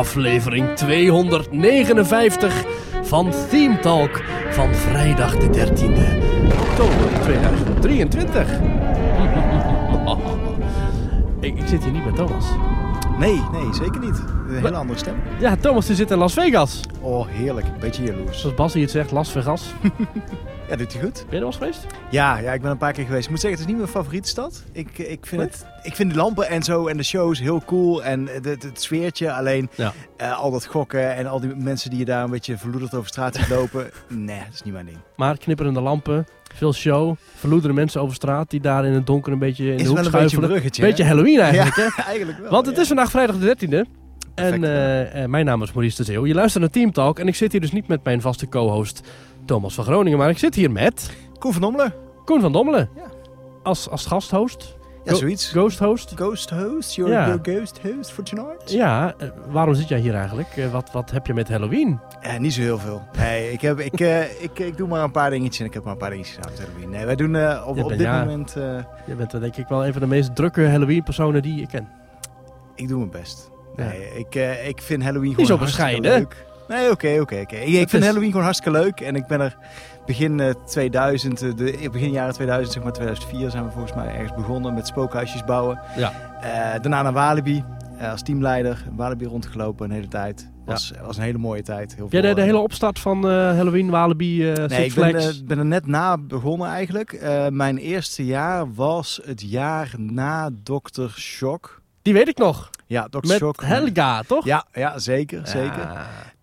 aflevering 259 van Theme Talk van vrijdag de 13e oktober 2023. ik, ik zit hier niet met Thomas. Nee, nee, zeker niet. Een hele andere stem. Ja, Thomas die zit in Las Vegas. Oh, heerlijk. Beetje jaloers. Zoals Bas hier het zegt, Las Vegas. Ja, doet hij goed? Ben je er wel eens geweest? Ja, ja, ik ben een paar keer geweest. Ik moet zeggen, het is niet mijn favoriete stad. Ik, ik, vind, het, ik vind de lampen en zo en de shows heel cool. En het, het, sfeertje. Alleen Ja. eh, al dat gokken en al die mensen die je daar een beetje verloederd over straat ziet lopen. nee, dat is niet mijn ding. Maar knipperende lampen, veel show, verloederde mensen over straat die daar in het donker een beetje in de Is hoek wel een beetje bruggetje. Halloween eigenlijk, hè? Ja, eigenlijk wel. Want het ja. is vandaag vrijdag de 13e. En eh, eh, mijn naam is Maurice de Zeeuw. Je luistert naar Team Talk. En ik zit hier dus niet met mijn vaste co-host Thomas van Groningen. Maar ik zit hier met Koen van Ommelen. Koen van Dommelen. Ja. Als, als gasthost. Ja, zoiets. Ghost host. Ghost host? You're Ja. your ghost host for tonight? Ja, eh, waarom zit jij hier eigenlijk? Eh, wat, wat heb je met Halloween? Eh, niet zo heel veel. Nee, ik, heb, ik, eh, ik, ik doe maar een paar dingetjes en ik heb maar een paar dingetjes aan met Halloween. Nee, wij doen op, Je op dit ja. moment... Je bent denk ik wel een van de meest drukke Halloween personen die ik ken. Ik doe mijn best. Ja. Nee, ik, ik vind Halloween Niet gewoon zo bescheiden, leuk. Nee, oké, oké. Ik, vind is- Halloween gewoon hartstikke leuk. En ik ben er begin eh, 2000, eh, de, begin jaren 2000, zeg maar 2004 zijn we volgens mij ergens begonnen met spookhuisjes bouwen. Ja. Eh, daarna naar Walibi eh, als teamleider. Walibi rondgelopen een hele tijd. Was, was een hele mooie tijd. Heel Jij veel, de, de eh, hele opstart van eh, Halloween, Walibi, eh Nee, ik ben, eh, er net na begonnen eigenlijk. Eh, mijn eerste jaar was het jaar na Dr. Shock. die weet ik nog. Ja, Dr. Met Shock. Helga, toch? Ja, ja zeker, zeker.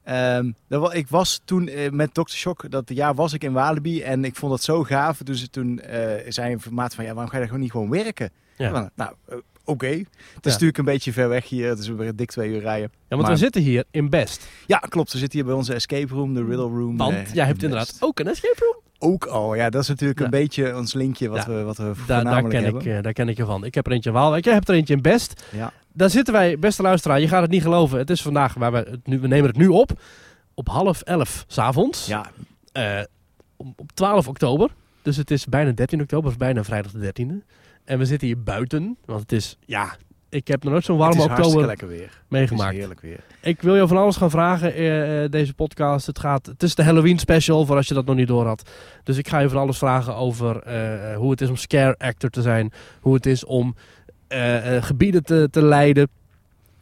Ehm, dat wa- ik was toen eh, met Dr. Shock, dat jaar was ik in Walibi en ik vond dat zo gaaf. Dus toen eh, zei een maat van, ja, waarom ga je daar gewoon niet gewoon werken? Ja. Nou, eh, oké. Het is natuurlijk een beetje ver weg hier, het is weer dik twee uur rijden. Ja, want Maar- we zitten hier in Best. Ja, klopt. We zitten hier bij onze escape room, de Riddle Room. Want jij hebt in inderdaad ook een escape room. Ook al, ja, dat is natuurlijk Ja. een beetje ons linkje wat Ja. we, wat we Daar, daar, ken ik, hebben. eh, daar ken ik je van. Ik heb er eentje in Waalwijk. Jij hebt er eentje in Best. Ja. Daar zitten wij, beste luisteraar. Je gaat het niet geloven. Het is vandaag, waar we, het nu, we nemen het nu op. Op half elf s'avonds. Ja, Eh, op, op 12 oktober. Dus het is bijna 13 oktober. of bijna vrijdag de 13e. En we zitten hier buiten. Want het is, ja... Ik heb nog nooit zo'n warme oktober weer. meegemaakt. Heerlijk weer. Ik wil je van alles gaan vragen, eh, deze podcast. Het, gaat, het is de Halloween special, voor als je dat nog niet door had. Dus ik ga je van alles vragen over eh, hoe het is om scare actor te zijn. Hoe het is om gebieden te, te leiden.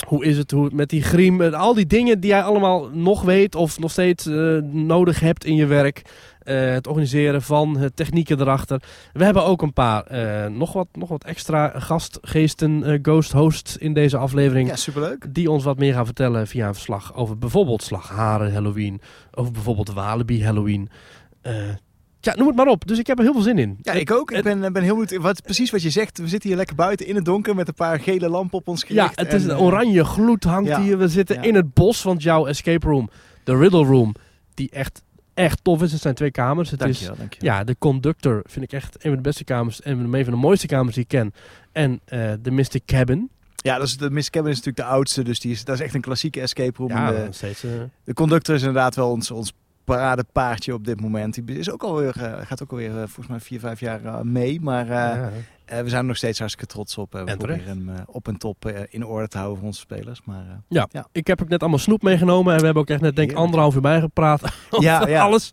Hoe is het hoe het met die griem, al die dingen die jij allemaal nog weet of nog steeds nodig hebt in je werk. Eh, het organiseren van eh, technieken erachter. We hebben ook een paar eh, nog, wat, nog wat extra gastgeesten, eh, ghost hosts in deze aflevering Ja, superleuk. die ons wat meer gaan vertellen via een verslag over bijvoorbeeld Slagharen Halloween, over bijvoorbeeld Walibi Halloween. Ja, noem het maar op. Dus ik heb er heel veel zin in. Ja, ik ook. Ik ben, ben heel benieuwd. Wat, precies wat je zegt. We zitten hier lekker buiten in het donker met een paar gele lampen op ons ja, gericht. het is en, een oranje gloed hangt ja, hier. We zitten ja. in het bos, want jouw escape room, de Riddle Room, die echt, echt tof is. Het zijn twee kamers. Het is, Dankjewel, ja, de Conductor vind ik echt een van de beste kamers en een van de mooiste kamers die ik ken. En eh, de Mystic Cabin. Ja, dat is, de Miss Cabin is natuurlijk de oudste, dus die is, dat is echt een klassieke escape room. Ja, de, steeds. eh, de conductor is inderdaad wel ons, ons paradepaardje op dit moment. Die is ook alweer, eh, gaat ook alweer eh, volgens mij vier, vijf jaar eh, mee. Maar ja. we zijn er nog steeds hartstikke trots op. Eh, we En proberen hem op en top in orde te houden voor onze spelers. Maar, Ja, Ja. ik heb ook net allemaal snoep meegenomen. En we hebben ook echt net denk ik anderhalf uur bijgepraat over Ja, alles.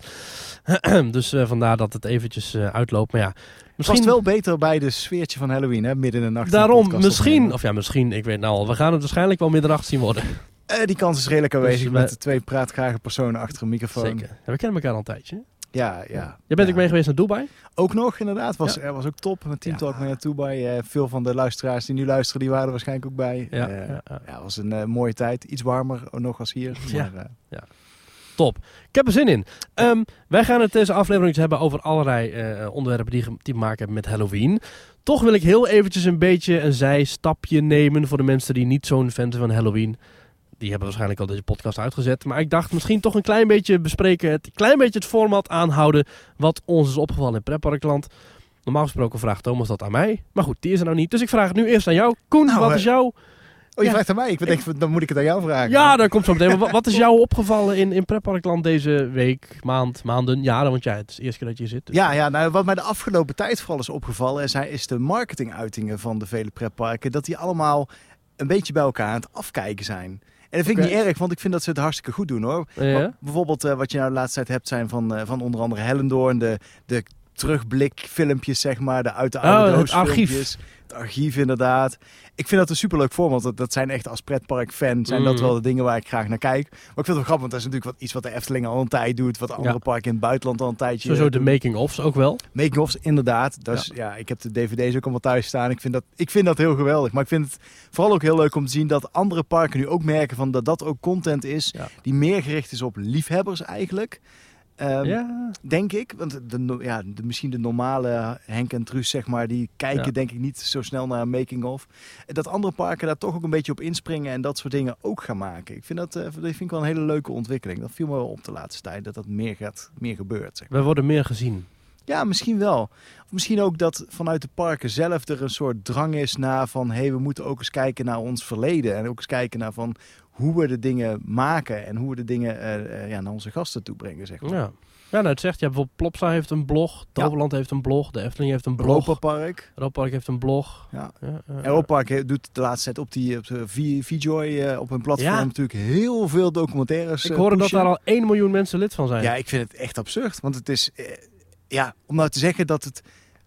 dus vandaar dat het eventjes uitloopt. Maar ja, Misschien wel beter bij de sfeertje van Halloween, hè? midden in de nacht. daarom, misschien, of ja, misschien, ik weet nou al, we gaan het waarschijnlijk wel middernacht zien worden. Eh, die kans is redelijk aanwezig Dus, met eh, de twee praatgrage personen achter een microfoon. Zeker. Ja, we kennen elkaar al een tijdje. Ja, ja. Jij bent ja. ook mee geweest naar Dubai? Ook nog, inderdaad. Was, Ja. Er was ook top. Met Team Ja. Talk mee naartoe bij. eh, veel van de luisteraars die nu luisteren, die waren er waarschijnlijk ook bij. Ja, Eh, ja, ja. ja, het was een eh, mooie tijd. Iets warmer nog als hier. Ja. Maar, eh, Top. Ik heb er zin in. Ehm, wij gaan het deze aflevering hebben over allerlei eh, onderwerpen die, die te maken hebben met Halloween. Toch wil ik heel eventjes een beetje een zijstapje nemen voor de mensen die niet zo'n fan zijn van Halloween. Die hebben waarschijnlijk al deze podcast uitgezet. Maar ik dacht misschien toch een klein beetje bespreken. Het klein beetje het format aanhouden. Wat ons is opgevallen in Pretparkland. Normaal gesproken vraagt Thomas dat aan mij. Maar goed, die is er nou niet. Dus ik vraag het nu eerst aan jou. Koen, Nou, wat eh, is jouw... Oh, je Ja. vraagt aan mij. Ik denk, dan moet ik het aan jou vragen. Ja, daar komt zo meteen. Maar wat- wat is jou opgevallen in, in Pretparkland deze week, maand, maanden, jaren? Want ja, het is de eerste keer dat je hier zit. dus- Ja, ja nou, wat mij de afgelopen tijd vooral is opgevallen, is, is de marketinguitingen van de vele pretparken. Dat die allemaal een beetje bij elkaar aan het afkijken zijn. En dat vind ik niet erg, want ik vind dat ze het hartstikke goed doen hoor. Ja. Bijvoorbeeld eh, wat je nou de laatste tijd hebt zijn van, eh, van onder andere Hellendoorn, de, de terugblikfilmpjes zeg maar, de uit de oude Oh, het doos archief. Het archief inderdaad. Ik vind dat een superleuk format. Dat, dat zijn echt als pretpark-fan zijn dat Mm. wel de dingen waar ik graag naar kijk. Maar ik vind het wel grappig, want dat is natuurlijk wat, iets wat de Efteling al een tijd doet. Wat andere Ja. parken in het buitenland al een tijdje Sowieso de making-ofs ook wel. Making-ofs, inderdaad. Dat is, ja. ik heb de dvd's ook allemaal thuis staan. Ik vind, dat, ik vind dat heel geweldig. Maar ik vind het vooral ook heel leuk om te zien dat andere parken nu ook merken van dat dat ook content is Ja. die meer gericht is op liefhebbers eigenlijk. Ehm, ja. Denk ik. Want de, ja, de, misschien de normale Henk en Truus, zeg maar, die kijken Ja. denk ik niet zo snel naar een making-of. Dat andere parken daar toch ook een beetje op inspringen en dat soort dingen ook gaan maken. Ik vind dat, eh, dat vind ik wel een hele leuke ontwikkeling. Dat viel me wel op de laatste tijd, dat dat meer, gaat, meer gebeurt. Zeg maar. We worden meer gezien. Ja, misschien wel. Of misschien ook dat vanuit de parken zelf er een soort drang is naar van... hé, hey, we moeten ook eens kijken naar ons verleden. En ook eens kijken naar van hoe we de dingen maken... en hoe we de dingen eh, eh, ja, naar onze gasten toe brengen, zeg maar. Ja. Ja, nou, het zegt, ja, bijvoorbeeld Plopsa heeft een blog, Ja. Toverland heeft een blog, de Efteling heeft een blog, Europa Park. Europa Park heeft een blog. Ja. Ja, he- doet de laatste tijd op die op VJoy eh, op hun platform Ja. natuurlijk heel veel documentaires. Ik hoorde dat daar al 1 miljoen mensen lid van zijn. Ja, ik vind het echt absurd. Want het is, ja, om nou te zeggen dat het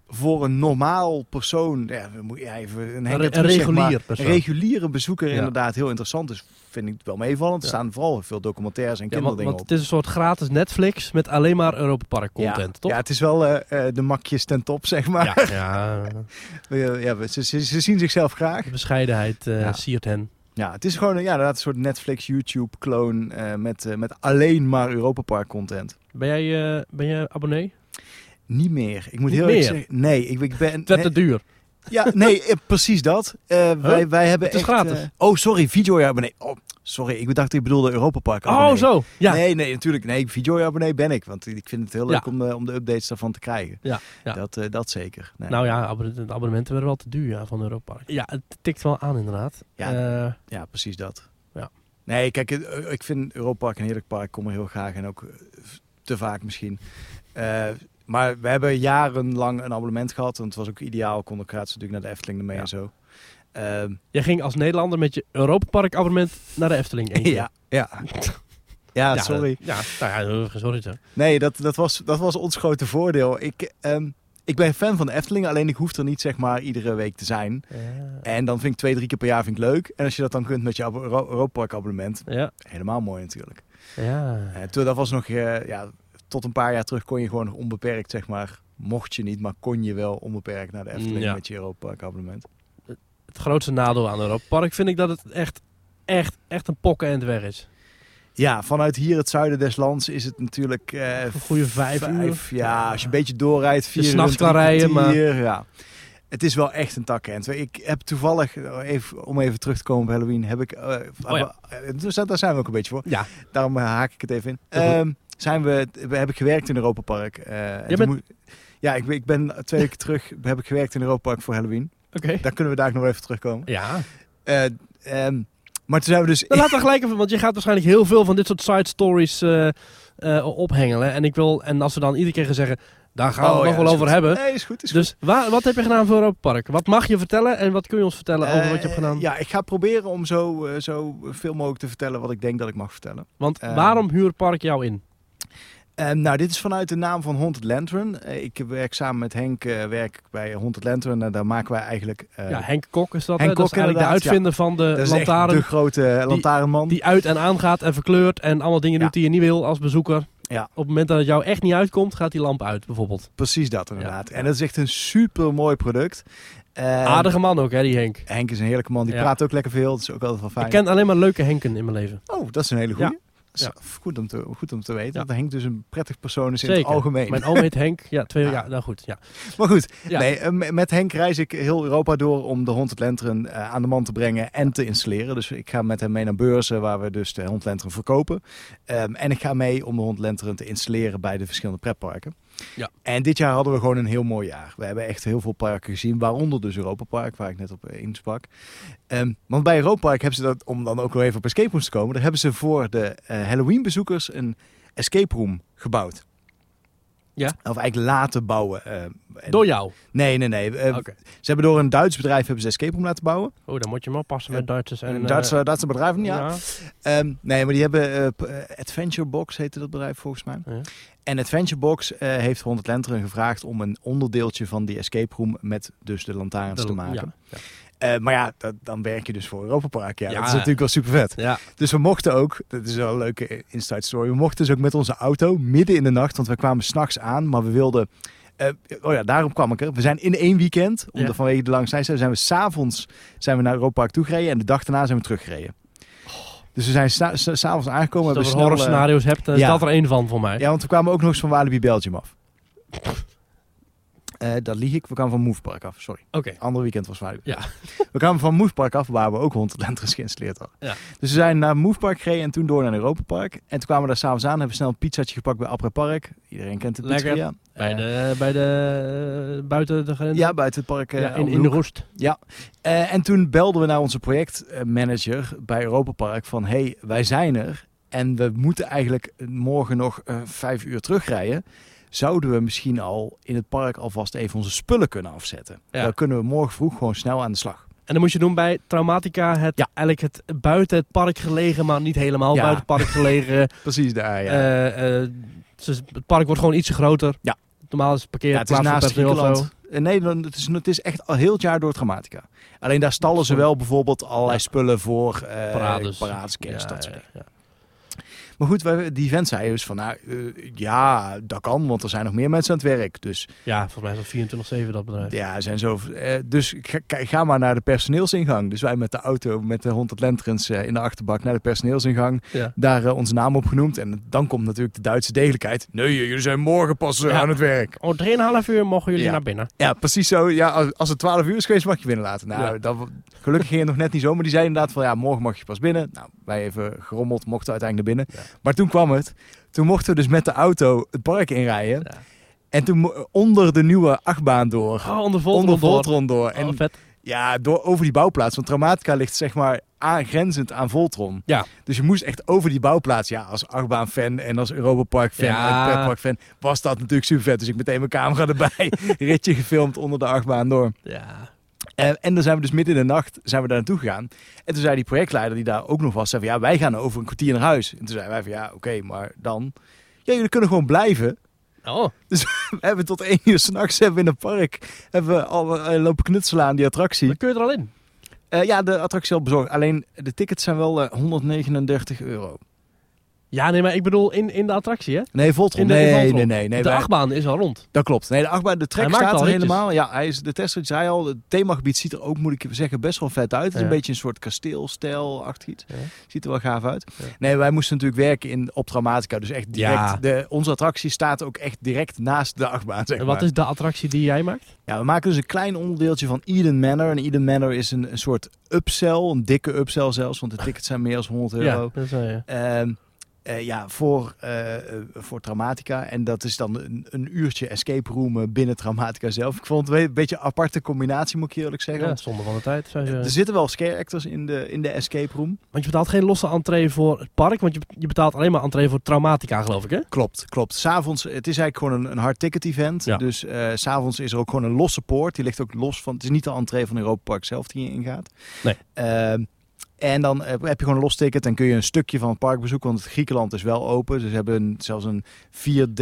voor een normaal persoon, ja, we moeten ja, even een, Henk Truus, een zeg maar, regulier persoon. een reguliere bezoeker Ja. inderdaad heel interessant is, vind ik wel meevallend. Er Ja. staan vooral veel documentaires en want, kinderdingen want op. het is een soort gratis Netflix met alleen maar Europa Park content, ja. toch? Ja, het is wel eh, eh, de makjes ten top, zeg maar. ja, ja. We- ze, ze, ze zien zichzelf graag. bescheidenheid eh Ja. siert hen. Ja, het is gewoon ja, inderdaad een soort Netflix, YouTube-kloon eh, met, eh, met alleen maar Europa Park content. Ben jij, eh, ben jij abonnee? Niet meer. Ik moet Niet heel erg meer? zeggen. Nee, ik, ik ben. Het werd nee, te duur. Ja, nee, eh, precies dat. Eh, wij, wij hebben Het is echt, gratis. eh, oh, sorry, Videojaar abonnee. Oh, sorry, ik dacht ik bedoelde Europa Park abonnee. Oh, zo. Ja. Nee, nee, natuurlijk. Nee, Videojaar abonnee ben ik. Want ik vind het heel leuk Ja. om, de, om de updates daarvan te krijgen. Ja, ja. Dat, eh, dat zeker. Nee. Nou ja, abonne- de abonnementen werden wel te duur ja, van Europa Park. Ja, het tikt wel aan inderdaad. Ja. Eh, Ja, precies dat. Ja. Nee, kijk, ik vind Europa Park een heerlijk park. Ik kom er heel graag en ook te vaak misschien. Maar we hebben jarenlang een abonnement gehad. En het was ook ideaal. Kon ik gratis natuurlijk naar de Efteling ermee Ja. en zo. Ehm, jij ging als Nederlander met je Europa Park abonnement naar de Efteling. ja, ja. Ja, Ja, sorry. Ja, nou ja, eh, sorry zeg. Nee, dat, dat, was, dat was ons grote voordeel. Ik, ehm, ik ben fan van de Efteling, alleen ik hoef er niet zeg maar iedere week te zijn. En dan vind ik twee, drie keer per jaar vind ik leuk. En als je dat dan kunt met je abo- Euro- Europa Park abonnement, Ja, helemaal mooi natuurlijk. ja. Eh, toen, dat was nog, eh, ja, tot een paar jaar terug kon je gewoon onbeperkt zeg maar, mocht je niet, maar kon je wel onbeperkt naar de Efteling Ja. met je Europa Park abonnement. Het grootste nadeel aan Europa Park vind ik dat het echt, echt, echt een pokken en weg is. Ja, vanuit hier het zuiden des lands is het natuurlijk eh, Een goede vijf uur. Ja, als je een beetje doorrijdt, vier s'nachts kan rijden, maar- Ja. Het is wel echt een takkend. Ik heb toevallig, even, om even terug te komen op Halloween, heb ik... Oh ja. dus daar zijn we ook een beetje voor. Ja, Daarom haak ik het even in. Zijn we, we, heb ik gewerkt in Europa Park. eh, toen bent- moet- ja, ik, ben- ik ben twee weken terug, heb ik gewerkt in Europa Park voor Halloween. oké. Daar kunnen we daar nog even terugkomen. Ja, Eh, ehm, maar toen zijn we dus... Dan laten we gelijk even, want je gaat waarschijnlijk heel veel van dit soort side stories eh, eh, ophengelen. En ik wil, en als we dan iedere keer gaan zeggen, daar gaan we Oh, het nog ja, wel over goed. hebben. Nee, is goed. Is goed. Dus waar, wat heb je gedaan voor Europa Park? Wat mag je vertellen en wat kun je ons vertellen over wat je hebt Eh, gedaan? Ja, ik ga proberen om zo, zo veel mogelijk te vertellen wat ik denk dat ik mag vertellen. Want eh, waarom huurt Park jou in? En nou, dit is vanuit de naam van Haunted Lantern. Eh, ik werk samen met Henk eh, werk bij Haunted Lantern. En daar maken wij eigenlijk... eh, ja, Henk Kok is dat. Henk hè? dat is Kok eigenlijk de uitvinder van de dat is echt lantaarn. de grote lantaarnman. Die uit en aan gaat en verkleurt en allemaal dingen Ja. doet die je niet wil als bezoeker. Ja. Op het moment dat het jou echt niet uitkomt, gaat die lamp uit bijvoorbeeld. Precies dat inderdaad. Ja. En dat is echt een super mooi product. Eh, Aardige man ook, hè, die Henk. Henk is een heerlijke man. Die Ja. praat ook lekker veel. Dat is ook altijd wel fijn. Ik ken alleen maar leuke Henken in mijn leven. Oh, dat is een hele goede. Ja. Goed, om te, goed om te weten. Dat Henk dus een prettig persoon is in het algemeen. Mijn oom heet Henk. Ja, twee, Ja. ja. nou goed. Ja. Maar goed, nee, eh, met Henk reis ik heel Europa door om de Haunted Lantern eh, aan de man te brengen en te installeren. Dus ik ga met hem mee naar beurzen waar we dus de Haunted Lantern verkopen. Ehm, en ik ga mee om de Haunted Lantern te installeren bij de verschillende pretparken. Ja. En dit jaar hadden we gewoon een heel mooi jaar. We hebben echt heel veel parken gezien, waaronder dus Europa Park, waar ik net op eh, insprak. Ehm, want bij Europa Park hebben ze dat, om dan ook wel even op escape rooms te komen, daar hebben ze voor de eh, Halloween bezoekers een escape room gebouwd. Ja. Of eigenlijk laten bouwen. eh, En- Door jou? Nee, nee, nee. Ze hebben door een Duits bedrijf hebben ze escape room laten bouwen. Oh, dan moet je maar oppassen met Duitsers. En, een Duitse, Duitse bedrijf, ja. ja. Ehm, nee, maar die hebben Adventure Box heette dat bedrijf volgens mij. Ja. En Adventure Box eh, heeft 100 Lenteren gevraagd om een onderdeeltje van die escape room met dus de lantaarns De- te maken. Ja. Eh, maar ja, dat, dan werk je dus voor Europa Park. Ja, Ja. dat is natuurlijk wel super vet. Ja. Dus we mochten ook, dat is wel een leuke inside story, we mochten dus ook met onze auto midden in de nacht, want we kwamen s'nachts aan, maar we wilden... eh, oh ja, daarom kwam ik er. We zijn in één weekend, om de, vanwege de lange snelheid, zijn we s'avonds zijn we naar Europa Park toegereden en de dag daarna zijn we teruggereden. Dus we zijn sa- s'avonds aangekomen. Als hebben je horror snel, eh, scenario's hebt, is dat er één van voor mij. ja, want we kwamen ook nog eens van Walibi Belgium af. Eh dat lieg ik. We kwamen van Move Park af, sorry. Oké. Andere weekend was Walibi. Ja. We kwamen van Move Park af, waar we ook honderdlenters geïnstalleerd hadden. Ja. Dus we zijn naar Move Park gereden en toen door naar Europa Park. En toen kwamen we daar s'avonds aan, hebben we snel een pizzatje gepakt bij Après Park. Iedereen kent de Lekker. pizzeria. Bij Eh, de, bij de buiten de grens. ja, buiten het park. eh, Ja, in, in de roest. Eh, en toen belden we naar onze projectmanager bij Europa Park van... hey, wij zijn er en we moeten eigenlijk morgen nog vijf uur terugrijden. Zouden we misschien al in het park alvast even onze spullen kunnen afzetten? Ja. Dan kunnen we morgen vroeg gewoon snel aan de slag. En dan moet je doen bij Traumatica het, Ja. eigenlijk het buiten het park gelegen, maar niet helemaal Ja. buiten het park gelegen. Precies daar, ja. Eh, eh, dus het park wordt gewoon ietsje groter. Ja. Normaal is het ja, het is parkeerplaats naast. Griekenland. Eh, Nee, het is, het is echt al heel het jaar door Dramatica. Alleen daar stallen ze wel bijvoorbeeld allerlei spullen voor eh Parades. parades, kerst, dat soort dingen. Maar goed, die vent zei dus van, nou, eh, ja, dat kan, want er zijn nog meer mensen aan het werk. Dus Ja, volgens mij is dat 24-7 dat bedrijf. Ja, zijn zo. eh, dus ga, ga- maar naar de personeelsingang. Dus wij met de auto, met de 100 Lentrens eh, in de achterbak naar de personeelsingang. Ja. Daar onze naam op genoemd. En dan komt natuurlijk de Duitse degelijkheid. Nee, jullie zijn morgen pas Ja. aan het werk. Oh, 3,5 uur mogen jullie Ja. naar binnen. Ja, precies zo. Ja, als, als het 12 uur is geweest, mag je binnen laten. Nou, dat, gelukkig ging het nog net niet zo. Maar die zei inderdaad van, ja, morgen mag je pas binnen. Nou, wij even gerommeld, mochten uiteindelijk naar binnen. Maar toen kwam het. Toen mochten we dus met de auto het park inrijden. Ja. En toen onder de nieuwe achtbaan door. Oh, onder Voltron onder door. Voltron door. En Oh, vet. Ja, door, over die bouwplaats. Want Traumatica ligt zeg maar aangrenzend aan Voltron. Ja. Dus je moest echt over die bouwplaats. Ja, als achtbaan-fan en als Europa Park-fan Ja. en pretpark-fan was dat natuurlijk super vet. Dus ik meteen mijn camera erbij. Ritje gefilmd onder de achtbaan door. Ja. Eh, en dan zijn we dus midden in de nacht zijn we daar naartoe gegaan. En toen zei die projectleider die daar ook nog was, zei van, ja, wij gaan over een kwartier naar huis. En toen zeiden wij van, ja, oké, maar dan... Ja, jullie kunnen gewoon blijven. Oh, We hebben tot één uur s'nachts hebben we in het park hebben we al eh, lopen knutselen aan die attractie. dan kun je er al in. Eh, ja, de attractie al bezorgd. Alleen de tickets zijn wel eh, 139 euro. Ja, nee, maar ik bedoel in, in de attractie, hè? Nee, Voltron. Nee, Voltron. nee, nee, nee. de wij- achtbaan is al rond. Dat klopt. Nee, de achtbaan, de trek staat al er helemaal. Ja, hij is, de testrit zei al, het themagebied ziet er ook, moet ik zeggen, best wel vet uit. Het is Ja. een beetje een soort kasteelstijl-achtig iets. Ja. Ziet er wel gaaf uit. Ja. Nee, wij moesten natuurlijk werken in, op Dramatica. Dus echt direct. Ja. De, onze attractie staat ook echt direct naast de achtbaan, zeg En maar. wat is de attractie die jij maakt? Ja, we maken dus een klein onderdeeltje van Eden Manor. En Eden Manor is een, een soort upsell, een dikke upsell zelfs, want de tickets zijn meer dan 100 euro. Ja, dat is, eh, Ehm, eh, ja, voor, eh, eh, voor Traumatica. En dat is dan een, een uurtje escape room binnen Traumatica zelf. Ik vond het een beetje een aparte combinatie, moet ik je eerlijk zeggen. ja, Want zonde van de tijd. Er zitten wel scare actors in de, in de escape room. Want je betaalt geen losse entree voor het park, want je, je betaalt alleen maar entree voor Traumatica, geloof ik, hè? Klopt, klopt. S'avonds, het is eigenlijk gewoon een, een hard ticket event. Ja. Dus s s'avonds is er ook gewoon een losse poort. Die ligt ook los van, het is niet de entree van Europa Park zelf die je ingaat. Nee. En dan eh, heb je gewoon een los ticket en kun je een stukje van het park bezoeken. Want het Griekenland is wel open. Dus ze hebben een- zelfs een 4D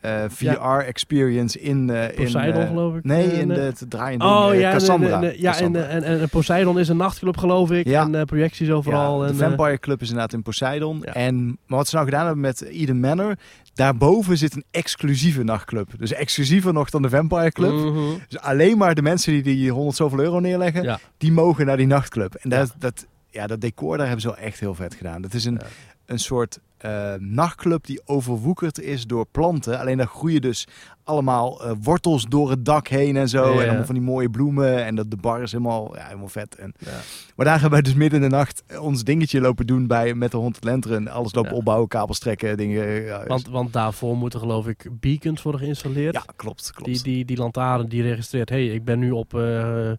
eh, VR-experience in... in Poseidon, geloof ik. Nee, in de, het draaiende Oh ja, Cassandra. ja en, Cassandra. en, en, en Poseidon is een nachtclub, geloof ik. Ja. En projecties overal. En, de Vampire Club is inderdaad in Poseidon. Ja. En, maar wat ze nou gedaan hebben met Eden Manor... Daarboven zit een exclusieve nachtclub. Dus exclusiever nog dan de Vampire Club. mhm. Dus alleen maar de mensen die die 100 zoveel euro neerleggen... Die mogen naar die nachtclub. En dat, dat, ja, dat decor daar hebben ze wel echt heel vet gedaan. Dat is een, Ja. een soort eh, nachtclub die overwoekerd is door planten. Alleen daar groeien dus allemaal eh, wortels door het dak heen en zo. Ja, ja. En allemaal van die mooie bloemen. En dat, de bar is helemaal, ja, helemaal vet. En, Ja. maar daar gaan wij dus midden in de nacht ons dingetje lopen doen bij, met de 100 lenteren. Alles lopen opbouwen, kabels trekken, dingen. Ja, Want, want daarvoor moeten, geloof ik, beacons worden geïnstalleerd. ja klopt, klopt. Die, die, die lantaarn die registreert, hé, hey, ik ben nu op eh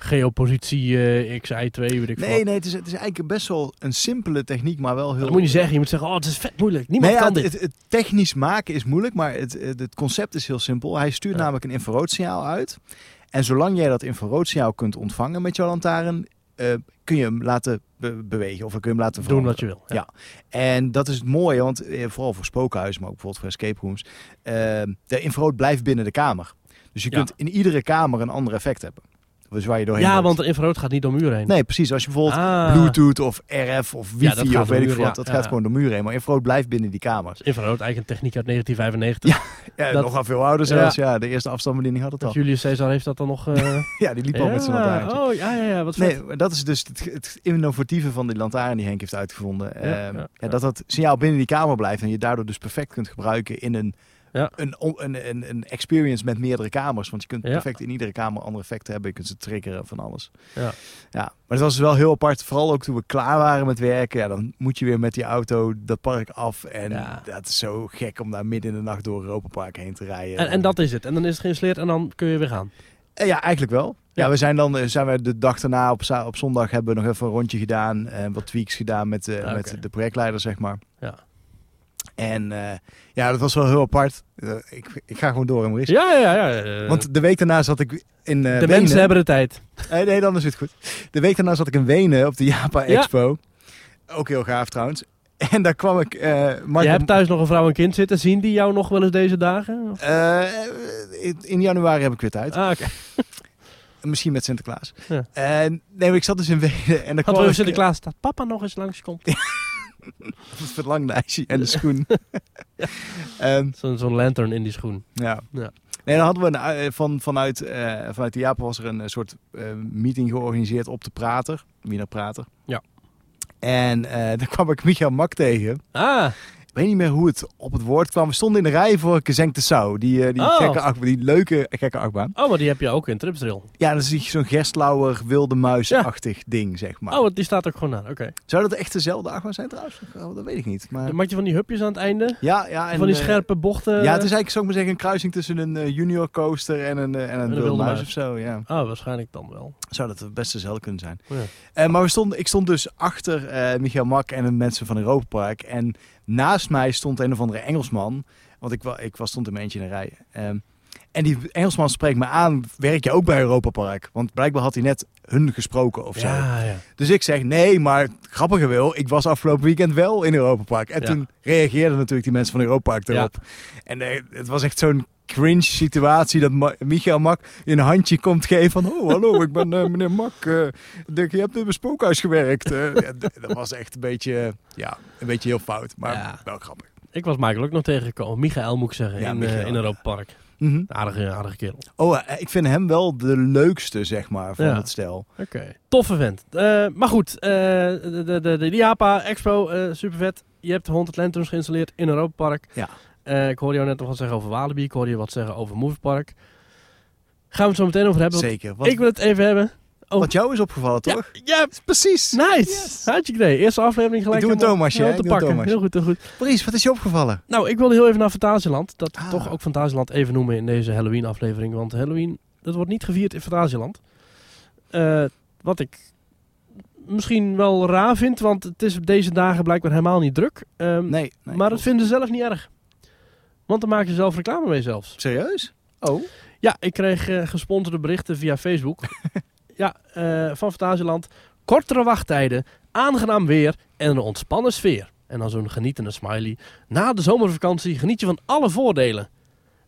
geopositie eh XI2, weet ik Nee, veel. nee, het is, het is eigenlijk best wel een simpele techniek, maar wel heel... Dat moet je niet zeggen. Je moet zeggen, oh, het is vet moeilijk. Niemand Nee, kan het, dit. het, het technisch maken is moeilijk, maar het, het, concept is heel simpel. Hij stuurt Ja. namelijk een infraroodsignaal uit. En zolang jij dat infraroodsignaal kunt ontvangen met jouw lantaarn, eh, kun je hem laten be- bewegen of kun je hem laten Doen veranderen. wat je wil. Ja. Ja. En dat is het mooie, want eh, vooral voor spookhuizen, maar ook bijvoorbeeld voor escape rooms. de infrarood blijft binnen de kamer. Dus je kunt in iedere kamer een ander effect hebben. Dus waar je doorheen Ja, loopt. want de infrarood gaat niet door muren heen. Nee, precies. Als je bijvoorbeeld Ah. Bluetooth of RF of Ja, wifi gaat of weet ik veel wat, ja. dat Ja, gaat ja. gewoon door muren heen. Maar infrarood blijft binnen die kamers. Infrarood, eigenlijk een techniek uit 1995. Ja, Dat- nog veel ouder zelfs. Ja. de eerste afstandsbediening had het Dat al. Julius Caesar heeft dat dan nog... eh, Ja, die liep al met zijn ja, lantaarntje. Oh, ja, ja, ja. Wat. Nee, dat is dus het, het innovatieve van die lantaarn die Henk heeft uitgevonden. Ja, Ehm, ja, ja, ja. Dat dat signaal binnen die kamer blijft en je daardoor dus perfect kunt gebruiken in een, Ja. een, een, een, een experience met meerdere kamers. Want je kunt Ja. perfect in iedere kamer andere effecten hebben. Je kunt ze triggeren van alles. Ja. ja, maar het was wel heel apart. Vooral ook toen we klaar waren met werken. Ja, dan moet je weer met die auto dat park af. En Ja. dat is zo gek om daar midden in de nacht door Europa Park heen te rijden. En, en dat is het. En dan is het geïnstalleerd en dan kun je weer gaan. Eh, Ja, eigenlijk wel. Ja, we zijn dan eh, zijn we de dag daarna op, op zondag hebben we nog even een rondje gedaan en wat tweaks gedaan met, eh, Ah, met de projectleider, zeg maar. Ja. En eh, ja, dat was wel heel apart. Eh, ik, ik ga gewoon door, Maurice. Ja, ja, ja. Want de week daarna zat ik in eh de Wenen. mensen hebben de tijd. Eh, nee, dan is het goed. De week daarna zat ik in Wenen op de Japa Ja. Expo. Ook heel gaaf trouwens. En daar kwam ik... Marco- Je hebt thuis nog een vrouw en kind zitten. Zien die jou nog wel eens deze dagen? In, januari heb ik weer tijd. Ah, oké. Misschien met Sinterklaas. Ja. Nee, maar ik zat dus in Wenen en dan Had kwam we ik... Sinterklaas staat papa nog eens langskomt. Het verlangde ijsje en de schoen. Ehm, Zo'n zo'n lantern in die schoen. ja. Ja. Nee, dan hadden we een, eh, van, vanuit, eh, vanuit de Japan was er een eh, soort meeting georganiseerd op de Prater. Wiener Prater. Ja. En daar kwam ik Michael Mak tegen. Ah, Ik weet niet meer hoe het op het woord kwam. We stonden in de rij voor Gezenkte Sau. Die, eh, die, Oh. gekke achtbaan, die leuke gekke achtbaan. oh, maar die heb je ook in Tripsdrill. Ja, dat is zo'n Gerstlauer wilde muisachtig ding, zeg maar. Oh, want die staat ook gewoon aan. Oké. Zou dat echt dezelfde achtbaan zijn trouwens? Oh, dat weet ik niet. Maar... Dan maak je van die hupjes aan het einde. Ja, ja. En, van die eh, scherpe bochten. Ja, het is eigenlijk, zou ik maar zeggen, een kruising tussen een eh, junior coaster en een, en een, wilde wilde muis muis. of zo. Ja. Oh, waarschijnlijk dan wel. Zou dat het beste dezelfde kunnen zijn. Ja. Eh, maar we stonden, ik stond dus achter eh Michael Mak en de mensen van Europa Park. En naast mij stond een of andere Engelsman. Want ik, ik was, stond in mijn eentje in de rij. Ehm, en die Engelsman spreekt me aan, werk je ook bij Europa Park? Want blijkbaar had hij net hun gesproken of zo. Ja, ja. Dus ik zeg, nee, maar grappige wil, ik was afgelopen weekend wel in Europa Park. En Ja. toen reageerden natuurlijk die mensen van Europa Park erop. En eh, het was echt zo'n cringe situatie dat Ma- Michael Mak een handje komt geven van... Oh, hallo, ik ben eh, meneer Mak. eh, denk, je hebt in mijn spookhuis gewerkt. Eh, ja, dat was echt een beetje, ja, een beetje heel fout, maar Ja. wel grappig. Ik was Michael ook nog tegengekomen. Michael moet ik zeggen. Ja, in, Michael, in Europa Park. Mhm. Aardige, aardige kerel. Oh, ik vind hem wel de leukste, zeg maar, van Ja. het stel. Oké. Toffe vent. Maar goed, de, de, de, de Expo, eh super vet. Je hebt 100 lanterns geïnstalleerd in Europa Park. Ja. Eh, ik hoorde jou net nog wat zeggen over Walibi. Ik hoorde je wat zeggen over Moviepark. Gaan we het zo meteen over hebben. Zeker. Wat, Ik wil het even hebben. Oh. wat jou is opgevallen, Ja, toch? ja, Precies. nice. Yes. Had je idee. Eerste aflevering gelijk. Ik doe een Thomasje, hè? te Ik pakken. Thomasje. Heel goed, heel goed. Wat is je opgevallen? Nou, ik wilde heel even naar Fantasieland. Dat Ah. toch ook Fantasieland even noemen in deze Halloween aflevering. Want Halloween, dat wordt niet gevierd in Fantasieland. Eh, wat ik misschien wel raar vind, want het is op deze dagen blijkbaar helemaal niet druk. Nee. nee maar dat vinden ze zelf niet erg. Want dan maak je zelf reclame mee zelfs. Serieus? Oh. Ja, ik kreeg eh, gesponsorde berichten via Facebook. ja, eh, van Fantasieland. Kortere wachttijden, aangenaam weer en een ontspannen sfeer. En dan zo'n genietende smiley. Na de zomervakantie geniet je van alle voordelen.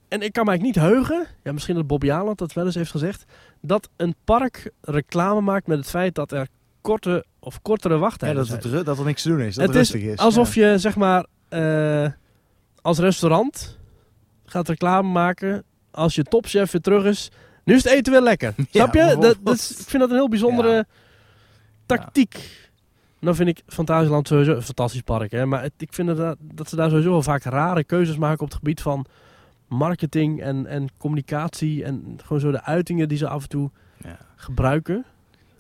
En ik kan mij niet heugen, ja, misschien dat Bobby Aland dat wel eens heeft gezegd, dat een park reclame maakt met het feit dat er korte of kortere Ja, wachttijden dat, zijn. het, ru- dat er niks te doen is. Dat Het het is rustig is. Alsof ja. je, zeg maar, eh, als restaurant gaat reclame maken als je topchef weer terug is. Nu is het eten weer lekker. Snap je? Dat, is- ik vind dat een heel bijzondere Ja. tactiek. Nou vind ik Fantasieland sowieso een fantastisch park. Hè? Maar het- ik vind dat, dat ze daar sowieso wel vaak rare keuzes maken op het gebied van marketing en, en communicatie. En gewoon zo de uitingen die ze af en toe Ja. gebruiken.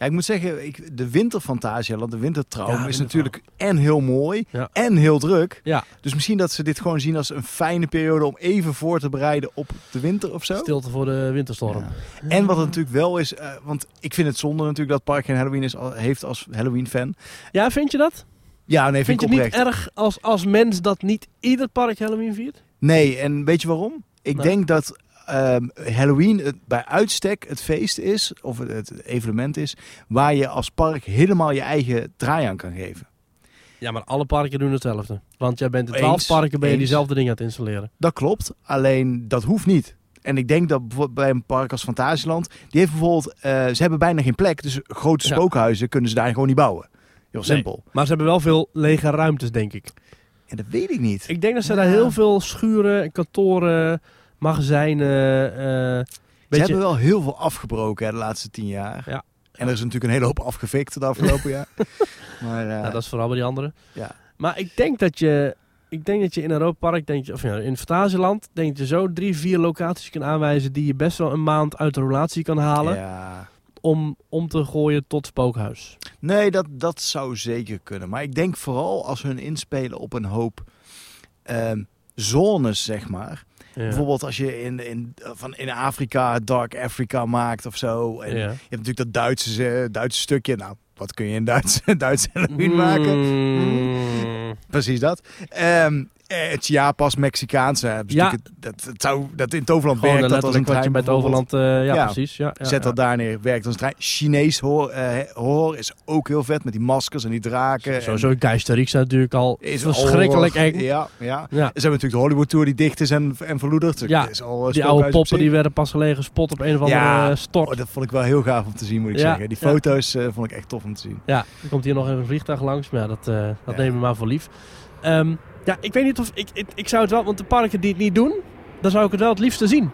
Ja, ik moet zeggen, ik, de winterfantasialand, de wintertraum, Ja, is natuurlijk en heel mooi Ja. en heel druk. Ja. Dus misschien dat ze dit gewoon zien als een fijne periode om even voor te bereiden op de winter of zo. Stilte voor de winterstorm. Ja. En wat het natuurlijk wel is, eh, want ik vind het zonde natuurlijk dat park geen Halloween is, al- heeft als Halloween-fan. Ja, vind je dat? Ja, nee, vind, Vind je het niet erg als, als mens dat niet ieder park Halloween viert? Nee, en weet je waarom? Ik denk dat ehm, Halloween het, bij uitstek het feest is, of het, het evenement is, waar je als park helemaal je eigen draai aan kan geven. Ja, maar alle parken doen hetzelfde. Want jij bent in twaalf parken ben je eens. diezelfde dingen aan het installeren. Dat klopt, alleen dat hoeft niet. En ik denk dat bij een park als Fantasieland, die heeft bijvoorbeeld, eh, ze hebben bijna geen plek, dus grote Ja. spookhuizen kunnen ze daar gewoon niet bouwen. Heel Nee. simpel. Maar ze hebben wel veel lege ruimtes, denk ik. En dat weet ik niet. Ik denk dat ze Ja. daar heel veel schuren, kantoren, magazijnen... eh Ze beetje- hebben wel heel veel afgebroken hè, de laatste tien jaar. Ja. En er is natuurlijk een hele hoop afgefikt het afgelopen jaar. Maar eh, Ja, dat is vooral bij die anderen. ja. Maar ik denk dat je, ik denk dat je in Europa Park, denk je, of ja, in Fantasieland, denk je zo drie, vier locaties kan aanwijzen die je best wel een maand uit de relatie kan halen Ja. om, om te gooien tot spookhuis. Nee, dat, dat zou zeker kunnen. Maar ik denk vooral als hun inspelen op een hoop ehm, zones, zeg maar. Ja. Bijvoorbeeld als je in, in, van in Afrika Dark Africa maakt of zo. En Ja. je hebt natuurlijk dat Duitse, eh, Duitse stukje. Nou, wat kun je in Duits, Duits Halloween maken? Mm. Precies dat. Ehm eh, het Chiapas, Mexicaanse. hebben ze Ja. natuurlijk Dat, dat, zou, dat in Toverland werkt dat als een letterlijk wat je trein bij het bijvoorbeeld. overland... eh, ja, Ja. precies. Ja, ja, Zet ja. dat daar neer, werkt als een trein. Chinees horror, eh, horror is ook heel vet met die maskers en die draken. en- Sowieso Geisterix natuurlijk al is verschrikkelijk eng. Ja, ja. Ja. Ze hebben natuurlijk de Hollywood Tour die dicht is en, en verloederd. Ja, Het is al Die oude poppen die werden pas gelegen gespot op een of andere Ja. stort. Oh, dat vond ik wel heel gaaf om te zien, moet ik Ja, zeggen. Die ja. foto's vond ik echt tof om te zien. Ja, er komt hier nog even een vliegtuig langs, maar ja, dat, dat Ja. nemen we maar voor lief. Ehm, ja, ik weet niet of... Ik, ik, ik zou het wel... Want de parken die het niet doen, dan zou ik het wel het liefste zien.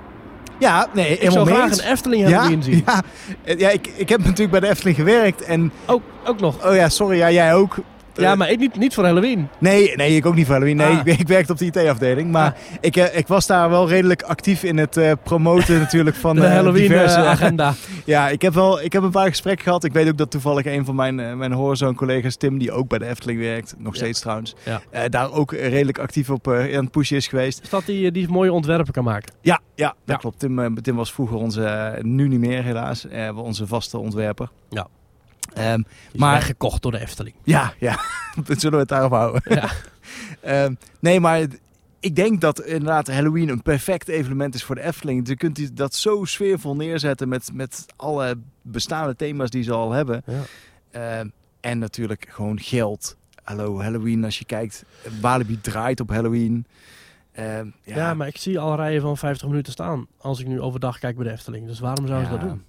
Ja, nee, Ik zou graag eens. een Efteling ja, zien. Ja, Eh, ja ik, ik heb natuurlijk bij de Efteling gewerkt en... Ook, ook nog. Oh ja, sorry, ja, jij ook. Ja, Eh, maar ik niet, niet voor Halloween. Nee, nee, ik ook niet voor Halloween. Nee, Ah. ik, ik werkte op de IT-afdeling. Maar ik, eh, ik was daar wel redelijk actief in het eh, promoten natuurlijk van De eh, Halloween diverse... eh, agenda. Ja, ik heb wel ik heb een paar gesprekken gehad. Ik weet ook dat toevallig een van mijn, mijn Horizon-collega's, Tim, die ook bij de Efteling werkt, nog Ja. steeds trouwens, Ja. daar ook redelijk actief op aan het pushen is geweest. Is dat die, die mooie ontwerpen kan maken? Ja, ja, dat klopt. Tim, Tim was vroeger onze, nu niet meer helaas, onze vaste ontwerper. Ja. Ehm, Die is Maar- weggekocht door de Efteling. ja, ja, zullen we het daarop houden. Ja. Ehm, nee, maar ik denk dat inderdaad Halloween een perfect evenement is voor de Efteling. Je kunt die- dat zo sfeervol neerzetten met, met alle bestaande thema's die ze al hebben. Ja. Ehm, en natuurlijk gewoon geld. Hallo, Halloween, als je kijkt. Walibi draait op Halloween. Ehm, ja, Ja. maar ik zie al rijen van 50 minuten staan als ik nu overdag kijk bij de Efteling. Dus waarom zouden ze Ja. dat doen?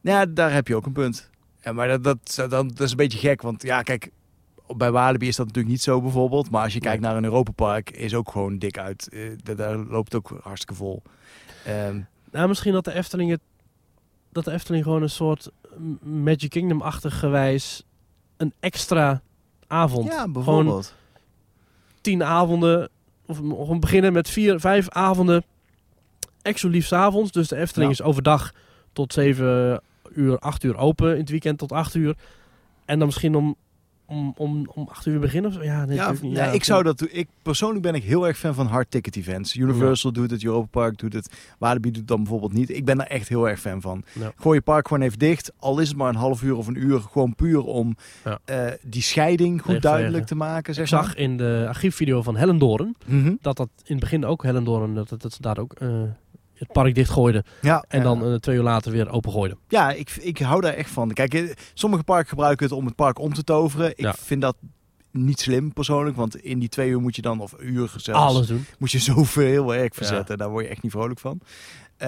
Ja, daar heb je ook een punt. Ja, maar dat, dat, dat, dat is een beetje gek. Want ja, kijk, bij Walibi is dat natuurlijk niet zo bijvoorbeeld. Maar als je kijkt naar een Europapark, is ook gewoon dik uit. Eh, daar- daar loopt ook hartstikke vol. Ehm, Nou, misschien dat de Efteling het, dat de Efteling gewoon een soort Magic Kingdom-achtig gewijs een extra avond. ja, bijvoorbeeld. tien avonden, of gewoon beginnen met vier, vijf avonden exclusief 's avonds. Dus de Efteling Ja. is overdag tot 7 uur, 8 uur open. In het weekend tot 8 uur. En dan misschien om, om, om, om 8 uur beginnen of zo. Ja, nee, Ja, ja, ik zou dat doen. Ik, persoonlijk ben ik heel erg fan van hard ticket events. Universal doet het, Europa Park doet het. Walibi doet het dan bijvoorbeeld niet. Ik ben daar echt heel erg fan van. Ja. Gooi je park gewoon even dicht. Al is het maar een half uur of een uur. Gewoon puur om eh, die scheiding goed duidelijk te maken. Zeg Ik maar. zag in de archiefvideo van Hellendoorn Mhm. dat dat in het begin ook Hellendoorn, dat, dat, dat ze daar ook eh, het park dichtgooiden. Ja, En dan eh, twee uur later weer opengooiden. Ja, ik, ik hou daar echt van. Kijk, eh, sommige parken gebruiken het om het park om te toveren. Ik Ja. vind dat niet slim persoonlijk, want in die twee uur moet je dan, of uur zelfs, Alles doen. moet je zoveel werk verzetten. Daar word je echt niet vrolijk van.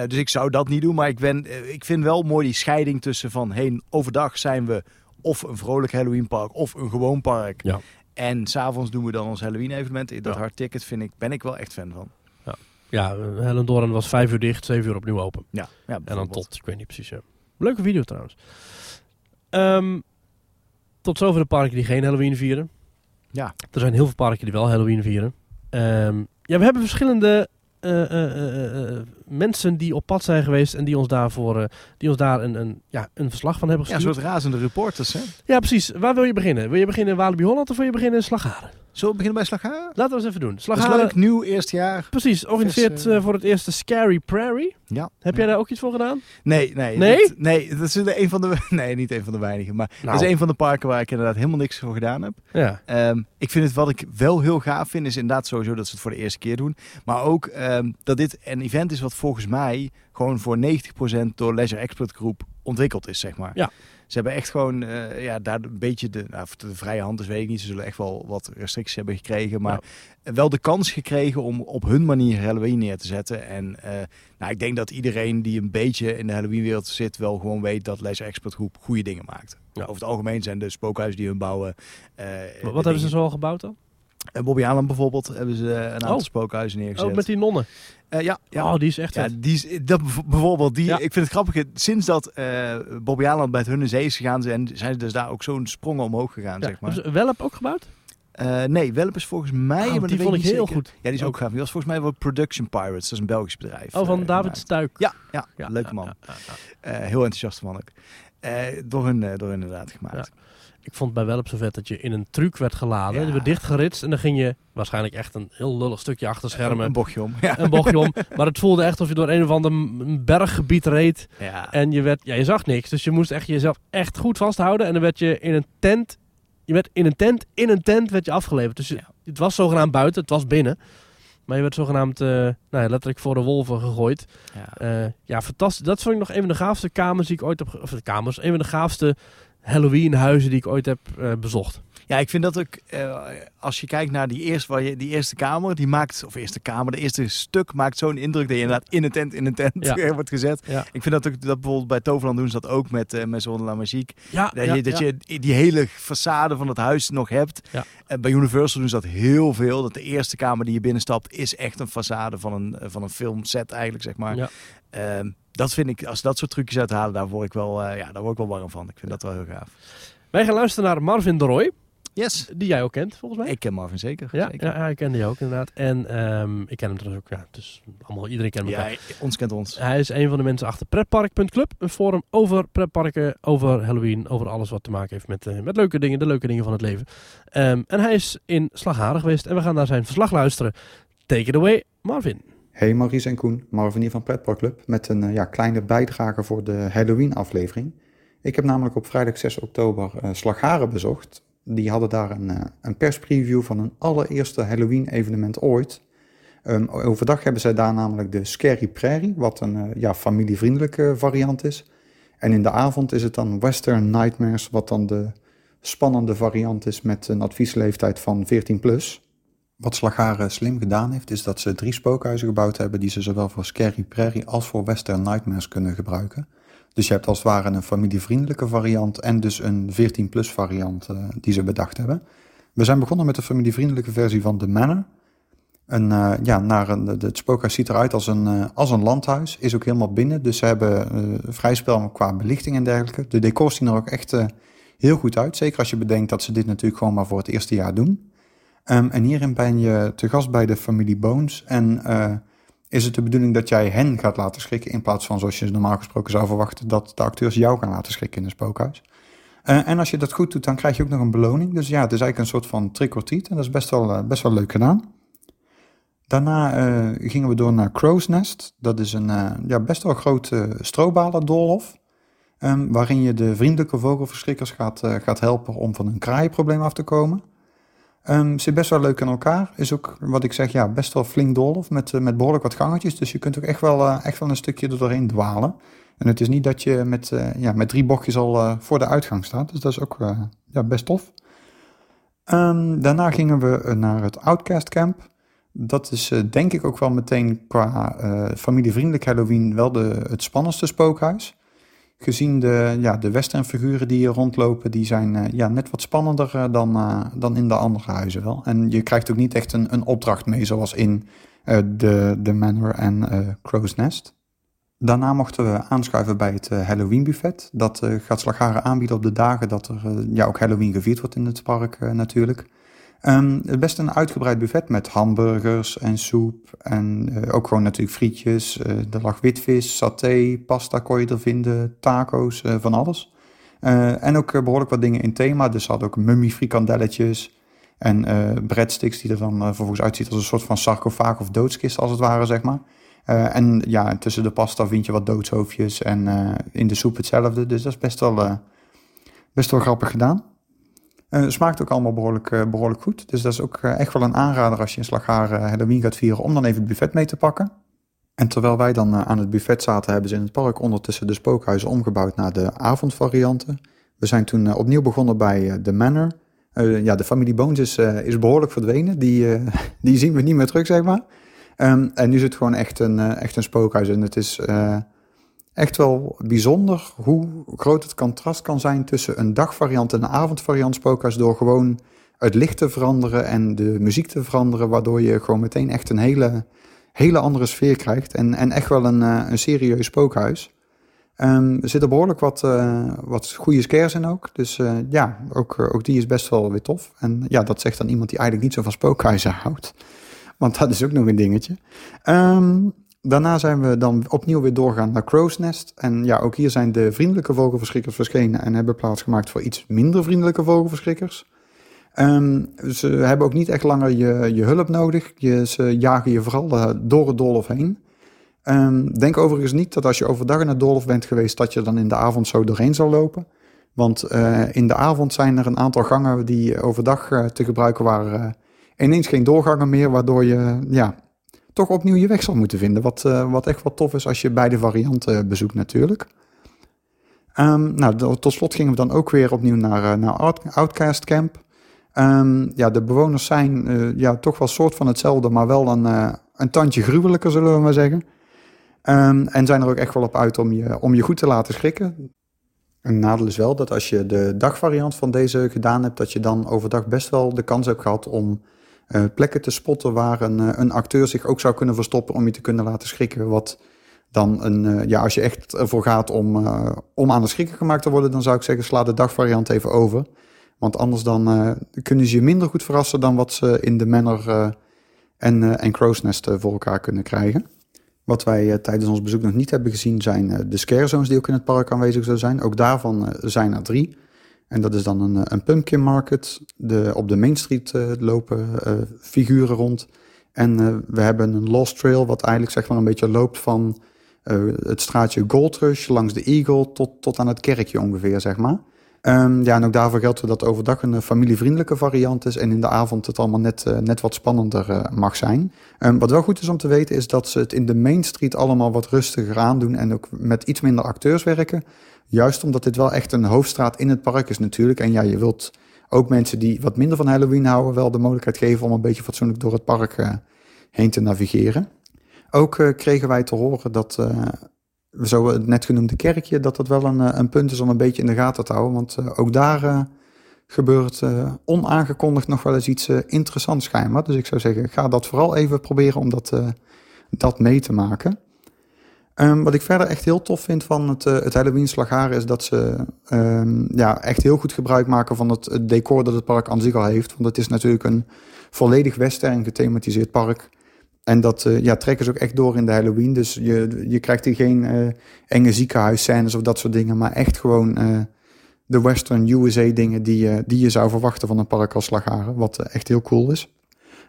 Dus ik zou dat niet doen, maar ik, ben, ik vind wel mooi die scheiding tussen van, heen overdag zijn we of een vrolijk Halloween park of een gewoon park. Ja. En s'avonds doen we dan ons Halloween evenement. Dat Ja. hard ticket vind ik, ben ik wel echt fan van. Ja, Hellendoorn was vijf uur dicht, zeven uur opnieuw open. Ja, ja En dan tot, ik weet niet precies. Ja. Leuke video trouwens. Ehm, tot zover de parken die geen Halloween vieren. Ja. Er zijn heel veel parken die wel Halloween vieren. Ehm, ja, we hebben verschillende eh, eh, eh, mensen die op pad zijn geweest en die ons, daarvoor, die ons daar een, een, ja, een verslag van hebben Ja, een gestuurd. soort razende reporters, hè? Ja, precies. Waar wil je beginnen? Wil je beginnen in Walibi Holland of wil je beginnen in Slagharen? Zullen we beginnen bij Slagharen? Laten we eens even doen. Slagharen, nieuw, eerste jaar. precies, organiseert Vers, eh, eh, voor het eerst de Scary Prairie. Ja. Heb jij daar ook iets voor gedaan? Nee, nee. Nee? dit- nee, dat is een van de... Nee, niet een van de weinigen. Maar Nou. dat is een van de parken waar ik inderdaad helemaal niks voor gedaan heb. Ja. Ehm, ik vind het wat ik wel heel gaaf vind, is inderdaad sowieso dat ze het voor de eerste keer doen. Maar ook ehm, dat dit een event is wat volgens mij gewoon voor 90% door Leisure Expert Groep ontwikkeld is, zeg maar. Ja. Ze hebben echt gewoon, eh, ja, daar een beetje de, nou, de vrije hand is, weet ik niet. Ze zullen echt wel wat restricties hebben gekregen, maar wel de kans gekregen om op hun manier Halloween neer te zetten. En eh, nou, ik denk dat iedereen die een beetje in de Halloween-wereld zit, wel gewoon weet dat Leisure Expert Groep goede dingen maakt. Ja. Over het algemeen zijn de spookhuizen die hun bouwen. eh, Wat hebben ze dingen- zo al gebouwd dan? Bobby Allen bijvoorbeeld hebben ze een aantal Oh. spookhuizen neergezet. Oh, met die nonnen. Eh, ja, ja. Oh, die is echt ja, vet. die is, dat bijvoorbeeld, die, Ja. ik vind het grappig, sinds dat eh Bobby Allen bij hun in zee is gegaan, zijn, zijn ze dus daar ook zo'n sprong omhoog gegaan, Ja. zeg maar. Hebben ze Welp ook gebouwd? Eh, nee, Welp is volgens mij, Oh, maar die vond ik heel zeker. goed. Ja, die is ook gaaf. Die was volgens mij wel Production Pirates, dat is een Belgisch bedrijf. Oh, van David. Stuik. Ja, ja, leuke man. heel enthousiast man ook. Door, hun, door hun inderdaad gemaakt. Ik vond bij Welp zo vet dat je in een truc werd geladen. Ja. Je werd dichtgeritst en dan ging je waarschijnlijk echt een heel lullig stukje achter schermen. een bochtje om. Ja. Een bochtje om. Maar het voelde echt alsof je door een of ander berggebied reed. Ja. En je, werd, ja, je zag niks. Dus je moest echt jezelf echt goed vasthouden. En dan werd je in een tent. Je werd in een tent, in een tent werd je afgeleverd. Dus je- het was zogenaamd buiten, het was binnen. Maar je werd zogenaamd eh, nou ja, letterlijk voor de wolven gegooid. Ja. Eh, ja, fantastisch. Dat vond ik nog een van de gaafste kamers die ik ooit heb... Of de kamers, een van de gaafste Halloween huizen die ik ooit heb eh, bezocht. Ja, ik vind dat ook, eh, als je kijkt naar die eerste, waar je, die eerste kamer, die maakt, of eerste kamer, de eerste stuk maakt zo'n indruk dat je inderdaad in een tent, in een tent Ja. wordt gezet. Ja. Ik vind dat ook, dat bijvoorbeeld bij Toverland doen ze dat ook met, uh, met la Magique. Ja, Dat, je, dat je die hele façade van het huis nog hebt. Ja. En bij Universal doen ze dat heel veel. Dat de eerste kamer die je binnenstapt is echt een façade van een, van een filmset eigenlijk, zeg maar. Ja. Dat vind ik, als dat soort trucjes uithalen, daar word ik wel, eh, ja, daar word ik wel warm van. Ik vind dat wel heel gaaf. Wij gaan luisteren naar Marvin de Roy. Yes. Die jij ook kent, volgens mij. Ik ken Marvin zeker. ja, zeker. ja, ja, ik kende die ook inderdaad. En ehm, ik ken hem trouwens ook. Ja, dus allemaal, iedereen kent hem. Ja, ons kent ons. Hij is een van de mensen achter Pretpark.club. Een forum over pretparken, over Halloween, over alles wat te maken heeft met, eh, met leuke dingen, de leuke dingen van het leven. Ehm, en hij is in Slagharen geweest en we gaan naar zijn verslag luisteren. Take it away, Marvin. Hey Maurice en Koen, Marvin hier van Pretpark Club met een eh, ja, kleine bijdrage voor de Halloween aflevering. Ik heb namelijk op vrijdag 6 oktober eh Slagharen bezocht. Die hadden daar een, eh, een perspreview van hun allereerste Halloween evenement ooit. Ehm, overdag hebben zij daar namelijk de Scary Prairie, wat een ja, familievriendelijke variant is. En in de avond is het dan Western Nightmares, wat dan de spannende variant is met een adviesleeftijd van 14 plus. Wat Slagharen slim gedaan heeft, is dat ze drie spookhuizen gebouwd hebben die ze zowel voor Scary Prairie als voor Western Nightmares kunnen gebruiken. Dus je hebt als het ware een familievriendelijke variant en dus een 14-plus variant uh, die ze bedacht hebben. We zijn begonnen met de familievriendelijke versie van The Manor. En, uh, ja, naar een, het spookhuis ziet eruit als een, uh, als een landhuis, is ook helemaal binnen. Dus ze hebben vrij spel qua belichting en dergelijke. De decors zien er ook echt heel goed uit. Zeker als je bedenkt dat ze dit natuurlijk gewoon maar voor het eerste jaar doen. Um, en hierin ben je te gast bij de familie Bones. En uh, is het de bedoeling dat jij hen gaat laten schrikken... in plaats van zoals je normaal gesproken zou verwachten... dat de acteurs jou gaan laten schrikken in een spookhuis. Uh, en als je dat goed doet, dan krijg je ook nog een beloning. Dus ja, het is eigenlijk een soort van trick. En dat is best wel, uh, best wel leuk gedaan. Daarna gingen we door naar Crow's Nest. Dat is een ja, best wel grote strobalen doolhof. Um, waarin je de vriendelijke vogelverschrikkers gaat, gaat helpen om van een kraaienprobleem af te komen... Um, zit best wel leuk in elkaar. Is ook, wat ik zeg, ja, best wel flink doolhof met, uh, met behoorlijk wat gangetjes. Dus je kunt ook echt wel, uh, echt wel een stukje er doorheen dwalen. En het is niet dat je met, uh, ja, met drie bochtjes al voor de uitgang staat. Dus dat is ook ja, best tof. Um, daarna gingen we naar het Outcast Camp. Dat is denk ik ook wel meteen qua familievriendelijk Halloween wel de, het spannendste spookhuis gezien de, ja, de westernfiguren die hier rondlopen, die zijn uh, ja, net wat spannender uh, dan, uh, dan in de andere huizen wel. En je krijgt ook niet echt een, een opdracht mee, zoals in de, de Manor en Crow's Nest. Daarna mochten we aanschuiven bij het Halloween buffet. Dat gaat Slagharen aanbieden op de dagen dat er ja, ook Halloween gevierd wordt in het park natuurlijk. Um, best een uitgebreid buffet met hamburgers en soep. En uh, ook gewoon natuurlijk frietjes. Uh, er lag witvis, saté, pasta kon je er vinden, taco's, uh, van alles. en ook behoorlijk wat dingen in thema. Dus ze hadden ook mummy frikandelletjes en breadsticks die er dan vervolgens uitziet als een soort van sarcofaag of doodskist als het ware, zeg maar. en ja, tussen de pasta vind je wat doodshoofdjes en in de soep hetzelfde. Dus dat is best wel, best wel grappig gedaan. Smaakt ook allemaal behoorlijk, uh, behoorlijk goed. Dus dat is ook uh, echt wel een aanrader als je in Slagharen Halloween gaat vieren, om dan even het buffet mee te pakken. En terwijl wij dan aan het buffet zaten, hebben ze in het park ondertussen de spookhuizen omgebouwd naar de avondvarianten. We zijn toen opnieuw begonnen bij The Manor. ja, de familie Bones is, is behoorlijk verdwenen. Die, die zien we niet meer terug, zeg maar. Um, en nu is het gewoon echt een, echt een spookhuis. En het is echt wel bijzonder hoe groot het contrast kan zijn tussen een dagvariant en een avondvariant spookhuis door gewoon het licht te veranderen en de muziek te veranderen, waardoor je gewoon meteen echt een hele, hele andere sfeer krijgt en, en echt wel een, uh, een serieus spookhuis. Um, er zitten behoorlijk wat, uh, wat goede scares in ook. Dus uh, ja, ook, ook die is best wel weer tof. En ja, dat zegt dan iemand die eigenlijk niet zo van spookhuizen houdt. Want dat is ook nog een dingetje. Um, daarna zijn we dan opnieuw weer doorgaan naar Crow's Nest. En ja, ook hier zijn de vriendelijke vogelverschrikkers verschenen en hebben plaatsgemaakt voor iets minder vriendelijke vogelverschrikkers. Um, ze hebben ook niet echt langer je, je hulp nodig. Je, ze jagen je vooral uh, door het doolhof heen. Um, denk overigens niet dat als je overdag in het doolhof bent geweest, dat je dan in de avond zo doorheen zal lopen. Want uh, in de avond zijn er een aantal gangen die overdag uh, te gebruiken waren. ineens geen doorgangen meer, waardoor je ja, toch opnieuw je weg zal moeten vinden. Wat, uh, wat echt wat tof is als je beide varianten bezoekt natuurlijk. Um, nou, tot slot gingen we dan ook weer opnieuw naar, uh, naar Outcast Camp. Um, ja, de bewoners zijn uh, ja, toch wel soort van hetzelfde, maar wel een, een tandje gruwelijker, zullen we maar zeggen. Um, en zijn er ook echt wel op uit om je, om je goed te laten schrikken. Een nadeel is wel dat als je de dagvariant van deze gedaan hebt, dat je dan overdag best wel de kans hebt gehad om plekken te spotten waar een, uh, een, acteur zich ook zou kunnen verstoppen om je te kunnen laten schrikken. Wat dan een, uh, ja, als je echt ervoor gaat om, om aan de schrikken gemaakt te worden, dan zou ik zeggen, sla de dagvariant even over. Want anders dan kunnen ze je minder goed verrassen dan wat ze in de Manor en, en Crow's Nest voor elkaar kunnen krijgen. Wat wij tijdens ons bezoek nog niet hebben gezien zijn de scare zones die ook in het park aanwezig zullen zijn. Ook daarvan zijn er drie. En dat is dan een, een pumpkin market. De, op de Main Street uh, lopen uh, figuren rond. En we hebben een Lost Trail, wat eigenlijk zeg maar een beetje loopt van het straatje Gold Rush langs de Eagle tot, tot aan het kerkje ongeveer, zeg maar. Um, ja, en ook daarvoor geldt dat overdag een familievriendelijke variant is en in de avond het allemaal net, net wat spannender mag zijn. Um, wat wel goed is om te weten is dat ze het in de Main Street allemaal wat rustiger aandoen en ook met iets minder acteurs werken. Juist omdat dit wel echt een hoofdstraat in het park is natuurlijk. En ja, je wilt ook mensen die wat minder van Halloween houden wel de mogelijkheid geven om een beetje fatsoenlijk door het park uh, heen te navigeren. Ook uh, kregen wij te horen dat uh, zo het net genoemde kerkje, dat dat wel een, een, punt is om een beetje in de gaten te houden. Want ook daar gebeurt onaangekondigd nog wel eens iets interessants schijnbaar. Dus ik zou zeggen, ga dat vooral even proberen om dat, dat mee te maken. Um, wat ik verder echt heel tof vind van het, uh, het Halloween Slagharen is dat ze um, ja, echt heel goed gebruik maken van het, decor dat het park aan zich al heeft. Want het is natuurlijk een volledig western gethematiseerd park. En dat uh, ja, trekken ze ook echt door in de Halloween. Dus je, je krijgt hier geen uh, enge ziekenhuisscènes of dat soort dingen. Maar echt gewoon de western USA dingen die, die je zou verwachten van een park als Slagharen. Wat echt heel cool is.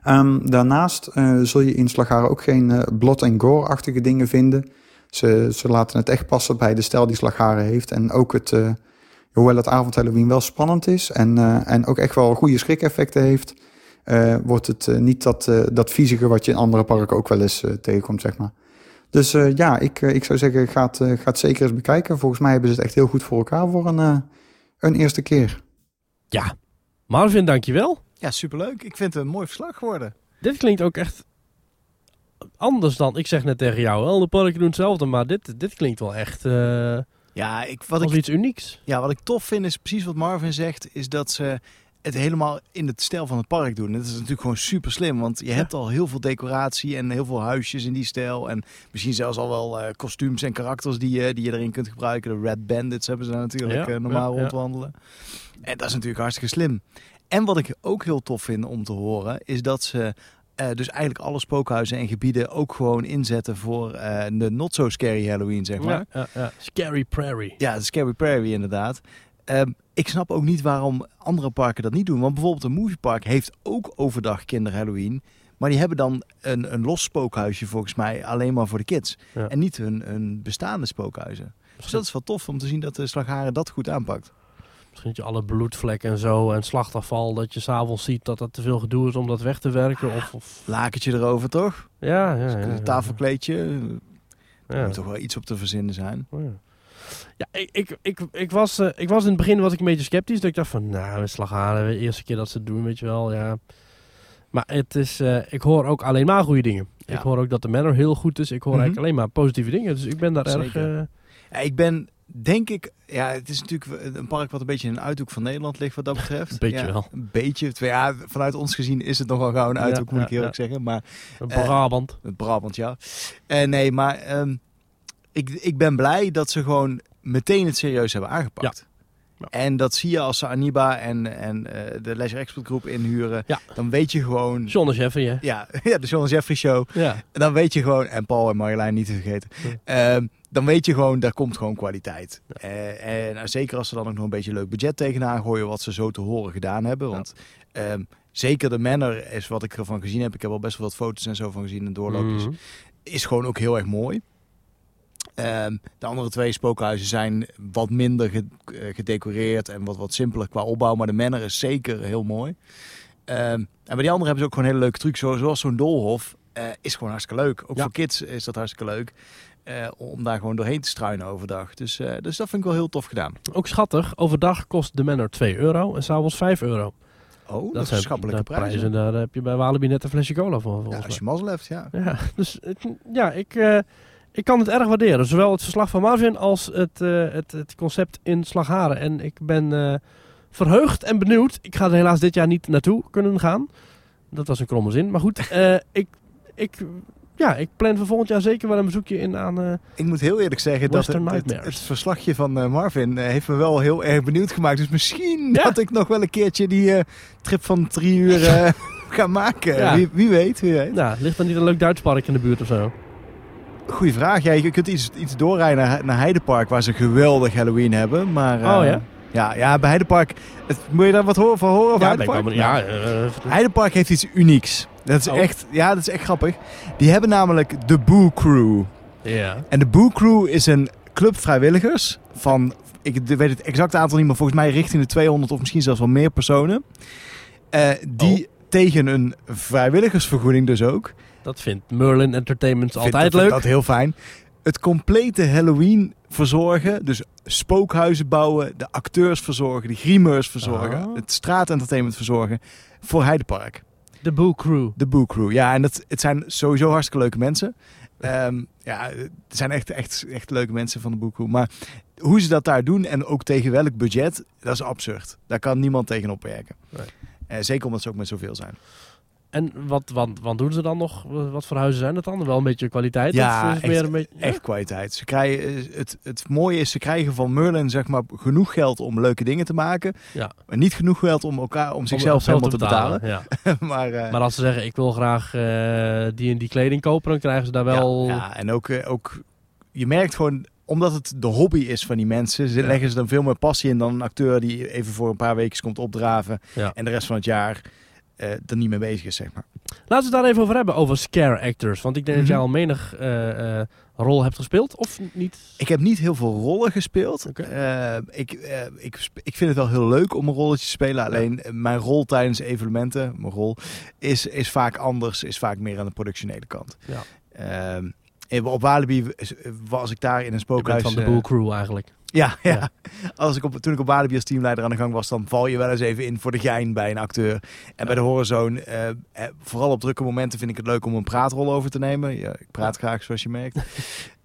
Um, daarnaast zul je in Slagharen ook geen blood and gore-achtige dingen vinden. Ze, ze laten het echt passen bij de stijl die Slagharen heeft. En ook het, uh, hoewel het avond Halloween wel spannend is en, uh, en ook echt wel goede schrik-effecten heeft, uh, wordt het niet dat, dat viezige wat je in andere parken ook wel eens tegenkomt, zeg maar. Dus ja, ik, ik zou zeggen, ga het, ga het zeker eens bekijken. Volgens mij hebben ze het echt heel goed voor elkaar voor een, een eerste keer. Ja, Marvin, dankjewel. Ja, superleuk. Ik vind het een mooi verslag geworden. Dit klinkt ook echt anders dan, ik zeg net tegen jou, wel de parken doen hetzelfde, maar dit, dit klinkt wel echt uh, ja, ik, wat als ik, iets unieks. Ja, wat ik tof vind is precies wat Marvin zegt, is dat ze het helemaal in het stijl van het park doen. Dat is natuurlijk gewoon super slim, want je hebt al heel veel decoratie en heel veel huisjes in die stijl. En misschien zelfs al wel uh, kostuums en karakters die, uh, die je erin kunt gebruiken. De Red Bandits hebben ze daar natuurlijk ja, uh, normaal rondwandelen. En dat is natuurlijk hartstikke slim. En wat ik ook heel tof vind om te horen, is dat ze eh, dus eigenlijk alle spookhuizen en gebieden ook gewoon inzetten voor eh, de not so scary Halloween, zeg maar. Ja, ja, ja. Scary Prairie. Ja, de Scary Prairie inderdaad. Ehm, ik snap ook niet waarom andere parken dat niet doen. Want bijvoorbeeld een moviepark heeft ook overdag kinder Halloween. Maar die hebben dan een, een los spookhuisje volgens mij alleen maar voor de kids. Ja. En niet hun, hun bestaande spookhuizen. Dus dat is wel tof om te zien dat de Slagharen dat goed aanpakt. Misschien dat je alle bloedvlekken en zo en slachtafval, dat je s'avonds ziet dat het te veel gedoe is om dat weg te werken. Of, of... Lakentje erover toch? Ja, ja, Een ja. tafelkleedje. Ja. moet toch wel iets op te verzinnen zijn. Oh, Ja, ja ik, ik, ik, ik, was, eh, ik was in het begin was ik een beetje sceptisch. Dat ik dacht van, nou, met slagharen, de eerste keer dat ze het doen, weet je wel, ja. Maar het is, eh, ik hoor ook alleen maar goede dingen. Ja. Ik hoor ook dat de manor heel goed is. Ik hoor Mhm. eigenlijk alleen maar positieve dingen. Dus ik ben daar erg... Eh, Ja, ik ben, denk ik... Ja, het is natuurlijk een park wat een beetje in een uithoek van Nederland ligt wat dat betreft. Een beetje Ja, wel. Een beetje. Ja, vanuit ons gezien is het nogal gauw een uithoek, Ja, moet ik eerlijk zeggen. Maar een Eh, Brabant. Het Brabant, ja. Eh, nee, maar ehm, ik, ik ben blij dat ze gewoon meteen het serieus hebben aangepakt. En dat zie je als ze Aniba en, en eh, de Leisure Expert groep inhuren. Ja. Dan weet je gewoon... John en Jeffrey, hè? Ja, ja, de John en Jeffrey Show. Ja. En dan weet je gewoon... En Paul en Marjolein niet te vergeten. Ehm, dan weet je gewoon, daar komt gewoon kwaliteit. Eh, en nou, zeker als ze dan ook nog een beetje leuk budget tegenaan gooien... wat ze zo te horen gedaan hebben. Want ehm, zeker de Manor is wat ik ervan gezien heb. Ik heb al best wel wat foto's en zo van gezien en doorloopjes Mhm. is gewoon ook heel erg mooi. Ehm, de andere twee spookhuizen zijn wat minder ge- eh, gedecoreerd en wat, wat simpeler qua opbouw. Maar de Manor is zeker heel mooi. Ehm, en bij die andere hebben ze ook gewoon hele leuke trucs. Zo- Zoals zo'n doolhof eh, is gewoon hartstikke leuk. Ook Ja. voor kids is dat hartstikke leuk. Eh, om daar gewoon doorheen te struinen overdag. Dus, eh, dus dat vind ik wel heel tof gedaan. Ook schattig. Overdag kost de manor 2 euro en s'avonds 5 euro. Oh, dat, zijn schappelijke de prijzen. Daar heb je bij Walibi net een flesje cola voor, Ja, als je mazzel hebt, ja. Ja, dus het- ja, ik, eh, ik kan het erg waarderen. Zowel het verslag van Marvin als het, het, het concept in Slagharen. En ik ben verheugd en benieuwd. Ik ga er helaas dit jaar niet naartoe kunnen gaan. Dat was een kromme zin. Maar goed, ik, ik, ja, ik plan voor volgend jaar zeker wel een bezoekje in aan... eh, Ik moet heel eerlijk zeggen dat het, het, het verslagje van eh, Marvin eh, heeft me wel heel erg benieuwd gemaakt. Dus misschien Ja. dat ik nog wel een keertje die trip van drie uur ga maken. Ja. Wie, wie weet, wie weet. nou, ligt er niet een leuk Duits park in de buurt of zo? Goeie vraag. Ja, je kunt iets, iets doorrijden naar, naar Heidepark waar ze geweldig Halloween hebben. Maar, Oh, ja? Ja, ja, bij Heidepark. Het, moet je daar wat horen, van horen Ja, ben ik Heidepark? wel- ja, Heidepark heeft iets unieks. Dat is Oh. echt, ja, dat is echt grappig. Die hebben namelijk de Boo Crew. ja. En de Boo Crew is een club vrijwilligers van, ik weet het exacte aantal niet, maar volgens mij richting de 200 of misschien zelfs wel meer personen. Eh, die Oh. tegen een vrijwilligersvergoeding dus ook. Dat vindt Merlin Entertainment Vind- altijd vind leuk. Dat heel fijn. Het complete Halloween verzorgen. Dus spookhuizen bouwen, de acteurs verzorgen, de grimeurs verzorgen, Ah. het straatentertainment verzorgen voor Heidepark. De Boo Crew. De Boo Crew. Ja, en dat, het zijn sowieso hartstikke leuke mensen. Ehm, ja, het zijn echt, echt, echt leuke mensen van de Boo Crew. Maar hoe ze dat daar doen en ook tegen welk budget, dat is absurd. Daar kan niemand tegen opwerken. Nee. Eh, zeker omdat ze ook met zoveel zijn. En wat, wat, wat doen ze dan nog? Wat voor huizen zijn het dan? Wel een beetje kwaliteit? Ja, is echt, meer een beetje... echt kwaliteit. Ze krijgen, eh, het, het mooie is, ze krijgen van Merlin zeg maar, genoeg geld om leuke dingen te maken. Ja. Maar niet genoeg geld om, elkaar, om Om zichzelf zelf helemaal te betalen. Ja. maar, eh, Maar als ze zeggen, ik wil graag eh, die en die kleding kopen, dan krijgen ze daar wel... Ja, ja, en ook, ook, je merkt gewoon, omdat het de hobby is van die mensen, ze leggen ze dan veel meer passie in dan een acteur die even voor een paar weken komt opdraven en de rest van het jaar eh er niet mee bezig is, zeg maar. Laten we het daar even over hebben, over scare actors. Want ik denk dat jij Mhm. al menig eh, eh, rol hebt gespeeld, of niet? Ik heb niet heel veel rollen gespeeld. Eh, ik, ik, ik vind het wel heel leuk om een rolletje te spelen. Alleen mijn rol tijdens evenementen, mijn rol, is, is vaak anders. Is vaak meer aan de productionele kant. Ja. Ehm, op Walibi was- ik daar in een spookhuis. van de Boo Crew eigenlijk. Ja, ja. Ja. Als ik op, toen ik op Walibi als teamleider aan de gang was, dan val je wel eens even in voor de gein bij een acteur. En bij de Horizon, eh, eh, vooral op drukke momenten vind ik het leuk om een praatrol over te nemen. Ja, ik praat graag, zoals je merkt.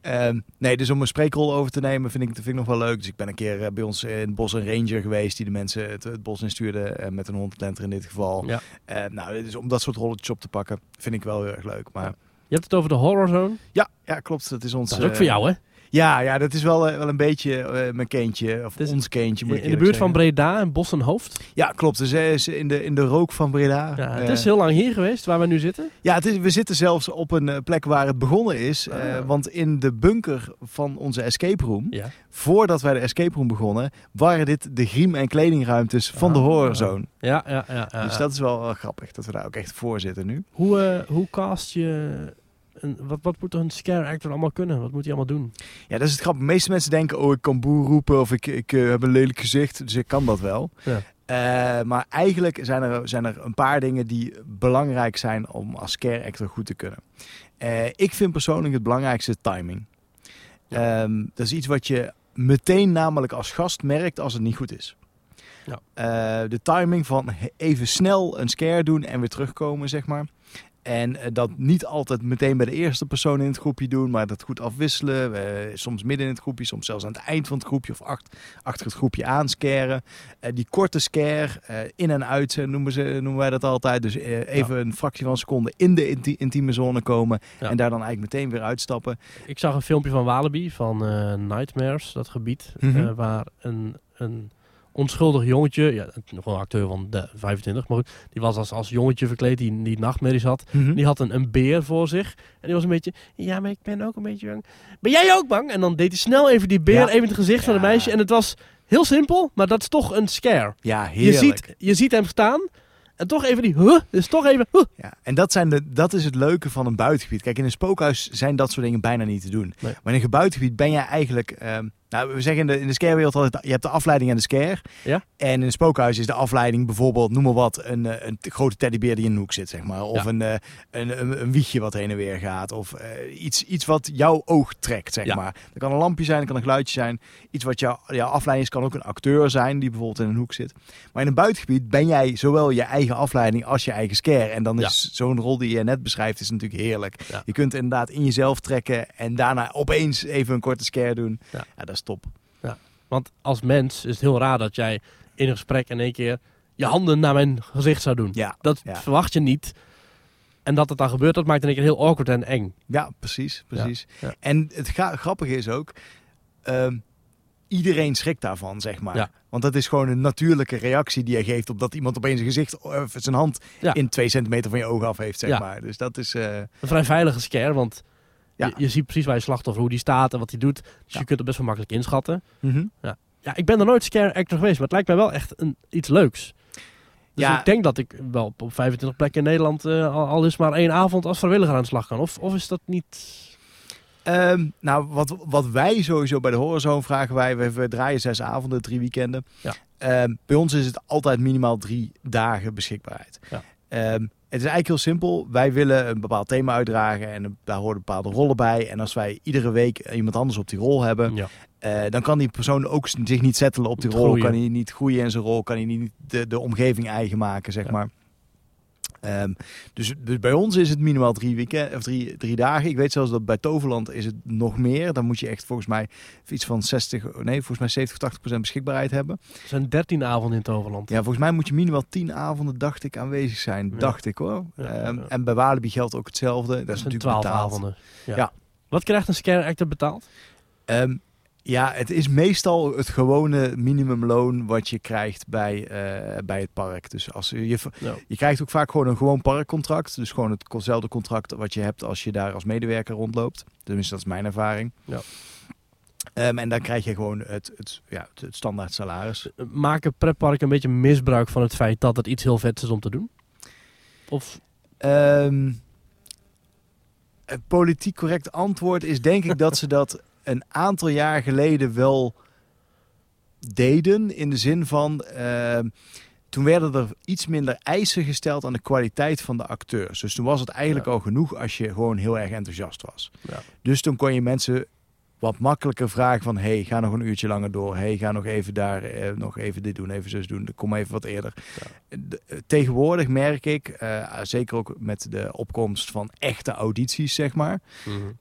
Ehm, nee, dus om een spreekrol over te nemen vind ik, vind ik nog wel leuk. Dus ik ben een keer eh, bij ons in het bos een ranger geweest die de mensen het, het bos instuurde. eh, met een hondlenter in dit geval. Ja. Nou, dus om dat soort rolletjes op te pakken, vind ik wel heel erg leuk. Maar Je hebt het over de Horror Zone. ja, ja klopt. Dat is ons... Dat is ook voor jou, hè? Ja, ja, dat is wel, eh, wel een beetje eh, mijn kindje, of is ons kindje moet ik In de buurt van. Breda en Bos en Hoofd. Ja, klopt. Dus is in de, in de rook van Breda. Ja, het Eh, is heel lang hier geweest, waar we nu zitten. Ja, het is, we zitten zelfs op een plek waar het begonnen is. Ah. want in de bunker van onze escape room, Ja. voordat wij de escape room begonnen, waren dit de griem- en kledingruimtes van de Ah. horrorzone. Ja, ja, ja. Dus dat is wel grappig dat we daar ook echt voor zitten nu. Hoe, hoe cast je... Een, wat, wat moet een scare actor allemaal kunnen? Wat moet hij allemaal doen? Ja, dat is het grappig. De meeste mensen denken, oh, ik kan boer roepen of ik, ik eh, heb een lelijk gezicht, dus ik kan dat wel. Ja. Eh, maar eigenlijk zijn er, zijn er een paar dingen die belangrijk zijn om als scare actor goed te kunnen. Eh, ik vind persoonlijk het belangrijkste timing. Ehm, dat is iets wat je meteen namelijk als gast merkt als het niet goed is. Ja. De timing van even snel een scare doen en weer terugkomen, zeg maar. En eh, dat niet altijd meteen bij de eerste persoon in het groepje doen, maar dat goed afwisselen. Soms midden in het groepje, soms zelfs aan het eind van het groepje of acht, achter het groepje aanscaren. Eh, die korte scare, eh, in en uit noemen, ze, noemen wij dat altijd. Dus even een fractie van een seconde in de inti- intieme zone komen Ja. en daar dan eigenlijk meteen weer uitstappen. Ik zag een filmpje van Walibi, van Nightmares, dat gebied. Mhm. waar een, een onschuldig jongetje, ja, nog een acteur van de 25, maar goed, die was als, als jongetje verkleed, die, die nachtmerries had. Die had een, een beer voor zich. En die was een beetje, ja, maar ik ben ook een beetje bang. Ben jij ook bang? En dan deed hij snel even die beer Ja. even in het gezicht van het meisje. En het was heel simpel, maar dat is toch een scare. Ja, Je heerlijk. ziet, je ziet hem staan. En toch even die, huh? Dus toch even, huh? Ja, en dat, zijn de, dat is het leuke van een buitengebied. Kijk, in een spookhuis zijn dat soort dingen bijna niet te doen. Nee. Maar in een buitengebied ben je eigenlijk... ehm, nou, we zeggen in de, in de scarewereld altijd, je hebt de afleiding en de scare. Ja. En in een spookhuis is de afleiding bijvoorbeeld, noem maar wat, een, eh, een grote teddybeer die in een hoek zit, zeg maar. Of Ja. een, eh, een, een, een wiegje wat heen en weer gaat. Of eh, iets, iets wat jouw oog trekt, zeg Ja. maar. Dat kan een lampje zijn, dat kan een geluidje zijn. Iets wat jou, jouw afleiding is, kan ook een acteur zijn die bijvoorbeeld in een hoek zit. Maar in een buitengebied ben jij zowel je eigen afleiding als je eigen scare. En dan is zo'n rol die je net beschrijft, is natuurlijk heerlijk. Je kunt inderdaad in jezelf trekken en daarna opeens even een korte scare doen. Ja. Ja, dat is top. Want als mens is het heel raar dat jij in een gesprek in één keer je handen naar mijn gezicht zou doen. Ja, Dat Ja. verwacht je niet. En dat het dan gebeurt, dat maakt in één keer heel awkward en eng. ja precies. precies. ja. En het grappige is ook, ehm, iedereen schrikt daarvan, zeg maar. Ja. Want dat is gewoon een natuurlijke reactie die je geeft op dat iemand opeens een gezicht of zijn hand Ja. in twee centimeter van je oog af heeft, zeg Ja. maar. Dus dat is... eh, Een vrij veilige scare, want Ja. je, je ziet precies waar je slachtoffer, hoe die staat en wat hij doet. Dus Ja. je kunt het best wel makkelijk inschatten. mhm. Ja, ik ben er nooit scare actor geweest, maar het lijkt mij wel echt een, iets leuks. Dus Ja. ik denk dat ik wel op, op 25 plekken in Nederland eh, al, al is maar één avond als vrijwilliger aan de slag kan. Of, of is dat niet... Ehm, nou, wat, wat wij sowieso bij de Horizon vragen wij, we, we draaien zes avonden, drie weekenden. Ja. Ehm, bij ons is het altijd minimaal drie dagen beschikbaarheid. Ja. Ehm, het is eigenlijk heel simpel. Wij willen een bepaald thema uitdragen en daar horen bepaalde rollen bij. En als wij iedere week iemand anders op die rol hebben, Ja. eh, dan kan die persoon ook zich niet settelen op die rol. Kan hij niet groeien in zijn rol, kan hij niet de, de omgeving eigen maken, zeg Ja. maar. Ehm, dus, dus bij ons is het minimaal drie, weekend, of drie, drie dagen. Ik weet zelfs dat bij Toverland is het nog meer. Dan moet je echt volgens mij iets van 60, nee, volgens mij 70 of 80 procent beschikbaarheid hebben. Er zijn 13 avonden in Toverland. Ja, volgens mij moet je minimaal 10 avonden, dacht ik, aanwezig zijn. Ja. Dacht ik hoor. Ja, Ehm, ja. En bij Walibi geldt ook hetzelfde. Dat, dat is zijn natuurlijk 12 betaald. avonden. Ja. Wat krijgt een scare actor betaald? Ehm, ja, het is meestal het gewone minimumloon wat je krijgt bij, eh, bij het park. Dus als je, je, je krijgt ook vaak gewoon een gewoon parkcontract. Dus gewoon hetzelfde contract wat je hebt als je daar als medewerker rondloopt. Tenminste, dat is mijn ervaring. Ja. Ehm, en dan krijg je gewoon het, het, ja, het, het standaard salaris. maken pretparken een beetje misbruik van het feit dat het iets heel vets is om te doen? Of Ehm, het politiek correct antwoord is denk ik dat ze dat een aantal jaar geleden wel deden. In de zin van, ehm, toen werden er iets minder eisen gesteld aan de kwaliteit van de acteurs. Dus toen was het eigenlijk Ja. al genoeg als je gewoon heel erg enthousiast was. Ja. Dus toen kon je mensen wat makkelijker vragen van... hey, ga nog een uurtje langer door. hey, ga nog even daar, eh, nog even dit doen, even zus doen. Kom even wat eerder. De- eh, tegenwoordig merk ik, eh, zeker ook met de opkomst van echte audities, zeg maar...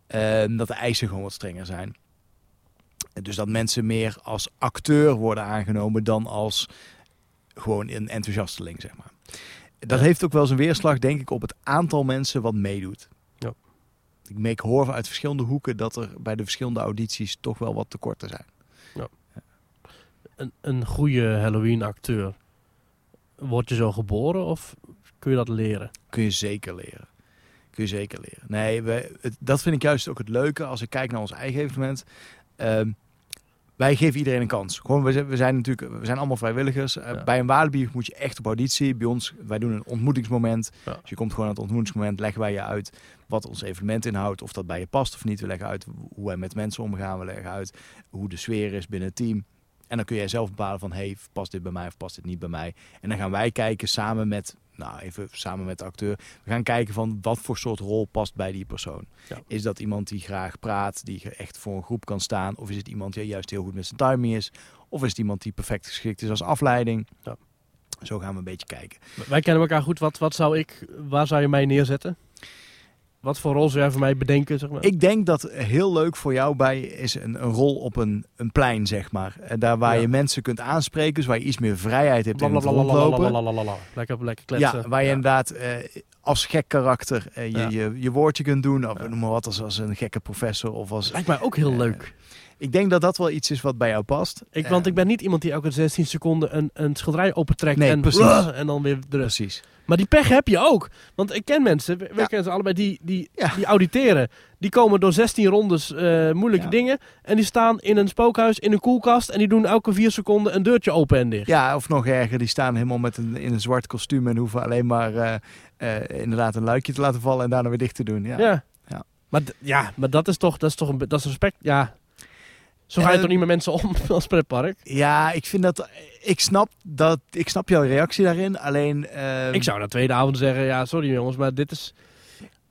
eh, dat de eisen gewoon wat strenger zijn. Dus dat mensen meer als acteur worden aangenomen dan als gewoon een enthousiasteling, zeg maar. Dat Ja. heeft ook wel zijn weerslag, denk ik, op het aantal mensen wat meedoet. Ja. ik, ik hoor uit verschillende hoeken dat er bij de verschillende audities toch wel wat tekorten zijn. Een, een goede Halloween-acteur. Word je zo geboren of kun je dat leren? Kun je zeker leren. Kun je zeker leren. Nee, we, het- dat vind ik juist ook het leuke als ik kijk naar ons eigen evenement. Ehm, wij geven iedereen een kans. Gewoon, we zijn, we zijn natuurlijk, we zijn allemaal vrijwilligers. Eh, Ja. Bij een Walibi moet je echt op auditie. Bij ons, wij doen een ontmoetingsmoment. Ja. Dus je komt gewoon aan het ontmoetingsmoment, leggen wij je uit wat ons evenement inhoudt. Of dat bij je past of niet. We leggen uit hoe wij met mensen omgaan. We leggen uit hoe de sfeer is binnen het team. En dan kun jij zelf bepalen van, hey, past dit bij mij of past dit niet bij mij? En dan gaan wij kijken samen met, nou even samen met de acteur. We gaan kijken van wat voor soort rol past bij die persoon. Ja. Is dat iemand die graag praat, die echt voor een groep kan staan? Of is het iemand die juist heel goed met zijn timing is? Of is het iemand die perfect geschikt is als afleiding? Ja. Zo gaan we een beetje kijken. Wij kennen elkaar goed. Wat, wat zou ik, waar zou je mij neerzetten? Wat voor rol zou jij voor mij bedenken? Zeg maar? Ik denk dat heel leuk voor jou bij is een, een rol op een, een plein, zeg maar. En daar waar Ja. je mensen kunt aanspreken, dus waar je iets meer vrijheid hebt in het rondlopen. Lekker, lekker kletsen. Ja, waar je inderdaad eh, als gek karakter eh, je, Ja. je, je woordje kunt doen. Of noem maar wat, als, als een gekke professor. Of als, Lijkt mij ook heel Eh, leuk. Ik denk dat dat wel iets is wat bij jou past. Ik, want ik ben niet iemand die elke 16 seconden een, een schilderij opentrekt Nee, en, precies. en dan weer de rust. Precies. Maar die pech heb je ook. Want ik ken mensen, we, Ja. kennen ze allebei, die, die, Ja. die auditeren. Die komen door 16 rondes eh, moeilijke Ja. dingen. En die staan in een spookhuis, in een koelkast. En die doen elke vier seconden een deurtje open en dicht. Ja, of nog erger, die staan helemaal met een, in een zwart kostuum en hoeven alleen maar eh, eh, inderdaad een luikje te laten vallen en daarna weer dicht te doen. Ja. Ja. Maar, ja, maar dat is toch, dat is toch een, dat is respect. Ja. Zo ga je toch niet met mensen om als pretpark? Ja, ik vind dat. Ik snap dat. Ik snap jouw reactie daarin. Alleen. ehm, Ik zou na tweede avond zeggen, ja, sorry jongens, maar dit is...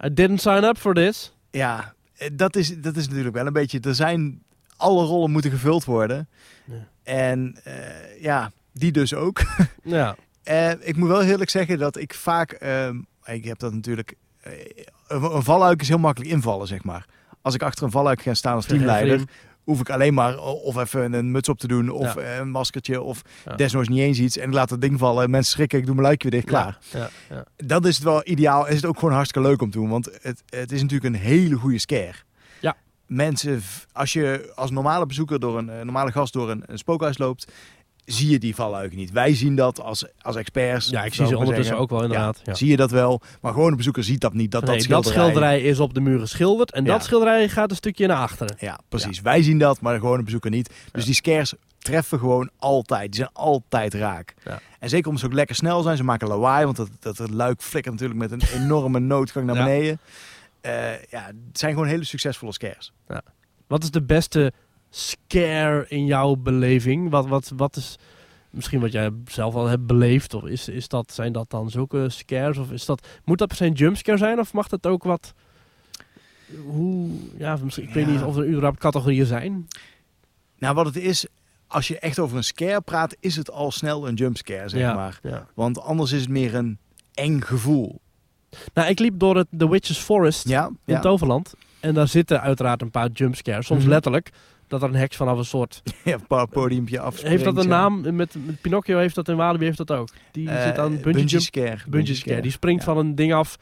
I didn't sign up for this. Ja, dat is, dat is natuurlijk wel een beetje. Er zijn. Alle rollen moeten gevuld worden. Ja. En eh, ja, die dus ook. Ja. Eh, ik moet wel eerlijk zeggen dat ik vaak. ehm, ik heb dat natuurlijk. eh, een, een valluik is heel makkelijk invallen, zeg maar. Als ik achter een valluik ga staan als teamleider. Hoef ik alleen maar of even een muts op te doen. Of Ja. een maskertje. Of Ja. desnoods niet eens iets. En ik laat het ding vallen. Mensen schrikken. Ik doe mijn luikje weer dicht. Klaar. Ja, ja. dat is het wel ideaal. Is het ook gewoon hartstikke leuk om te doen. Want het, het is natuurlijk een hele goede scare. Ja. Mensen, als je als normale bezoeker door een eh, normale gast door een, een spookhuis loopt, zie je die valluiken niet. Wij zien dat als, als experts. Ja, ik zie ze ondertussen zeggen. ook wel inderdaad. Ja. Zie je dat wel. Maar gewoon een bezoeker ziet dat niet. Dat, Nee, dat, dat schilderij, schilderij is op de muur geschilderd en Ja. dat schilderij gaat een stukje naar achteren. Ja, precies. Wij zien dat, maar gewoon een bezoeker niet. Dus die scares treffen gewoon altijd. Die zijn altijd raak. Ja. En zeker omdat ze ook lekker snel zijn. Ze maken lawaai, want dat, dat het luik flikkert natuurlijk met een enorme noodgang naar beneden. Eh, ja, het zijn gewoon hele succesvolle scares. Wat is de beste scare in jouw beleving? Wat, wat, wat is misschien wat jij zelf al hebt beleefd? Of is, is dat, zijn dat dan zulke scares? Of is dat, moet dat per se een jumpscare zijn? Of mag dat ook wat... Hoe, ja, misschien, ik weet niet of er überhaupt categorieën zijn. Nou, wat het is, als je echt over een scare praat, is het al snel een jumpscare, zeg ja, maar. ja. Want anders is het meer een eng gevoel. Nou, ik liep door het The Witch's Forest Ja, in. Toverland. En daar zitten uiteraard een paar jumpscares. Soms Mhm. letterlijk. Dat er een heks vanaf een soort... ja podiumpje af. Heeft dat een naam? Met, met Pinocchio heeft dat en Walibi heeft dat ook. Die zit aan bungee, bungee jump. scare. Bungee scare. Die springt Ja. van een ding af.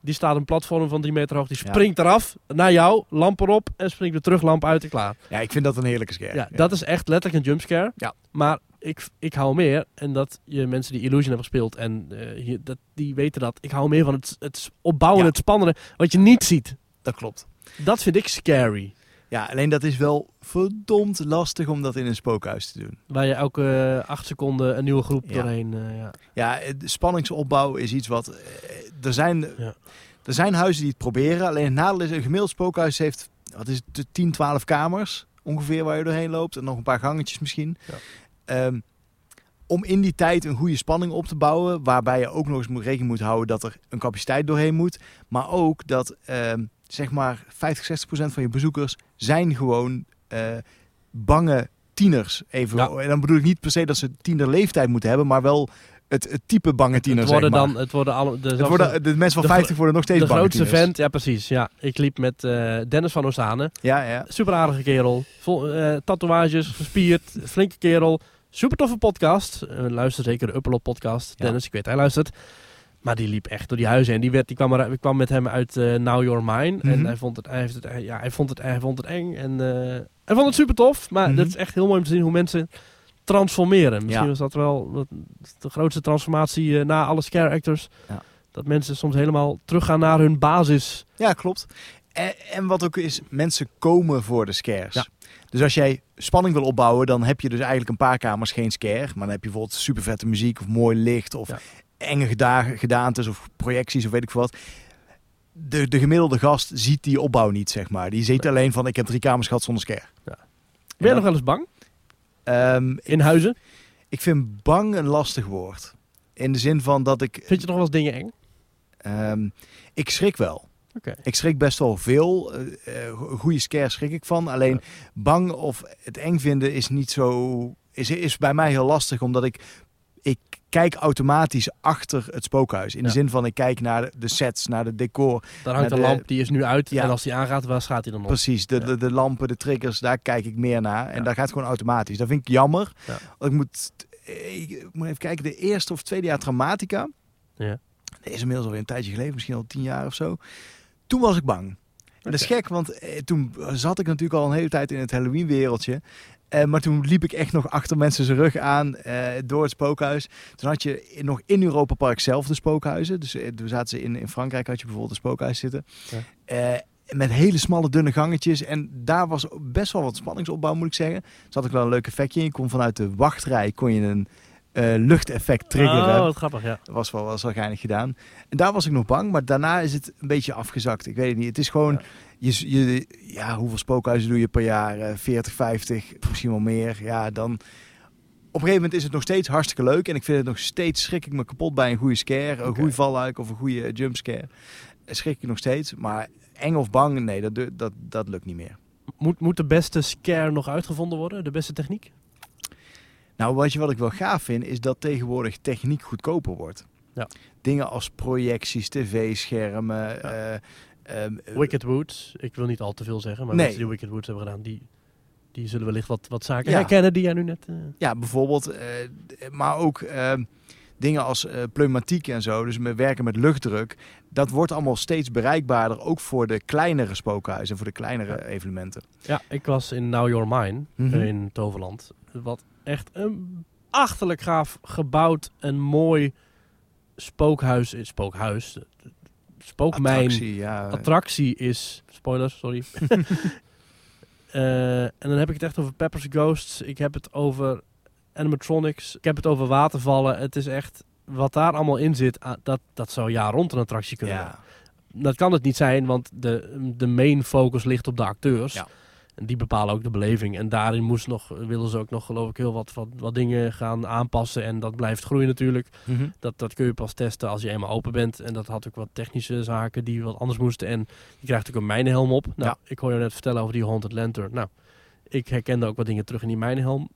Die staat een platform van 3 meter hoog. Die Ja. springt eraf naar jou, lamp erop en springt weer terug, lamp uit en klaar. Ja, ik vind dat een heerlijke scare. Ja, dat is echt letterlijk een jumpscare. Ja. Maar ik, ik hou meer, en dat je mensen die Illusion hebben gespeeld en eh, dat, die weten dat. Ik hou meer van het, het opbouwen, het spannende, wat je niet ziet. dat klopt. Dat vind ik scary. Ja, alleen dat is wel verdomd lastig om dat in een spookhuis te doen. Waar je elke acht seconden een nieuwe groep Ja. doorheen... eh, ja. Ja, de spanningsopbouw is iets wat... eh, Er zijn, Ja. er zijn huizen die het proberen. Alleen het nadeel is, een gemiddeld spookhuis heeft... Wat is het, 10, 12 kamers ongeveer waar je doorheen loopt. En nog een paar gangetjes misschien. Ja. Ehm, om in die tijd een goede spanning op te bouwen... waarbij je ook nog eens rekening moet houden dat er een capaciteit doorheen moet. Maar ook dat, ehm, zeg maar, 50, 60 procent van je bezoekers... zijn gewoon eh, bange tieners. Even. Ja. En dan bedoel ik niet per se dat ze tiener leeftijd moeten hebben... maar wel het, het type bange tiener, Het worden zeg maar. dan, het worden alle, de, Het worden, de mensen van de 50 worden nog steeds de bange grootste tieners. vent, ja precies. Ja, ik liep met eh, Dennis van Oosane. Ja, ja. Super aardige kerel. Vol, eh, tatoeages, gespierd, flinke kerel. Super toffe podcast. Luister zeker de Upperlop podcast. Ja. Dennis, ik weet hij luistert. Maar die liep echt door die huizen en die, werd, die kwam, er, die kwam met hem uit eh, Now You're Mine. En Mhm. hij vond het, hij heeft het, hij- ja, hij vond het, hij vond het eng. En eh, hij vond het super tof. Maar Mhm. dat is echt heel mooi om te zien hoe mensen transformeren. Misschien Ja. was dat wel de grootste transformatie eh, na alle scare actors. Ja. Dat mensen soms helemaal teruggaan naar hun basis. Ja, klopt. En, en wat ook is, mensen komen voor de scares. Ja. Dus als jij spanning wil opbouwen, dan heb je dus eigenlijk een paar kamers geen scare. Maar dan heb je bijvoorbeeld super vette muziek of mooi licht of Ja. Enge geda gedaantes of projecties of weet ik veel wat. De, de gemiddelde gast ziet die opbouw niet, zeg maar. Die ziet alleen van, ik heb drie kamers gehad zonder scare. Ja. En Ben je dan- nog wel eens bang? Ehm, In huizen? ik vind bang een lastig woord. In de zin van dat ik... Vind je nog wel eens dingen eng? ehm, ik schrik wel. Oké. Ik schrik best wel veel. eh, eh, goede scare schrik ik van. Alleen Ja. bang of het eng vinden is niet zo. Is, is bij mij heel lastig, omdat ik. Ik kijk automatisch achter het spookhuis. In de Ja. zin van ik kijk naar de, sets, naar de decor. Daar hangt de- lamp, die is nu uit. Ja. En als die aangaat, waar gaat hij dan op? Precies, de, Ja. de, de lampen, de triggers, daar kijk ik meer naar. En daar gaat gewoon automatisch. Dat vind ik jammer. Ik, moet, ik, moet even kijken, de eerste of tweede jaar Traumatica. Ja. Dat is inmiddels alweer een tijdje geleden, misschien al tien jaar of zo. Toen was ik bang. En dat is gek, want eh, toen zat ik natuurlijk al een hele tijd in het Halloween-wereldje. Eh, maar toen liep ik echt nog achter mensen zijn rug aan eh, door het spookhuis. Toen had je in- nog in Europa Park zelf de spookhuizen. Dus eh, toen zaten ze in, in Frankrijk, had je bijvoorbeeld een spookhuis zitten. Ja. Eh, met hele smalle, dunne gangetjes. En daar was best wel wat spanningsopbouw, moet ik zeggen. Er zat ook wel een leuk effectje in. Je kon vanuit de wachtrij kon je een eh, luchteffect triggeren. Oh, wat grappig, ja. Dat was wel, was wel geinig gedaan. En daar was ik nog bang, maar daarna is het een beetje afgezakt. Ik weet het niet. Het is gewoon, Ja. Je, je, ja, hoeveel spookhuizen doe je per jaar? Eh, 40, 50, misschien wel meer. Ja, dan... Op een gegeven moment is het nog steeds hartstikke leuk. En ik vind het nog steeds, schrik ik me kapot bij een goede scare. Een Oké. goede valluik of een goede jumpscare. Eh, Schrik ik nog steeds. Maar eng of bang, nee, dat, dat, dat lukt niet meer. Moet, moet de beste scare nog uitgevonden worden? De beste techniek? Nou, wat, je, wat ik wel gaaf vind, is dat tegenwoordig techniek goedkoper wordt. Ja. Dingen als projecties, tv-schermen. Ja. eh, ehm, Wicked Woods. Ik wil niet al te veel zeggen, maar Nee. mensen die Wicked Woods hebben gedaan, die, die zullen wellicht wat, wat zaken Ja. herkennen die jij nu net... eh, Ja, bijvoorbeeld. eh, maar ook ehm, dingen als pneumatiek en zo. Dus met werken met luchtdruk. Dat wordt allemaal steeds bereikbaarder. Ook voor de kleinere spookhuizen. Voor de kleinere Ja. evenementen. Ja, ik was in Now Your Mine Mhm. in Toverland. Wat echt een achterlijk gaaf gebouwd en mooi spookhuis is. Spookhuis. Spookmijn. Attractie, ja. attractie is. Spoilers, sorry. Eh, en dan heb ik het echt over Peppers Ghosts. Ik heb het over animatronics. Ik heb het over watervallen. Het is echt. Wat daar allemaal in zit, ah, dat, dat zou jaar rond een attractie kunnen ja. Dat kan het niet zijn, want de, de main focus ligt op de acteurs. Ja. En die bepalen ook de beleving. En daarin moest nog, willen ze ook nog, geloof ik, heel wat, wat, wat dingen gaan aanpassen. En dat blijft groeien natuurlijk. Mhm. Dat, dat kun je pas testen als je eenmaal open bent. En dat had ook wat technische zaken die wat anders moesten. En je krijgt ook een mijnhelm op. Nou, Ja. ik hoor je net vertellen over die Haunted Lantern. Nou, ik herkende ook wat dingen terug in die mijnhelm.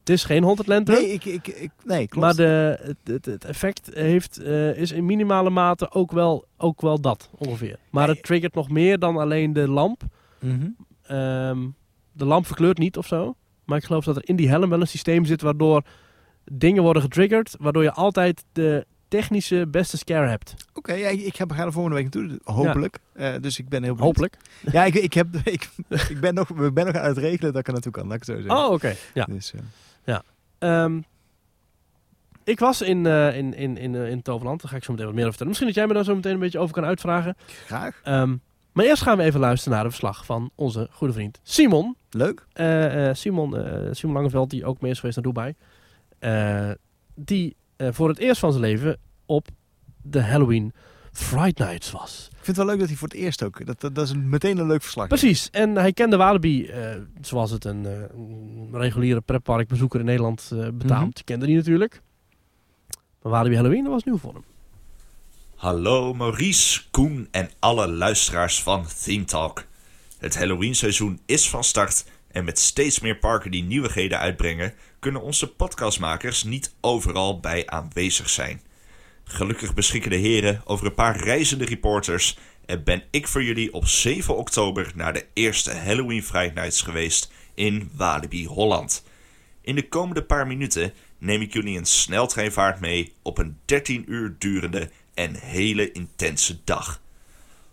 Het is geen Haunted Lantern. Nee, ik, ik, ik, nee, klopt. Maar de, het, het, het effect heeft, eh, is in minimale mate ook wel, ook wel dat ongeveer. Maar Nee. het triggert nog meer dan alleen de lamp. Mhm. Ehm, de lamp verkleurt niet of zo. Maar ik geloof dat er in die helm wel een systeem zit waardoor dingen worden getriggerd. Waardoor je altijd de technische beste scare hebt. Oké, ja, ik, ga er volgende week naartoe. Hopelijk. Eh, dus ik ben heel benieuwd. Hopelijk. Ja, ik, ik, heb, ik, ik ben nog, we ben nog aan het regelen dat ik er naartoe kan. Laat ik zo zeggen. Oh, oké. Ja. Dus, eh, Ehm, ik was in, eh, in, in, in, in Toverland. Daar ga ik zo meteen wat meer over vertellen. Misschien dat jij me daar zo meteen een beetje over kan uitvragen. graag. Ehm, maar eerst gaan we even luisteren naar een verslag van onze goede vriend Simon. Leuk. Eh, eh, Simon, eh, Simon Langeveld, die ook mee is geweest naar Dubai. Die voor het eerst van zijn leven op de Halloween Fright Nights was. Ik vind het wel leuk dat hij voor het eerst ook. Dat, dat, dat is een, meteen een leuk verslag. Precies. En hij kende Walibi zoals het een, een reguliere pretparkbezoeker in Nederland betaamt. Mhm. Kende die natuurlijk. Maar Walibi Halloween dat was nieuw voor hem. Hallo Maurice, Koen en alle luisteraars van Theme Talk. Het Halloween seizoen is van start en met steeds meer parken die nieuwigheden uitbrengen, kunnen onze podcastmakers niet overal bij aanwezig zijn. Gelukkig beschikken de heren over een paar reizende reporters en ben ik voor jullie op 7 oktober naar de eerste Halloween Friday Nights geweest in Walibi Holland. In de komende paar minuten neem ik jullie een sneltreinvaart mee op een 13 uur durende en hele intense dag.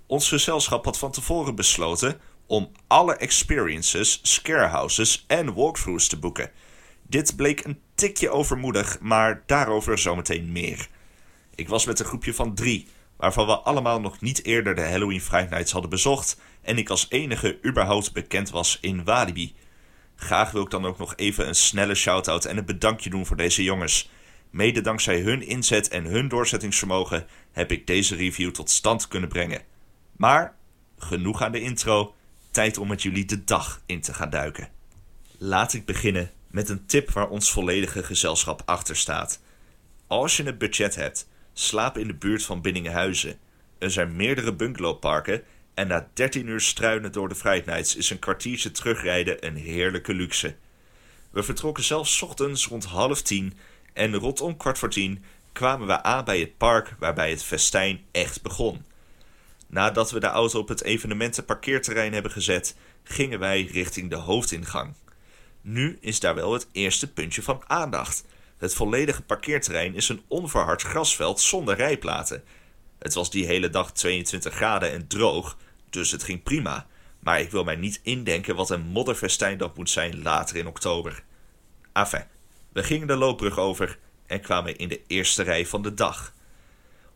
Ons gezelschap had van tevoren besloten om alle experiences, scarehouses en walkthroughs te boeken. Dit bleek een tikje overmoedig, maar daarover zometeen meer. Ik was met een groepje van drie, waarvan we allemaal nog niet eerder de Halloween Friday Nights hadden bezocht en ik als enige überhaupt bekend was in Walibi. Graag wil ik dan ook nog even een snelle shout-out en een bedankje doen voor deze jongens. Mede dankzij hun inzet en hun doorzettingsvermogen heb ik deze review tot stand kunnen brengen. Maar genoeg aan de intro, tijd om met jullie de dag in te gaan duiken. Laat ik beginnen met een tip waar ons volledige gezelschap achter staat. Als je een budget hebt, slaap in de buurt van Binningenhuizen. Er zijn meerdere bungalowparken en na 13 uur struinen door de Nights is een kwartiertje terugrijden een heerlijke luxe. We vertrokken zelfs ochtends rond half tien en rondom kwart voor tien kwamen we aan bij het park waarbij het festijn echt begon. Nadat we de auto op het evenementenparkeerterrein hebben gezet, gingen wij richting de hoofdingang. Nu is daar wel het eerste puntje van aandacht. Het volledige parkeerterrein is een onverhard grasveld zonder rijplaten. Het was die hele dag 22 graden en droog, dus het ging prima. Maar ik wil mij niet indenken wat een modderfestijn dat moet zijn later in oktober. Enfin, we gingen de loopbrug over en kwamen in de eerste rij van de dag.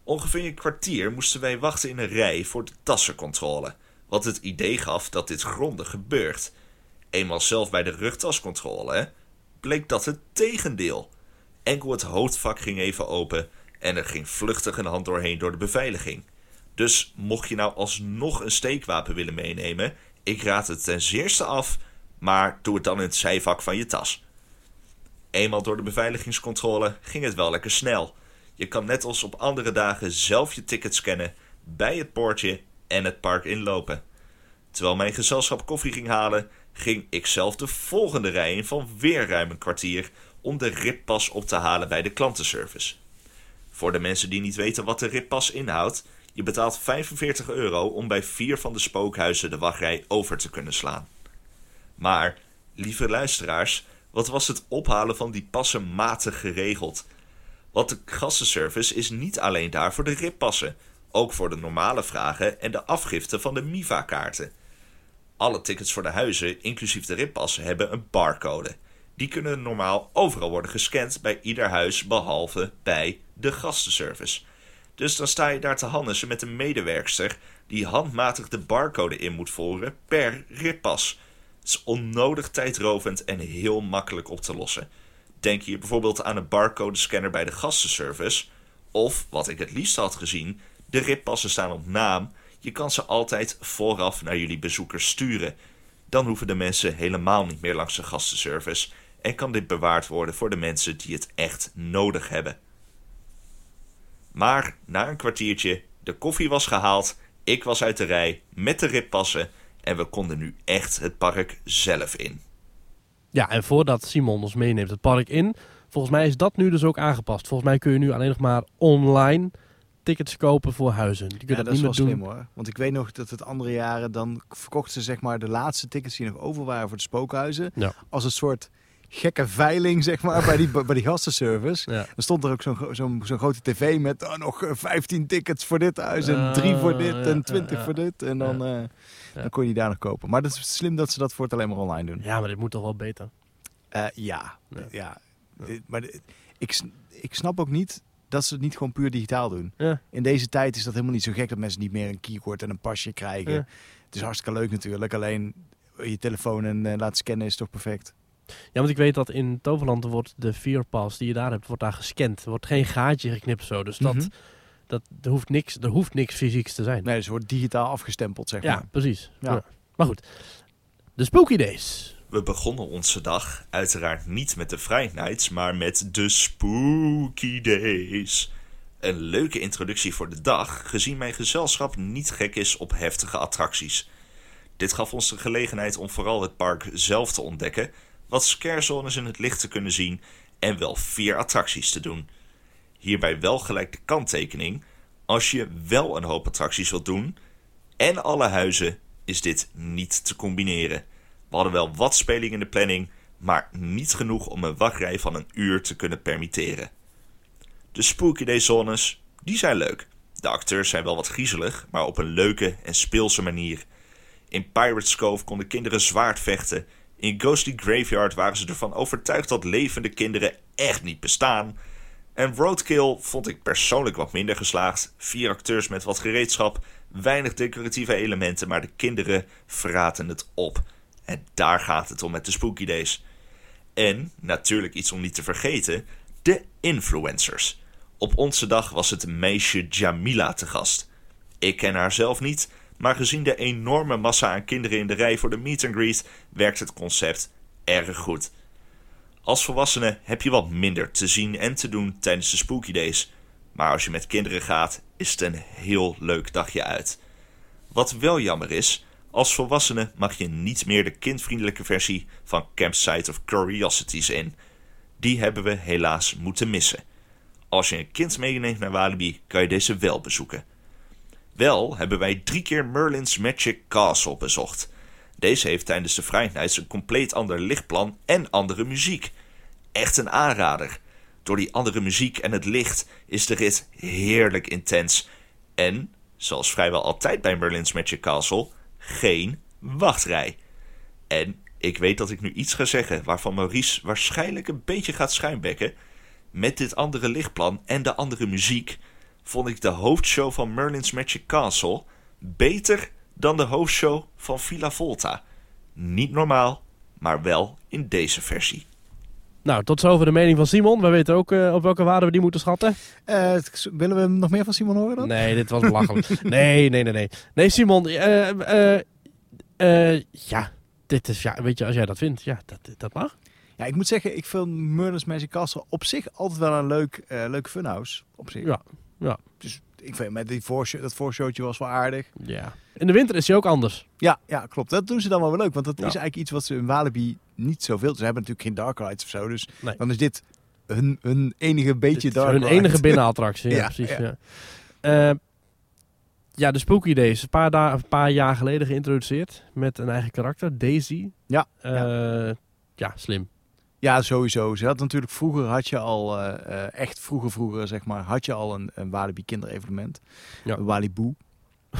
Ongeveer een kwartier moesten wij wachten in een rij voor de tassencontrole, wat het idee gaf dat dit grondig gebeurt. Eenmaal zelf bij de rugtascontrole bleek dat het tegendeel. Enkel het hoofdvak ging even open en er ging vluchtig een hand doorheen door de beveiliging. Dus mocht je nou alsnog een steekwapen willen meenemen, ik raad het ten zeerste af, maar doe het dan in het zijvak van je tas. Eenmaal door de beveiligingscontrole ging het wel lekker snel. Je kan net als op andere dagen zelf je ticket scannen, bij het poortje en het park inlopen. Terwijl mijn gezelschap koffie ging halen, ging ik zelf de volgende rij in van weer ruim een kwartier om de rippas op te halen bij de klantenservice. Voor de mensen die niet weten wat de rippas inhoudt, je betaalt 45 euro om bij vier van de spookhuizen de wachtrij over te kunnen slaan. Maar, lieve luisteraars, wat was het ophalen van die passen matig geregeld? Want de gastenservice is niet alleen daar voor de rippassen, ook voor de normale vragen en de afgifte van de MIVA-kaarten. Alle tickets voor de huizen, inclusief de rippassen, hebben een barcode. Die kunnen normaal overal worden gescand bij ieder huis behalve bij de gastenservice. Dus dan sta je daar te hannissen met een medewerkster die handmatig de barcode in moet voeren per rippas. Is onnodig tijdrovend en heel makkelijk op te lossen. Denk hier bijvoorbeeld aan een barcode-scanner bij de gastenservice. Of, wat ik het liefst had gezien, de rippassen staan op naam. Je kan ze altijd vooraf naar jullie bezoekers sturen. Dan hoeven de mensen helemaal niet meer langs de gastenservice en kan dit bewaard worden voor de mensen die het echt nodig hebben. Maar na een kwartiertje, de koffie was gehaald, ik was uit de rij met de rippassen en we konden nu echt het park zelf in. Ja, en voordat Simon ons meeneemt het park in, volgens mij is dat nu dus ook aangepast. Volgens mij kun je nu alleen nog maar online tickets kopen voor huizen. Je kunt Ja, dat, dat is niet wel meer doen. slim hoor. Want ik weet nog dat het andere jaren dan verkochten ze zeg maar de laatste tickets die nog over waren voor de spookhuizen. Ja. Als een soort gekke veiling zeg maar bij die, bij die gastenservice. Ja. Dan stond er ook zo'n gro- zo'n zo'n grote tv met oh, nog eh, 15 tickets voor dit huis en drie voor dit Ah, en ja, 20 ja, ja. voor dit. En dan, eh, dan kon je die daar nog kopen. Maar dat is slim dat ze dat voor het alleen maar online doen. Ja, maar dit moet toch wel beter. Eh, ja, Ja. Maar ik, ik snap ook niet dat ze het niet gewoon puur digitaal doen. Ja. In deze tijd is dat helemaal niet zo gek dat mensen niet meer een keycord en een pasje krijgen. Ja. Het is hartstikke leuk natuurlijk. Alleen je telefoon en eh, laten scannen is toch perfect. Ja, want ik weet dat in Toverland wordt de Fear Pass die je daar hebt, wordt daar gescand. Er wordt geen gaatje geknipt zo. Dus dat, Mhm. dat, er, hoeft niks, er hoeft niks fysieks te zijn. Nee, dus het wordt digitaal afgestempeld zeg ja, maar. precies. Ja. Ja. Maar goed. De Spooky Days. We begonnen onze dag uiteraard niet met de Friday Nights, maar met de Spooky Days. Een leuke introductie voor de dag, gezien mijn gezelschap niet gek is op heftige attracties. Dit gaf ons de gelegenheid om vooral het park zelf te ontdekken, wat scarezones in het licht te kunnen zien en wel vier attracties te doen. Hierbij wel gelijk de kanttekening, als je wel een hoop attracties wilt doen en alle huizen, is dit niet te combineren. We hadden wel wat speling in de planning, maar niet genoeg om een wachtrij van een uur te kunnen permitteren. De Spooky Day zones, die zijn leuk. De acteurs zijn wel wat griezelig, maar op een leuke en speelse manier. In Pirates Cove konden kinderen zwaard vechten. In Ghostly Graveyard waren ze ervan overtuigd dat levende kinderen echt niet bestaan. En Roadkill vond ik persoonlijk wat minder geslaagd. Vier acteurs met wat gereedschap, weinig decoratieve elementen, maar de kinderen verraten het op. En daar gaat het om met de Spooky Days. En, natuurlijk iets om niet te vergeten, de influencers. Op onze dag was het meisje Jamila te gast. Ik ken haar zelf niet, maar gezien de enorme massa aan kinderen in de rij voor de meet and greet werkt het concept erg goed. Als volwassene heb je wat minder te zien en te doen tijdens de Spooky Days, maar als je met kinderen gaat, is het een heel leuk dagje uit. Wat wel jammer is, als volwassene mag je niet meer de kindvriendelijke versie van Campsite of Curiosities in. Die hebben we helaas moeten missen. Als je een kind meeneemt naar Walibi, kan je deze wel bezoeken. Wel hebben wij drie keer Merlin's Magic Castle bezocht. Deze heeft tijdens de Friday Nights een compleet ander lichtplan en andere muziek. Echt een aanrader. Door die andere muziek en het licht is de rit heerlijk intens. En, zoals vrijwel altijd bij Merlin's Magic Castle, geen wachtrij. En ik weet dat ik nu iets ga zeggen waarvan Maurice waarschijnlijk een beetje gaat schuimbekken. Met dit andere lichtplan en de andere muziek vond ik de hoofdshow van Merlin's Magic Castle beter dan de hoofdshow van Villa Volta. Niet normaal, maar wel in deze versie. Nou, tot zover de mening van Simon. We weten ook uh, op welke waarde we die moeten schatten. Uh, willen we nog meer van Simon horen dan? Nee, dit was belachelijk. nee, nee, nee, nee. Nee, Simon, uh, ja, dit is, ja, weet je, als jij dat vindt, ja, dat, dat mag. Ja, ik moet zeggen, ik vind Murders Magic Castle op zich altijd wel een leuk, leuk funhouse. Op zich. Ja, ja. Ik vind met die voorshow, dat voorshowtje was wel aardig. Ja. In de winter is hij ook anders. Ja, ja, klopt. Dat doen ze dan wel weer leuk. Want dat is eigenlijk iets wat ze in Walibi niet zoveel... Ze hebben natuurlijk geen dark rides of zo. Dus nee. dan is dit hun, hun enige beetje dit dark Hun ride. enige binnenattractie, ja, ja, precies. Ja. Ja. Uh, ja, de Spooky Days. Een paar, een paar jaar geleden geïntroduceerd. Met een eigen karakter, Daisy. Ja. Uh, ja. ja, slim. Ja, sowieso. Ze had natuurlijk vroeger had je al, uh, uh, echt vroeger vroeger zeg maar, had je al een, een Walibi kinderevenement. Ja. Walibu.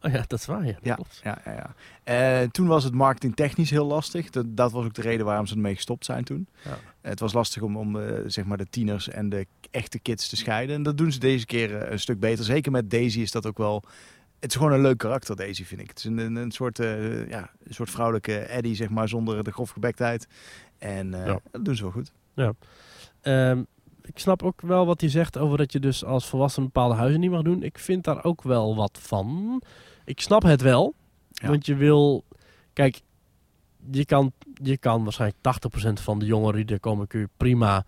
Oh ja, dat is waar. Ja, ja, ja, ja, ja. Uh, toen was het marketingtechnisch heel lastig. Dat, dat was ook de reden waarom ze ermee gestopt zijn toen. Ja. het was lastig om, om zeg maar de tieners en de echte kids te scheiden. En dat doen ze deze keer een stuk beter. Zeker met Daisy is dat ook wel het is gewoon een leuk karakter, Daisy, vind ik. Het is een, een, een soort, ja, een soort vrouwelijke Eddie, zeg maar, zonder de grofgebektheid. En uh, ja. dat doen ze wel goed. Ja. Um, ik snap ook wel wat hij zegt over dat je dus als volwassene bepaalde huizen niet mag doen. Ik vind daar ook wel wat van. Ik snap het wel. Ja. Want je wil... Kijk, je kan, je kan waarschijnlijk 80% van de jongeren die er komen... kun je prima